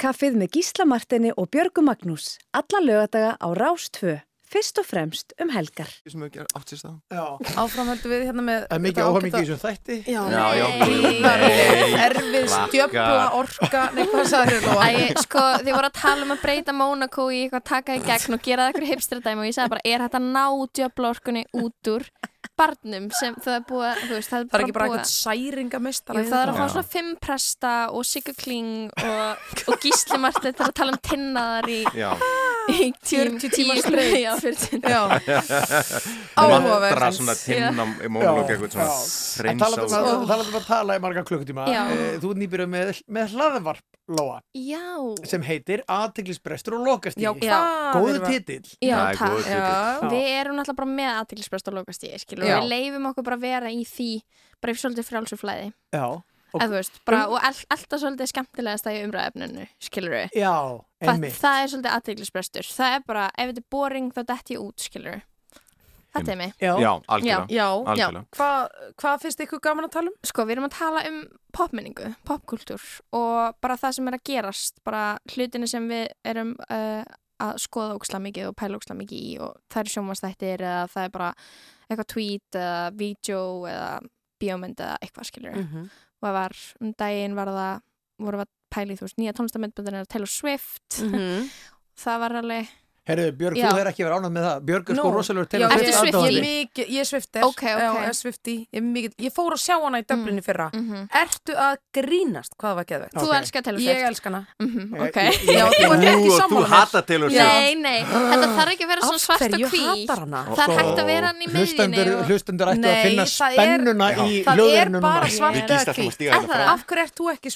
Morgunkaffið með Gísla Martini og Björgu Magnús. Alla lögadaga á Rástfö. Fyrst og fremst um helgar. sem hefur gert átt sér stað Já. Áfram höldum við hérna með Það er mikið þetta óhamingi í þessum þætti. Já, Já, já, Nei, erfið stjöfla orka Nei, hvað sagði þér Æ, sko, þið voru að tala um að breyta Mónakó í eitthvað taka í gegn og gera það eitthvað hipstradæmi og ég sagði bara, er að ná djöflorkunni út úr barnum sem það er búið, að- þú veist, það er, Það er ekki bara eitthvað særingamistara Jú, það er að fá svona fimm presta og Sigga Kling og, og Gísli Martin það er að tala um tinnaðar í, Já, í 40 tíma í- streitt. Já, 40 Já, Mandra áhugaverðins svona tinna í mónulók eitthvað svona En talandi um hreinsa að, talandi um að tala í marga klukkutíma eh, Þú ert nýbyrjuð með, með hlaðvarp Lóa. Já, sem heitir Aðteglisbrestur og hvað? Góðu titill. Já, Það er takk. góður titill. Já, Við erum náttúrulega bara með aðtiklisbrest og og við. Leifum okkur bara vera í því, bara í svolítið frjálsur flæði, Já, og, eða þú veist, bara, og all, alltaf svolítið skemmtilegast í umræðefninu, skilur við. já Það, einmitt. það er svolítið aðtiklisbrestur, það er bara, ef þetta er boring þá dett ég út, skilur við. Þetta er mig. Já, algjörlega. já, já. Algjörlega. Hvað hva finnst ykkur gaman að tala um? Sko, við erum að tala um popmenningu, popkultúr og bara það sem er að gerast, bara hlutinni sem við erum uh, að skoða óksla mikið og pæla óksla mikið í og það er sjómanstættir eða það er bara eitthvað tweet eða vídeo eða bíómynd eða eitthvað skilur Mhm. og það var um daginn var það voru að pæla í þú veist nýja tónlistamöndbundin Taylor Swift Mhm. það var alveg Herru, Björg, Já. þú er ekki verið ánægð með það Björg er sko Nú, rosalegur til Ertu ég- Swiftie? Ég er mikið, ég er Swifter Ok, ok. Já, ég er Swiftie Ég, er mikið, ég fór að sjá hana í Dublinni fyrra mm Ertu að grínast hvað það var geðvegt? þú Ok. elskar Taylor Ég Swift elska hana Mhm, Ég- ok ég- Já, þú ert ekki og þú hata Taylor Swift. Nei, nei, þetta þarf ekki að vera svona Af svart og hverju hví hatar hana? Það er hægt að vera hann í miðjunni hlustendur ættu að finna er- spennuna í er Ég- að Er hérna. Af hverju þú ekki?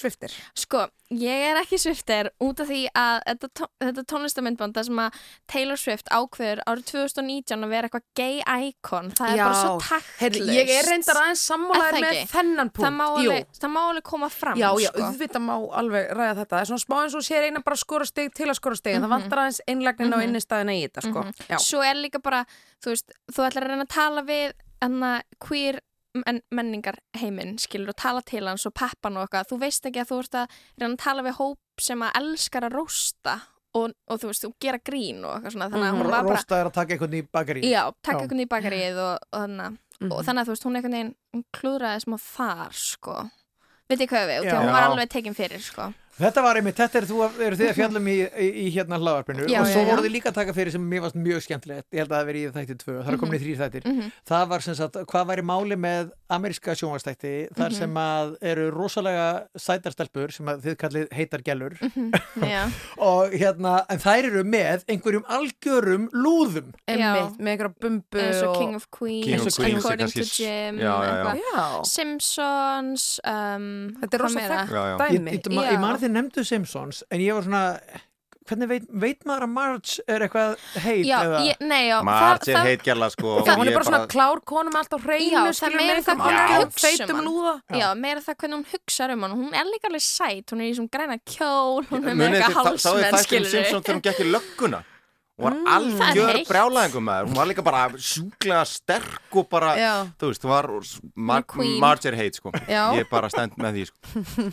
Sko, ég er ekki Swifter út af því að þetta, tó þetta tónlistamindband það sem að Taylor Swift ákveður árið 2019 að vera eitthvað gay icon það er bara svo taktlust Ég er reyndar aðeins Er sammálaðir það með ekki? þennan punkt það má, Jú. alveg, það má alveg koma fram Já, já, sko. auðvitað má alveg ræða þetta Það er svona smá eins og sér eina bara skora stig til að skora stig en það Mhm. vantar aðeins einlægnin og Mhm. innistæðina í þetta sko. Mhm. Já, Svo er líka bara, þú veist, þú ætlar að reyna að tala við enna queer men menningar heiminn, skilur, og tala til hans og peppan og eitthvað, þú veist ekki að þú ert að reyna að tala við hóp sem að elskar að rósta og, og þú veist, og gera grín og eitthvað svona, þannig að hún var bara Rósta er að taka einhvern í bakari Já, taka Já. einhvern í bakarið og, og, þannig, Mhm. og þannig að þú veist, hún einhvern veginn hún klúðraði smá þar, sko. Veit ég hvað við, og hún var alveg tekin fyrir, sko Þetta var einmitt, þetta er, þú, eru þið að fjallum í, í, í hérna hlaðvarpinu. Já, og svo voru þið líka að taka fyrir sem mér varst mjög skemmtilegt. Ég held að það veri í þætti tvö, það er komin í þrýr þættir. Mhm. það var sem sagt, hvað væri máli með ameríska sjónvastætti, þar Mhm. sem að eru rosalega sætarstelpur sem að þið kallið heitar gælur Já, og hérna, en þær eru með einhverjum algjörum lúðum. Einmitt, með einhverja bumbu eins og og... King of Queens, King of Queens According to Jim Já, já, já. eitthvað. Já, Simpsons um, þetta er hvað rosa meira? þekkt Já, já. ég, dæmi ég, ég, Þið nefndu Simpsons en ég var svona hvernig veit, veit maður að Marge er eitthvað heit Já, eða? ég, nei, já Marge er það- heitgerla sko Það, hún ég er bara svona klár konum allt á Já, hreinu það meira það hvernig hún hugsa um feitum hann. lúða Já, meira það hvernig hún hugsa um hann. Hún er líka alveg sæt, hún er í svona græna kjól hún er með eitthvað þið, þá- sáuð þið hálsmenn, þættum skilur Simpson þegar hún gekk í lögguna hún var Mm. Er algjör brjálæðingum maður hún var líka bara sjúklega sterk og bara, Já. þú veist, hún var Mar. Marger Hate, sko Já. ég bara stend með því, sko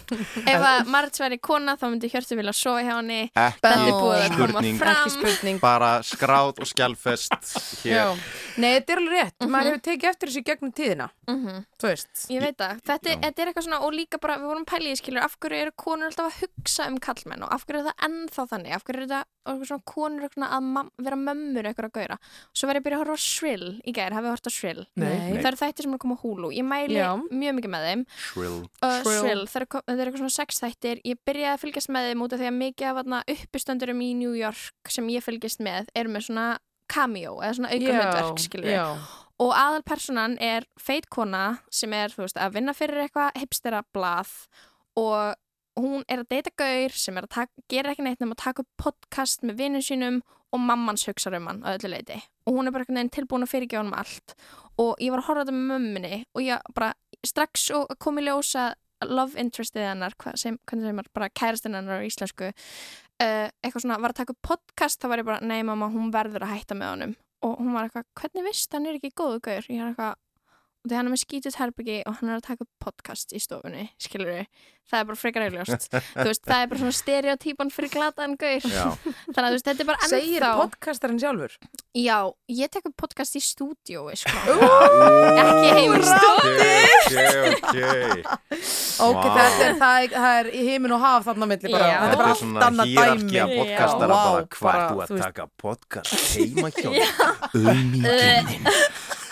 Ef að Marits væri kona þá myndi Hjörtur vilja sofa hjá henni er búið að koma fram bara skráð og skjálfest hér. Nei, þetta er alveg rétt. Maður hefur tekið eftir þessu gegnum tíðina. Mhm. Þú veist. Ég veit það, þetta, þetta er eitthvað svona og líka bara, við vorum pælið skilur af hverju eru konur alltaf að hugsa um kallmenn og af hverju er það er vera mömmur eitthvað að gauðra, svo var ég að byrja að horfa á Shrill í gær, hafið hort á Shrill? Nei. það eru þættir sem er að koma á húlu, ég mæli Já. mjög mikið með þeim. Shrill. Uh, Shrill. Shrill, það er, þetta er eitthvað svona sex þættir. Ég byrjaði að fylgjast með þeim út af því að mikið af þarna uppistöndurum í New York sem ég fylgjast með eru með svona cameo eða svona auka hlutverk skilur já. og aðalpersonan er feitkona sem er þú veist, að vinna fyrir eitthvað hipstera blað og hún er að deyta gaur sem er að taka, gera ekki neitt nema að taka podcast með vinnum sínum og mammans hugsa um hann að öllu leiti og hún er bara veginn tilbúin að fyrirgefa hann allt. Og ég var að horfa á þetta með mömmunni og ég bara strax kom í ljósa love interestið hennar sem, hvernig sem er bara kærastinn hennar á íslensku uh, eitthvað svona var að taka podcast þá var ég bara, nei mamma, hún verður að hætta með honum. Og hún var eitthvað, hvernig vist hann er ekki góðu gaur? Ég er eitthvað, og hann er með skítut herbyggi og hann er að taka podcast í stofunni skilur við, það er bara frekar auðljóst það er bara svona stereotypan fyrir glataðan gaur Já. þannig að veist, þetta er bara ennþá Segir podcastarinn sjálfur? já, ég tek upp podcast í stúdíói sko. ekki heim í stofu ok, ok Ok, Vá. þetta er, það, er, það er í heimin og haf þarna milli bara. Þetta er Þetta bara er allt svona annað hýrarki dæmi. að podcastara bara hvað bara, þú að taka podcast heima hjá auðmíkinn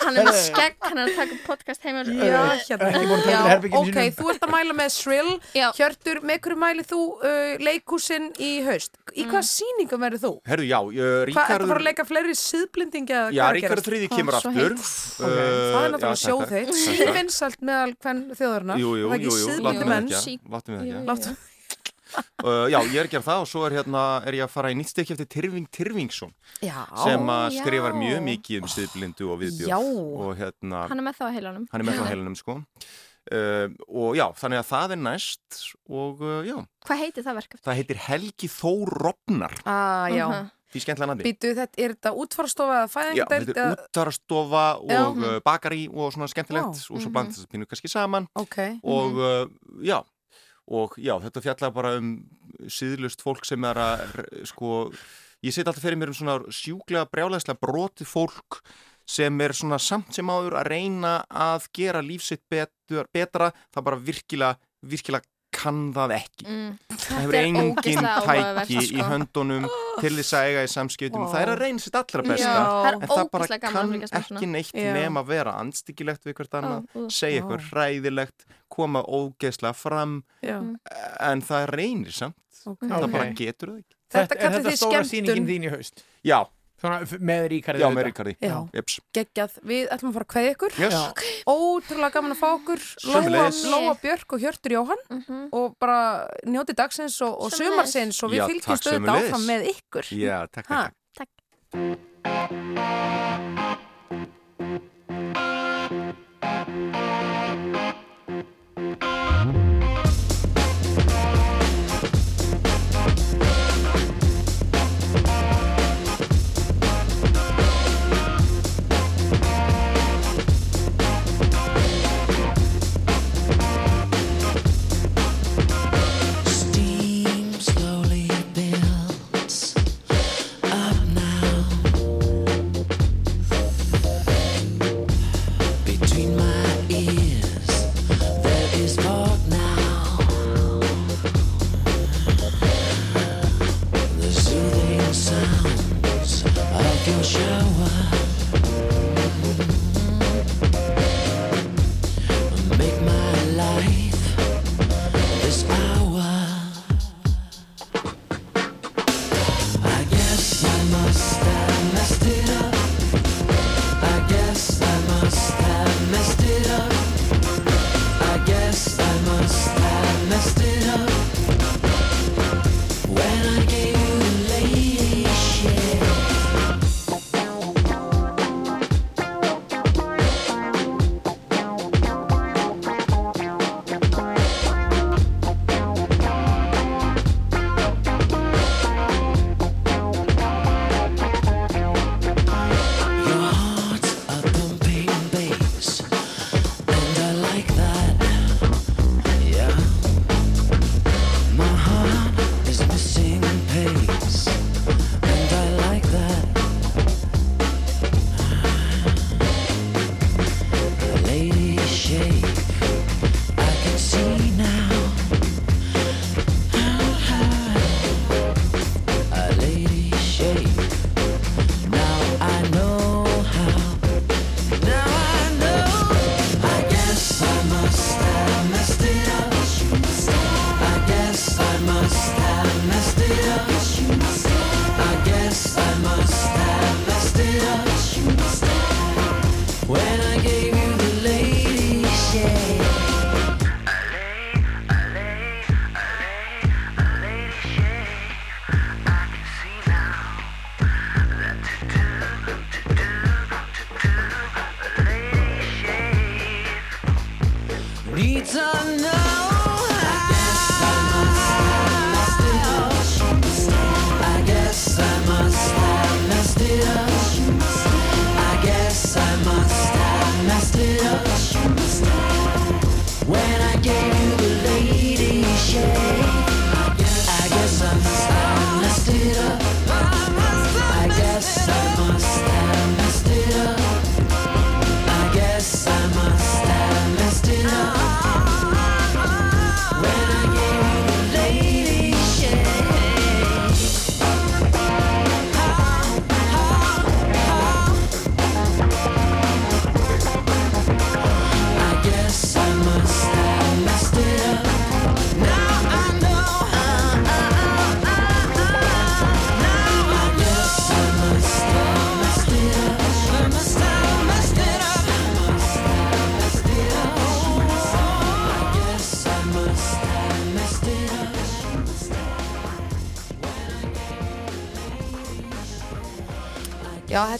hann er með skegg, hann er að taka podcast heima Já, hérna. Já, ok, þú ert að mæla með Shrill. Já. Hjörtur, með hverju mælið þú uh, leikúsin í haust? Í Mm. hvað sýningum verður þú? Herðu, já, uh, Hvað, ertu að fara að leika fleiri síðblendingi eða Já, hvað að Ríkarður gerast? þriði kemur Ó, svo aftur heitt. Uh, Það er náttúrulega já, sjóð þeitt. Svífinsalt meðal hvern þjóðurna. Jú, jú, Það er ekki jú, jú, látum við menn. ekki Látum við Jú, ekki uh, Já, ég er að gera það og svo er, hérna, er ég að fara í nýtt stykki eftir Tyrfing Tyrfingsson Já. sem að já. skrifar mjög mikið um siðblindu og viðbjóð Já. og hérna, hann er með það á heilanum hann er með það á heilunum sko uh, og já, þannig að það er næst og uh, já, hvað heitir það verkefni? það heitir Helgi Þór Rofnar Ah, já. Mhm. því skemmtilega nandi Býtu, þetta, er þetta útfarstofa eða Já, fæðingadeild? þetta er eða- útarastofa Já. og uh, bakari og svona skemmtilegt Já. og svo Mhm. bland þess að pínu kannski saman Ok. og uh, já og já, þetta fjallar bara um síðlust fólk sem er að sko, ég set alltaf fyrir mér um svona sjúklega brjálæðslega broti fólk sem er svona samt sem áður að reyna að gera lífsitt betur, betra, það bara virkilega virkilega kann það ekki Mm. það hefur Þetta engin tæki sko. í höndunum til þess að eiga í samskiptum Vá. það er að reyna sitt allra besta Já. það er en það bara ógeðslega gaman að kann ekki neitt Já. nema að vera andstyggilegt við hvert annað, Ó, ú. segja eitthvað hræðilegt koma ógeðslega fram Já. Mm. en það reynir samt Ok. það Ok. bara getur það ekki Þetta þetta þið stóra skemmtun. sýningin þín í haust já, Svona með Ríkarði já með Ríkardi. Geggjað. Við ætlum að fara að kveðja ykkur. Yes. Já. Ótrúlega gaman að fá okkur. Lóa. Lóa Björk og Hjörtur Jóhann Mhm. og bara njóti dagsins og, og sumarsins og við auðvitað sömuleiðis. áfram með ykkur. já, takk, Ha. takk,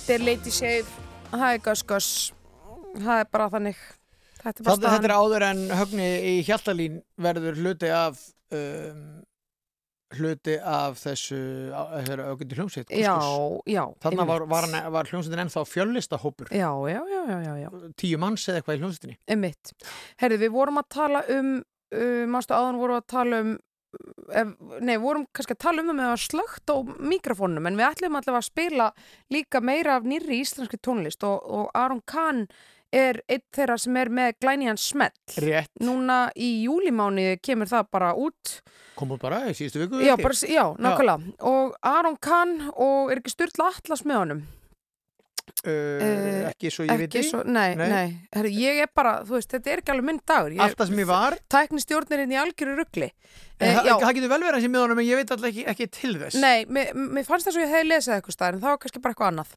þetta er Lady Shave, það er Gus Gus, það er bara þannig. Þetta er Þetta, þetta er áður en högni í Hjaltalín verður hluti af um, hluti af þessu aukundi hljómsveit Já, já. Þannig var, einmitt. var, hann- var hljómsveitin ennþá fjöllistahópur Já, já, já, já, já. Tíu manns eða eitthvað í hljómsveitinni Emmitt. Herðu, við vorum að tala um, uh, mástu áðan vorum að tala um, ef, nei, vorum kannski að tala um það með að slögt á mikrofónum, en við ætlum allavega að spila líka meira af nýrri íslenski tónlist og, og Aron Kahn er einn þeirra sem er með glæniðan smell. Rétt. Núna í júlimáni kemur það bara út. Kom út bara í síðustu viku Já, bara, já, nákvæmlega. Og Aron Kahn og er ekki Sturla Atlas með honum? uh, Ekki svo ég ekki viti svo, nei, nei, Herri, ég er bara, þú veist, þetta er ekki alveg minn dagur ég, Allt það sem ég var Tækni stjórnirinn í algjöru ruggli En það, það getur vel verið að sé með honum en ég veit alltaf ekki, ekki til þess. Nei, mér, fannst þess að ég hefði lesið eitthvað staðar en það var kannski bara eitthvað annað.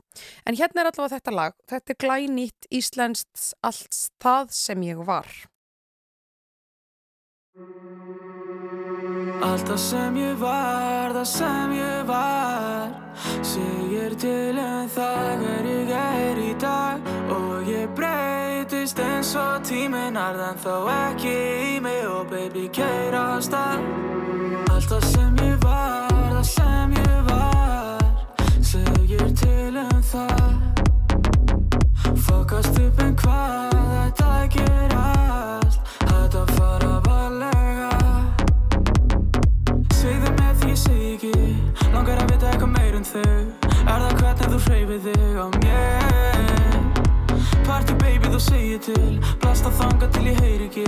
En hérna er allavega þetta lag. Þetta er glænýtt íslenskt allt það sem ég var. Allt það sem ég var, það sem ég var Segir til um það hver ég er í dag Og ég breytist eins og tíminn arðan þó ekki í mig. Og baby keira á stað Allt það sem ég var, það sem ég var Segir til um það. Fokast upp en hvað þetta gerast Þetta fara varlega. Segðu mér því ég segi Langar að vita eitthvað meir en þau Er það hvernig þú hreyfir þig á mér þú segir til. Blasta þanga til ég heyri ekki.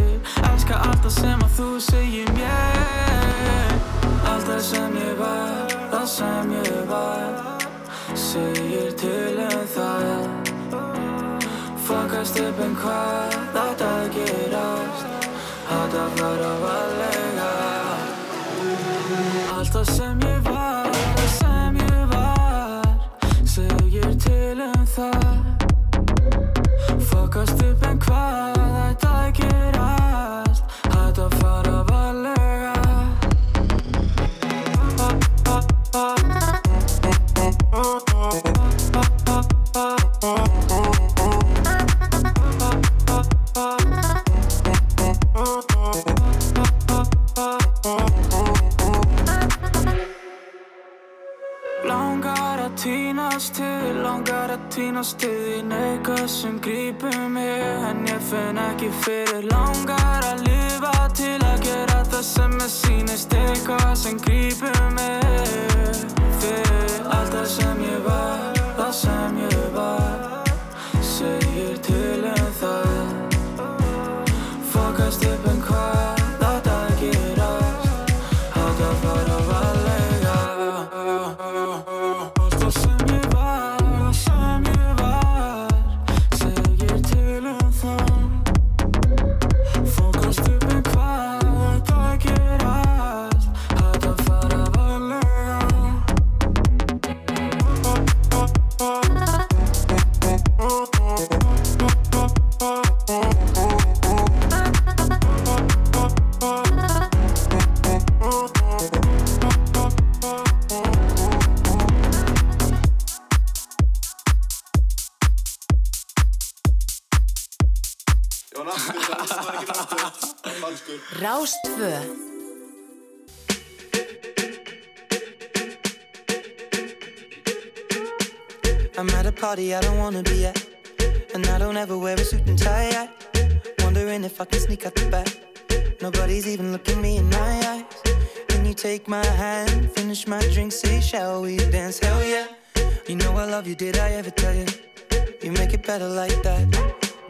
Elska allt það sem að þú segir mér. Allt það sem ég var Það sem ég var. Segir til um það. Fokast upp en hvað þetta gerast? Þetta fara varlega. Allt það sem ég var, það sem ég var. Segir til um það Fokast upp en hvað þetta gerast týnast til þín eitthvað sem grípur mig En ég finn ekki fyrir. Langar að lifa til að gera það sem ég sýnist eitthvað sem grípur mig Þig, allt það sem ég var, það sem ég var Segir til um það my hand, finish my drink, say, shall we dance? Hell yeah. You know I love you, did I ever tell you? You make it better like that.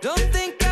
Don't think I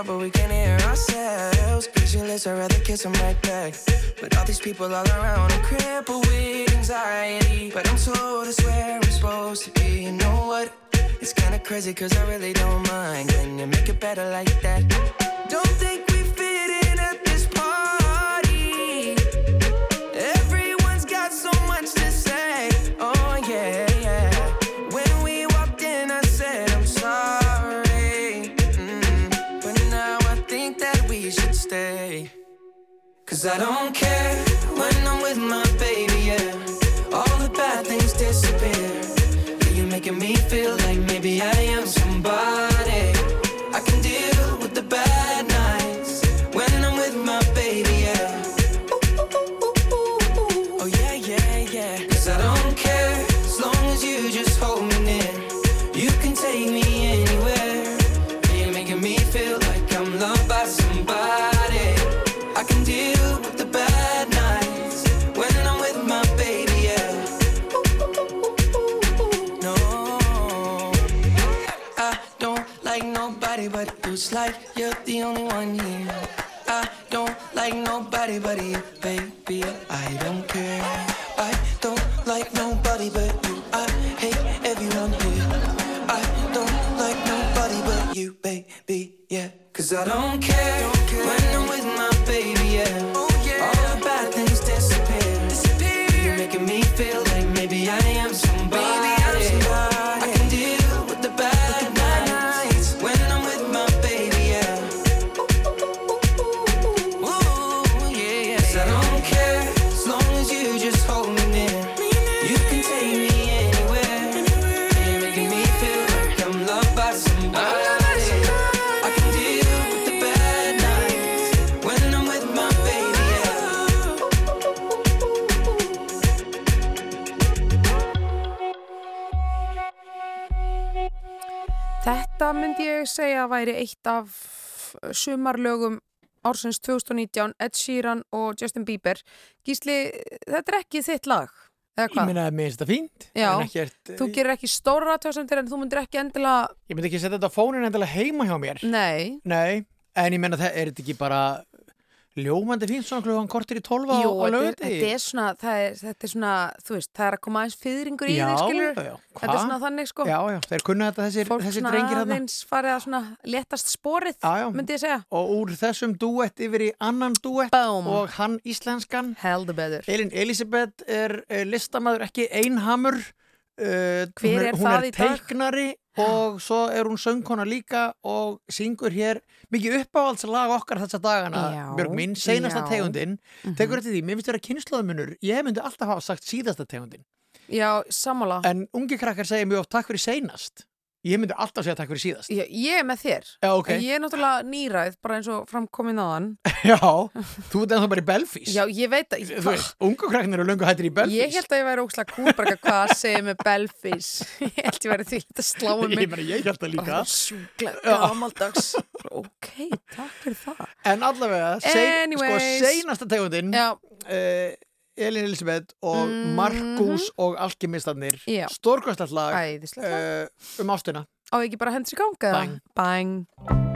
talk, but we can't hear ourselves. Pictureless, I'd rather kiss them right back. But all these people all around, I'm crippled with anxiety. But I'm told it's where I'm supposed to be. You know what? It's kinda crazy, cause I really don't mind. Can you make it better like that? Don't think Cause I don't care when I'm with my baby, yeah. All the bad things disappear. You're making me feel like maybe I am somebody. It's like you're the only one here. I don't like nobody but you, baby. Væri eitt af sumarlögum ársins 2019, Ed Sheeran og Justin Bieber. Gísli, þetta er ekki þitt lag, eða Ég hvað? meina að mér finnst þetta fínt Já, ekkert, þú gerir ekki stóra aðtöðsendir en þú myndir ekki endilega, Ég myndi ekki setja þetta á fónin endilega heima hjá mér nei, Nei, en ég menna það er þetta ekki bara ljómandi fínt svona klugan kortir í tólfa þetta, er- lögati þetta er svona, það er, þetta er svona, þú veist, það er að koma aðeins fyrringur í Já, þig, skilur, já, já, þetta er hvað? svona þannig, sko. Já, já, þeir kunna þetta þessir, Fólk þessir svona drengir hérna aðeins farið að svona letast sporið, Já, já. myndi ég segja. og úr þessum dúett yfir í annan dúett Boom. og hann íslenskan Heldur beður. Elin Elisabeth er uh, listamæður ekki einhamur uh, Hver hún er hún það er í dag? teiknari og svo er hún söngkona líka og syngur hér mikið uppáhaldslag okkar þessa dagana Já, Björg mín, seinasta já. tegundin Mhm. tekur þetta því, mér finnst vera kynnslóðumunur ég myndi alltaf hafa sagt síðasta tegundin Já, sammála. en ungi krakkar segja mjög oft takk fyrir seinast Ég myndi alltaf segja takk fyrir síðast. Ég, ég er með þér. Já, ok. Ég er náttúrulega nýræð, bara eins og framkomin aðan. Já, þú ert ennþá bara í Belfís. Já, ég veit að... Þú veist, ungu kræknir og lungu hættir í Belfís. Ég held að ég væri óslag kúrbarga hvað að segja með Belfís. Ég held að ég væri því að slá um mig. Ég meina, ég held að líka. Það er sjúklega gamaldags. ok, takk fyrir það. En allavega, seg, anyway, sko, seinasta tegundin... Já. Uh, Elin Elisabeth og mm -hmm. Markus og Alkimistannir stórkvæmstallag uh, eh, um ástina. Á ekki bara hendur í ganga bang, bang.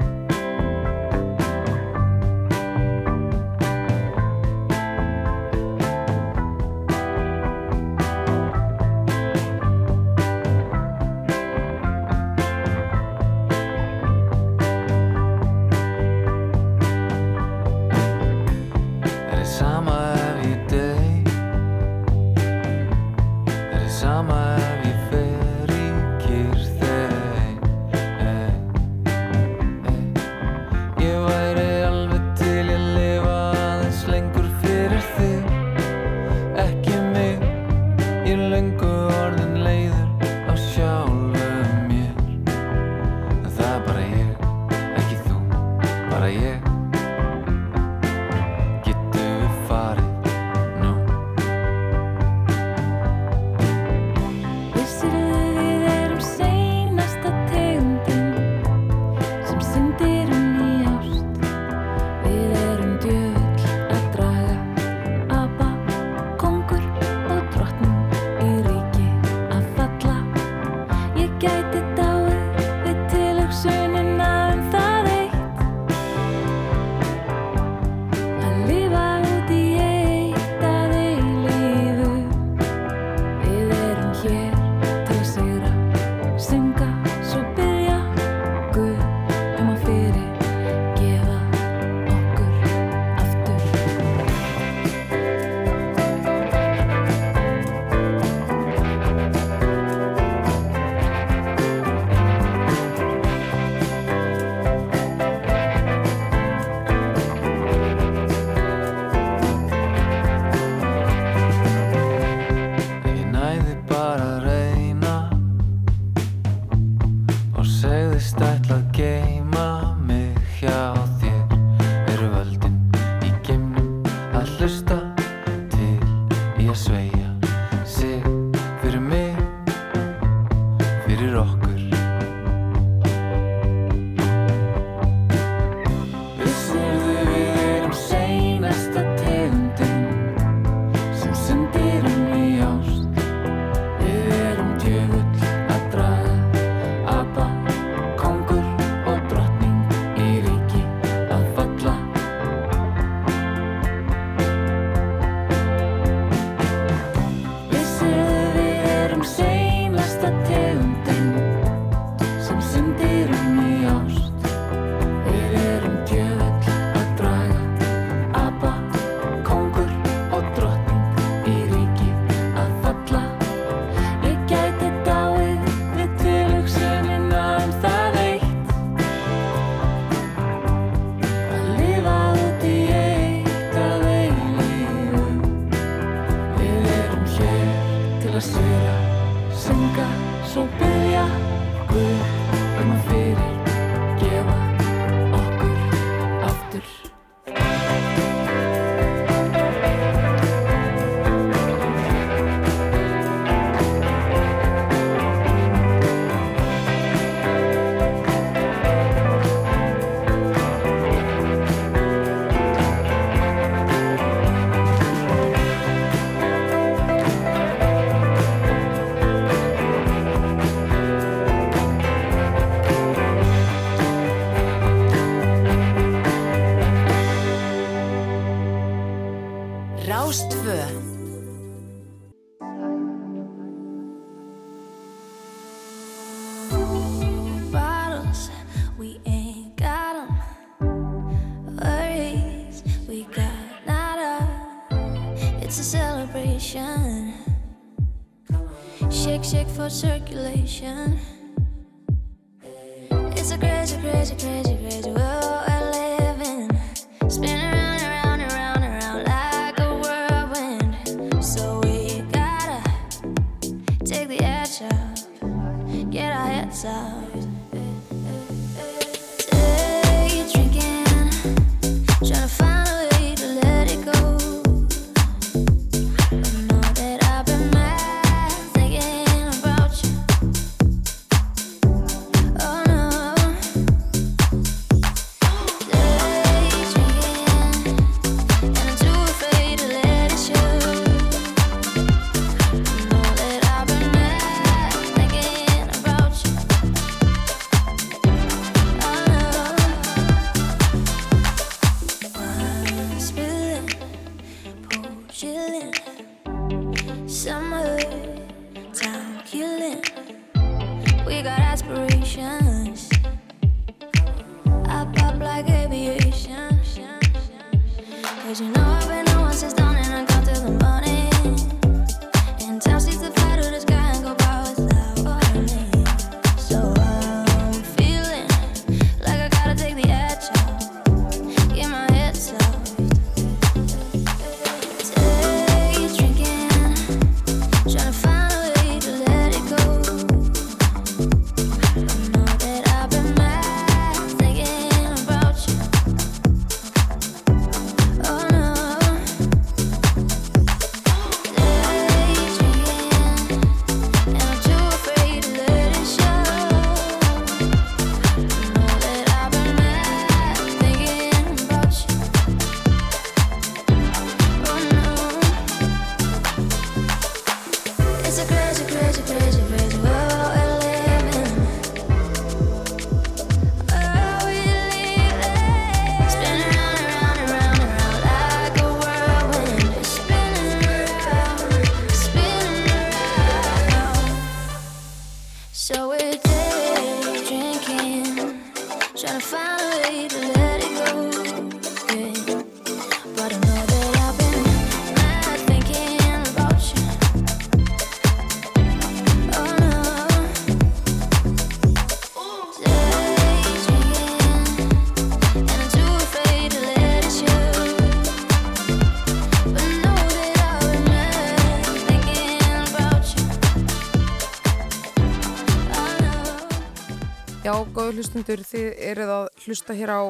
Hlustundur, þið eruð að hlusta hér á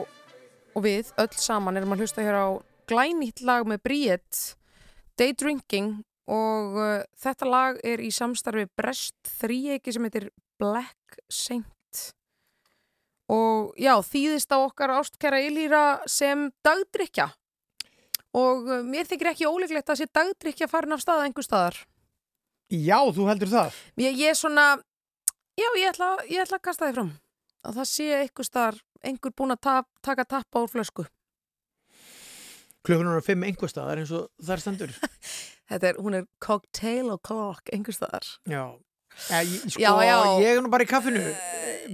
og við, öll saman, erum að hlusta hér á glænýtt lag með Bríett, Day Drinking og uh, þetta lag er í samstarfi Brest þríegi sem heitir Black Saint og já, þýðist á okkar ástkæra Ilíra sem dagdrykja og uh, mér þykir ekki ólíklegt að sé dagdrykja farin af staða einhver staðar. Já, þú heldur það? Ég er svona, já, ég ætla, ég ætla að kasta þið fram. Að það sé einhver staðar, einhver búin að tap, taka tappa úr flösku. Klukkunar er fimm einhver staðar eins og það er stendur. Þetta er, hún er cocktail o'clock, einhver staðar. Já. Ég, sko, Já, já. ég er nú bara í kaffinu,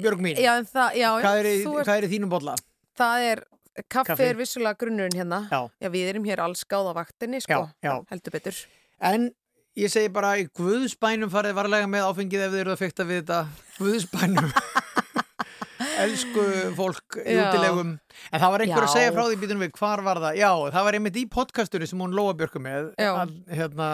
Björg mín. Já, það, já, Hvað er, ert- hvað er í þínum bolla? Það er, kaffi, Kaffi. er vissulega grunnurinn hérna. Já. við erum hér alls gáð á vaktinni, sko. Heldur betur. En ég segi bara í Guðsbænum farið varlega með áfengið ef þið eru að fykta við þetta Guðsbænum. Elsku fólk í útilegum. En það var einhver að segja frá því býtunum við, hvar var það? Já, það var einmitt í podcastunni sem hún Lóa Björku með, að, hérna,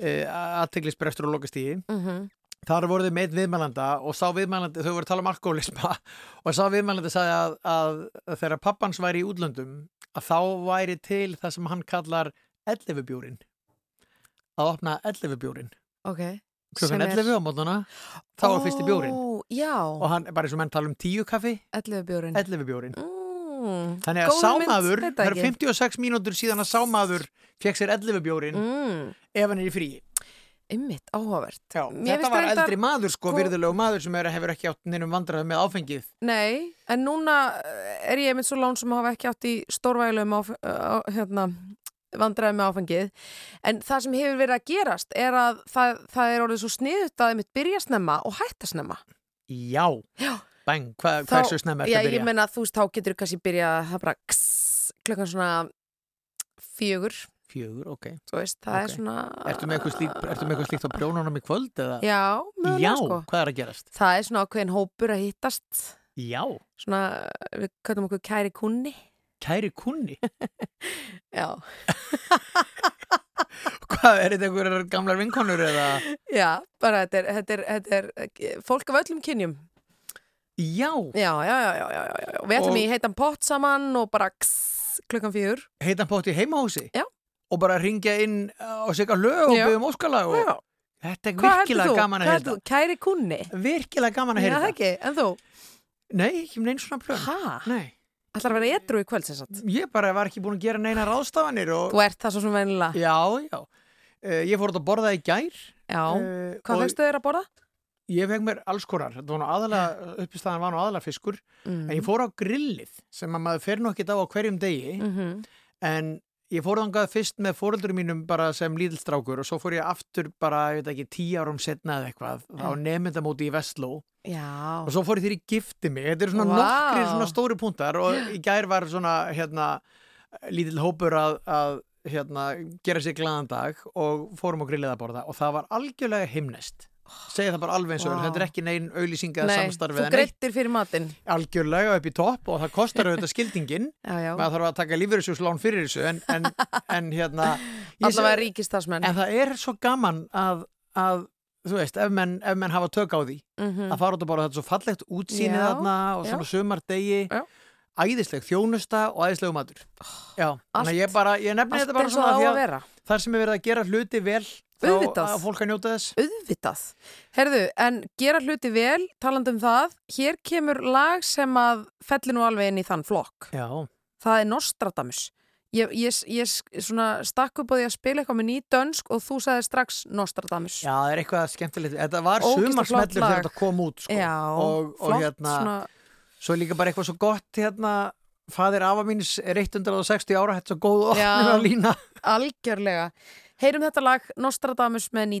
aðteglisbrestur og lokastígi. Mm Þar voru þið með viðmælanda og sá viðmælandi, þau voru að tala um alkoholisma og sá viðmælandi sagði að, að, að þegar pappans væri í útlöndum að þá væri til það sem hann kallar 11 bjúrin að opna 11 bjúrin Ok. klukkan Sem er- 11 á mótnuna þá var fyrsti bjúrin Ó, Já. og hann, bara eins og menn tala um 10 kaffi 11 bjórin. 11 bjúrin Mm. þannig að sámaður, það eru ekki. 56 mínútur síðan að sámaður fekk sér 11 bjúrin Mm. ef hann er í frí Ymmit, áhugavert. Já, Mér þetta var eldri maður sko, sko- virðulegu maður sem er, hefur ekki átt neinum vandræði með áfengið Nei, en núna eh, er ég einmitt svo lán sem hafa ekki átt í stórvægulegum áf á, hérna, vandræði með áfengið. En það sem hefur verið að gerast er að það, það er orðið svo sniðut að einmitt byrja snemma og hætta snemma. Já, Já. bæn, hversu snemma ertu Já, að byrja? ég meina þú veist, þá getur kannski byrjað það bara kss, klukkan svona fjögur, Fjögur, ok. þú veist, það er Ok. svona... Ertu með eitthvað slíkt, á prjónunum í kvöld? Eða? Já, mögulega Já, sko. hvað er að gerast? Það er svona ákveðin hópur að hittast, Já, svona, við kallum okkur kæri kunni. kæri kunni. Já. Hvað, er þetta einhverjar gamlar vinkonur eða? Já, bara þetta er, þetta er, þetta er eh, fólk af öllum kynjum. Já. Já, já, já, já, já, já, já. Við ætlum Og- í heitan pott saman og bara kss, klukkan fjör. Heitan pott í heimahúsi? Já. Og bara ringja inn og segja lög og Já. byggja um óskala og... Já. Þetta er Hvað virkilega gaman að Hvað heyrta. heldur þú? Kæri kunni? Virkilega gaman að Já, heyrta. það ekki, en þú? Nei, ekki með neins svona plön. Hæ? Nei. Ætlar að vera edru í kvöld sem sagt? Ég bara var ekki búin að gera neina ráðstafanir og... Þú ert það svo sem venilega. Já, já. Uh, ég fór að borða í gær. Já. Eh, Hvað fegstu þér að borða? Ég fekk mér alls konar, þetta var nú aðalega, uppistæðan var nú aðalega fiskur, Mm. en ég fór á grillið sem að maður fer nú ekki á á hverjum degi, Mhm. en ég fór þangað fyrst með fóröldur mínum bara sem lítilstrákur og svo fór ég aftur bara, ég veit ekki, tíu árum setna eða eitthvað, á Mm. nefndamóti í Vestló Já. og svo fór ég þegar ég gifti mig, þetta eru svona Vá. nokkri svona stóri púntar og í gær var svona, hérna, lítill hópur að, að hérna, gera sér glaðan dag og fórum á grillið að borða og það var algjörlega himnest segja það bara alveg eins og wow. þetta er ekki neinn auðlýsinga Nei, samstarfið þú greittir fyrir matinn algjörlega upp í topp og það kostar auðvitað skildingin Já, já. maður þarf að taka lífyrirsjúslán fyrir þessu en, en, en hérna ég Allavega ríkistasmenn en það er svo gaman að, að þú veist, ef menn, ef menn hafa tök á því Mhm. að fara út að bara þetta er svo fallegt útsýnið Já, þarna og já. svona sumardegi Já. æðisleg þjónusta og æðislegu matur já, þannig að ég bara, ég nefni allt þetta bara og svona þar sem er verið að gera hluti vel Auðvitað. að fólk að njóta þess Auðvitað. Herðu, en gera hluti vel, talandi um það, hér kemur lag sem að fellir nú alveg inn í þann flokk. Já. Það er Nostradamus. Ég, ég, ég svona stakk upp á því að spila eitthvað með ný dönsk og þú sagði strax Nostradamus. já, það er eitthvað skemmtilegt þetta var sumarsmellur þegar þetta kom út sko. Já, og, og flott, hérna svona- svo líka bara eitthvað svo gott hérna fadir afa míns er 160 ára þetta er svo góð opnum að lína Algjörlega. Heyrum þetta lag Nostradamus með ný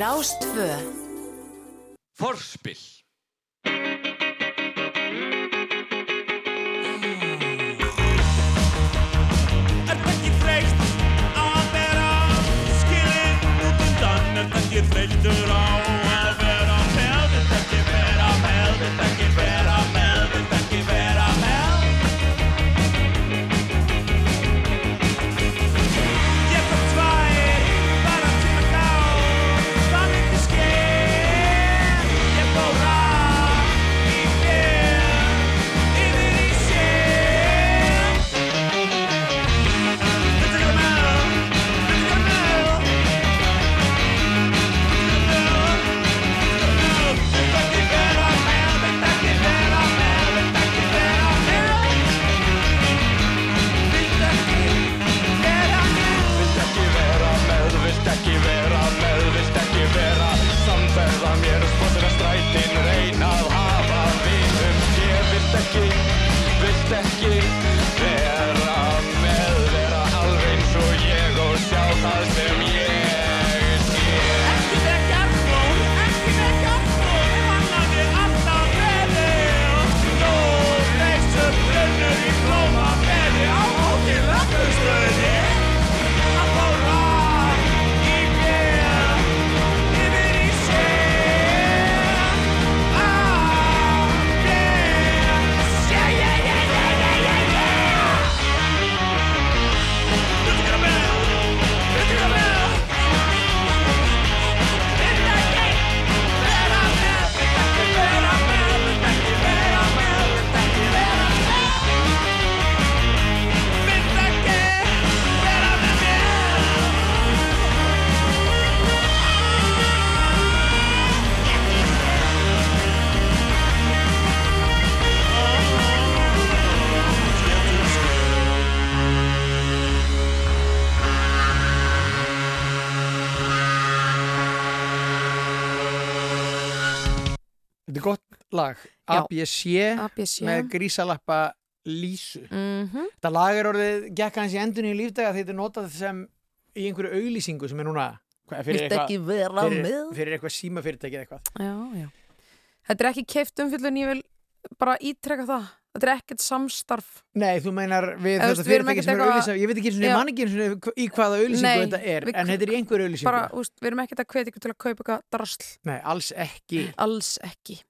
Rástfö Þetta er gott lag. ABC, með grísalappa Lísu Mhm. Þetta lag er orðið gekk hans í endunni í lífdaga þetta er notað sem í einhverju auglýsingu sem er núna fyrir, vera fyrir, fyrir eitthvað símafyrirtæki eitthvað Já, já. Þetta er ekki keift umfyllun, ég vil bara ítreka það. Þetta er ekkert samstarf. Nei, þú meinar við Eða, þetta fyrirtæki sem er auglýsa ég veit ekki eins og og í hvaða auglýsingu Nei, þetta er en þetta er í einhverju úst, við erum ekkert að hvetja ykkur til að kaupa eitthvað drasl. Nei, alls ekki Alls ekki.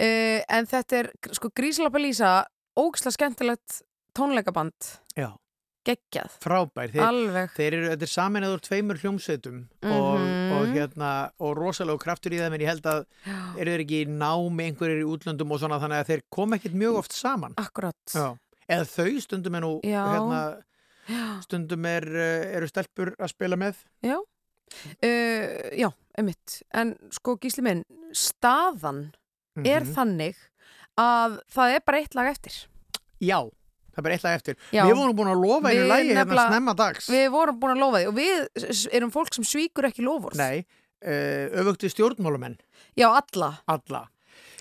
Uh, en þetta er, sko, Gríslappa Lísa, ógislega skemmtilegt tónleikaband. Já. Geggjað. Frábær, þeir, Alveg. þeir eru, þetta er samin eða úr tveimur hljómsveitum og, Mhm. og hérna og rosalega kraftur í þeim en ég held að eru þeir ekki í námi einhverjir í útlöndum og svona þannig að þeir kom ekkert mjög oft saman Akkurat Já. eða þau stundum er nú Já. hérna, stundum er, eh, eru stelpur að spila með Já. Uh, já, einmitt. En sko, Gísli minn, staðan er Mhm. þannig að það er bara eitt lag eftir. Já, það er bara eitt lag eftir Já. Við vorum búin að lofa einu lagi hérna snemma dags Við vorum búin að lofa því og við erum fólk sem svíkur ekki lofur. Nei, uh, öfugt við stjórnmálumenn Já, alla. Alla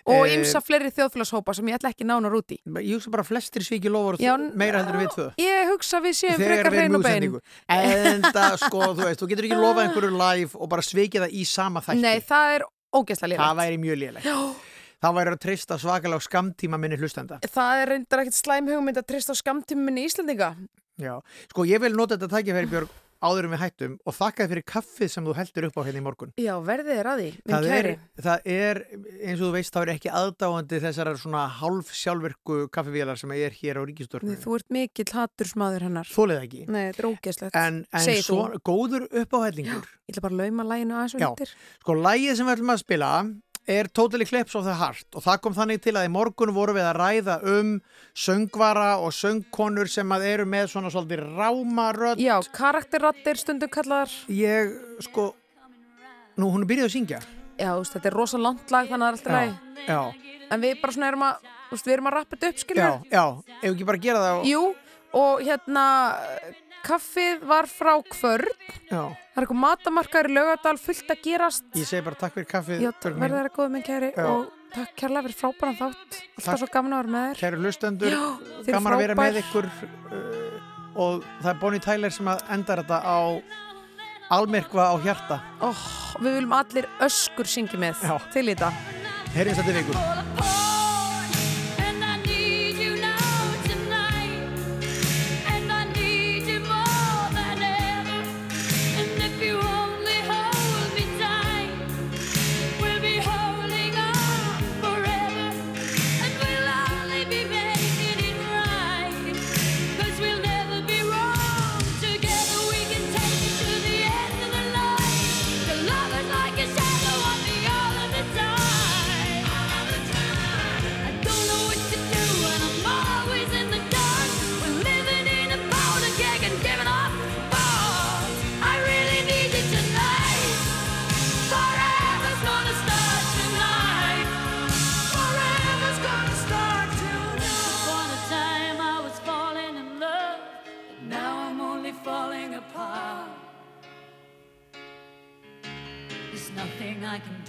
Og Eh, ymsa fleiri þjóðfélagshópa sem ég ætla ekki nánar út í. Ég hugsa bara flestir svíki lofur meira heldur við tvö Ég hugsa við séum frekar hrein og bein. En það, sko, þú veist, þú getur ekki lofað einhverju live og bara svikið það í sama þætti Nei, það er ógeðslega Það lélegt. væri að treysta svakalega skamtíma minni hlustenda Það er reyndar ekkert slæm hugmynd að treysta á skamtími minni Íslandinga. Já, sko, ég vil nota þetta tækifæri Björg áður en við hættum og þakka þér fyrir kaffið sem þú heldur upp á hérna í morgun Já, verðið er að því, minn það kæri. er, það er, eins og þú veist, það er ekki aðdáandi þessar svona hálf sjálfvirku kaffivélar sem er hér á ríkistórnum Þú ert mikill hatursmaður hennar. Þólið ekki Nei, þetta er ógeðslegt. En, en svo góður uppáhællingur Ég ætla bara að lauma læginu aðeins Já, undir. sko, lægið sem við ætlum að spila er Totally Clips of the Heart. Og það kom þannig til að í morgun voru við að ræða um söngvara og söngkonur sem að eru með svona svolítið rámarödd. Já, karakterrattir stundum kallar. Ég, sko, nú hún er byrjuð að syngja. Já, veist, þetta er rosa langt lag þannig að það er alltaf Já, læg. já, En við bara svona erum að, veist, við erum að rappa þetta upp, skilur já, já, ef ekki bara gera það og, Jú, og hérna, kaffið var frá kvörn. Já, Það er eitthvað matamarkaður í laugadal fullt að gerast. ég segi bara takk fyrir kaffið verður þeirra góð minn kæri Já. og takk kærlega fyrir frábæran þátt. Alltaf svo gaman að vera með þér. Kæru eru gaman að vera með ykkur uh, og það er Bonnie Tyler sem að endar þetta á almirkva á hjarta Oh, við viljum allir öskur syngi með Já. til í þetta. Herjum þetta vikur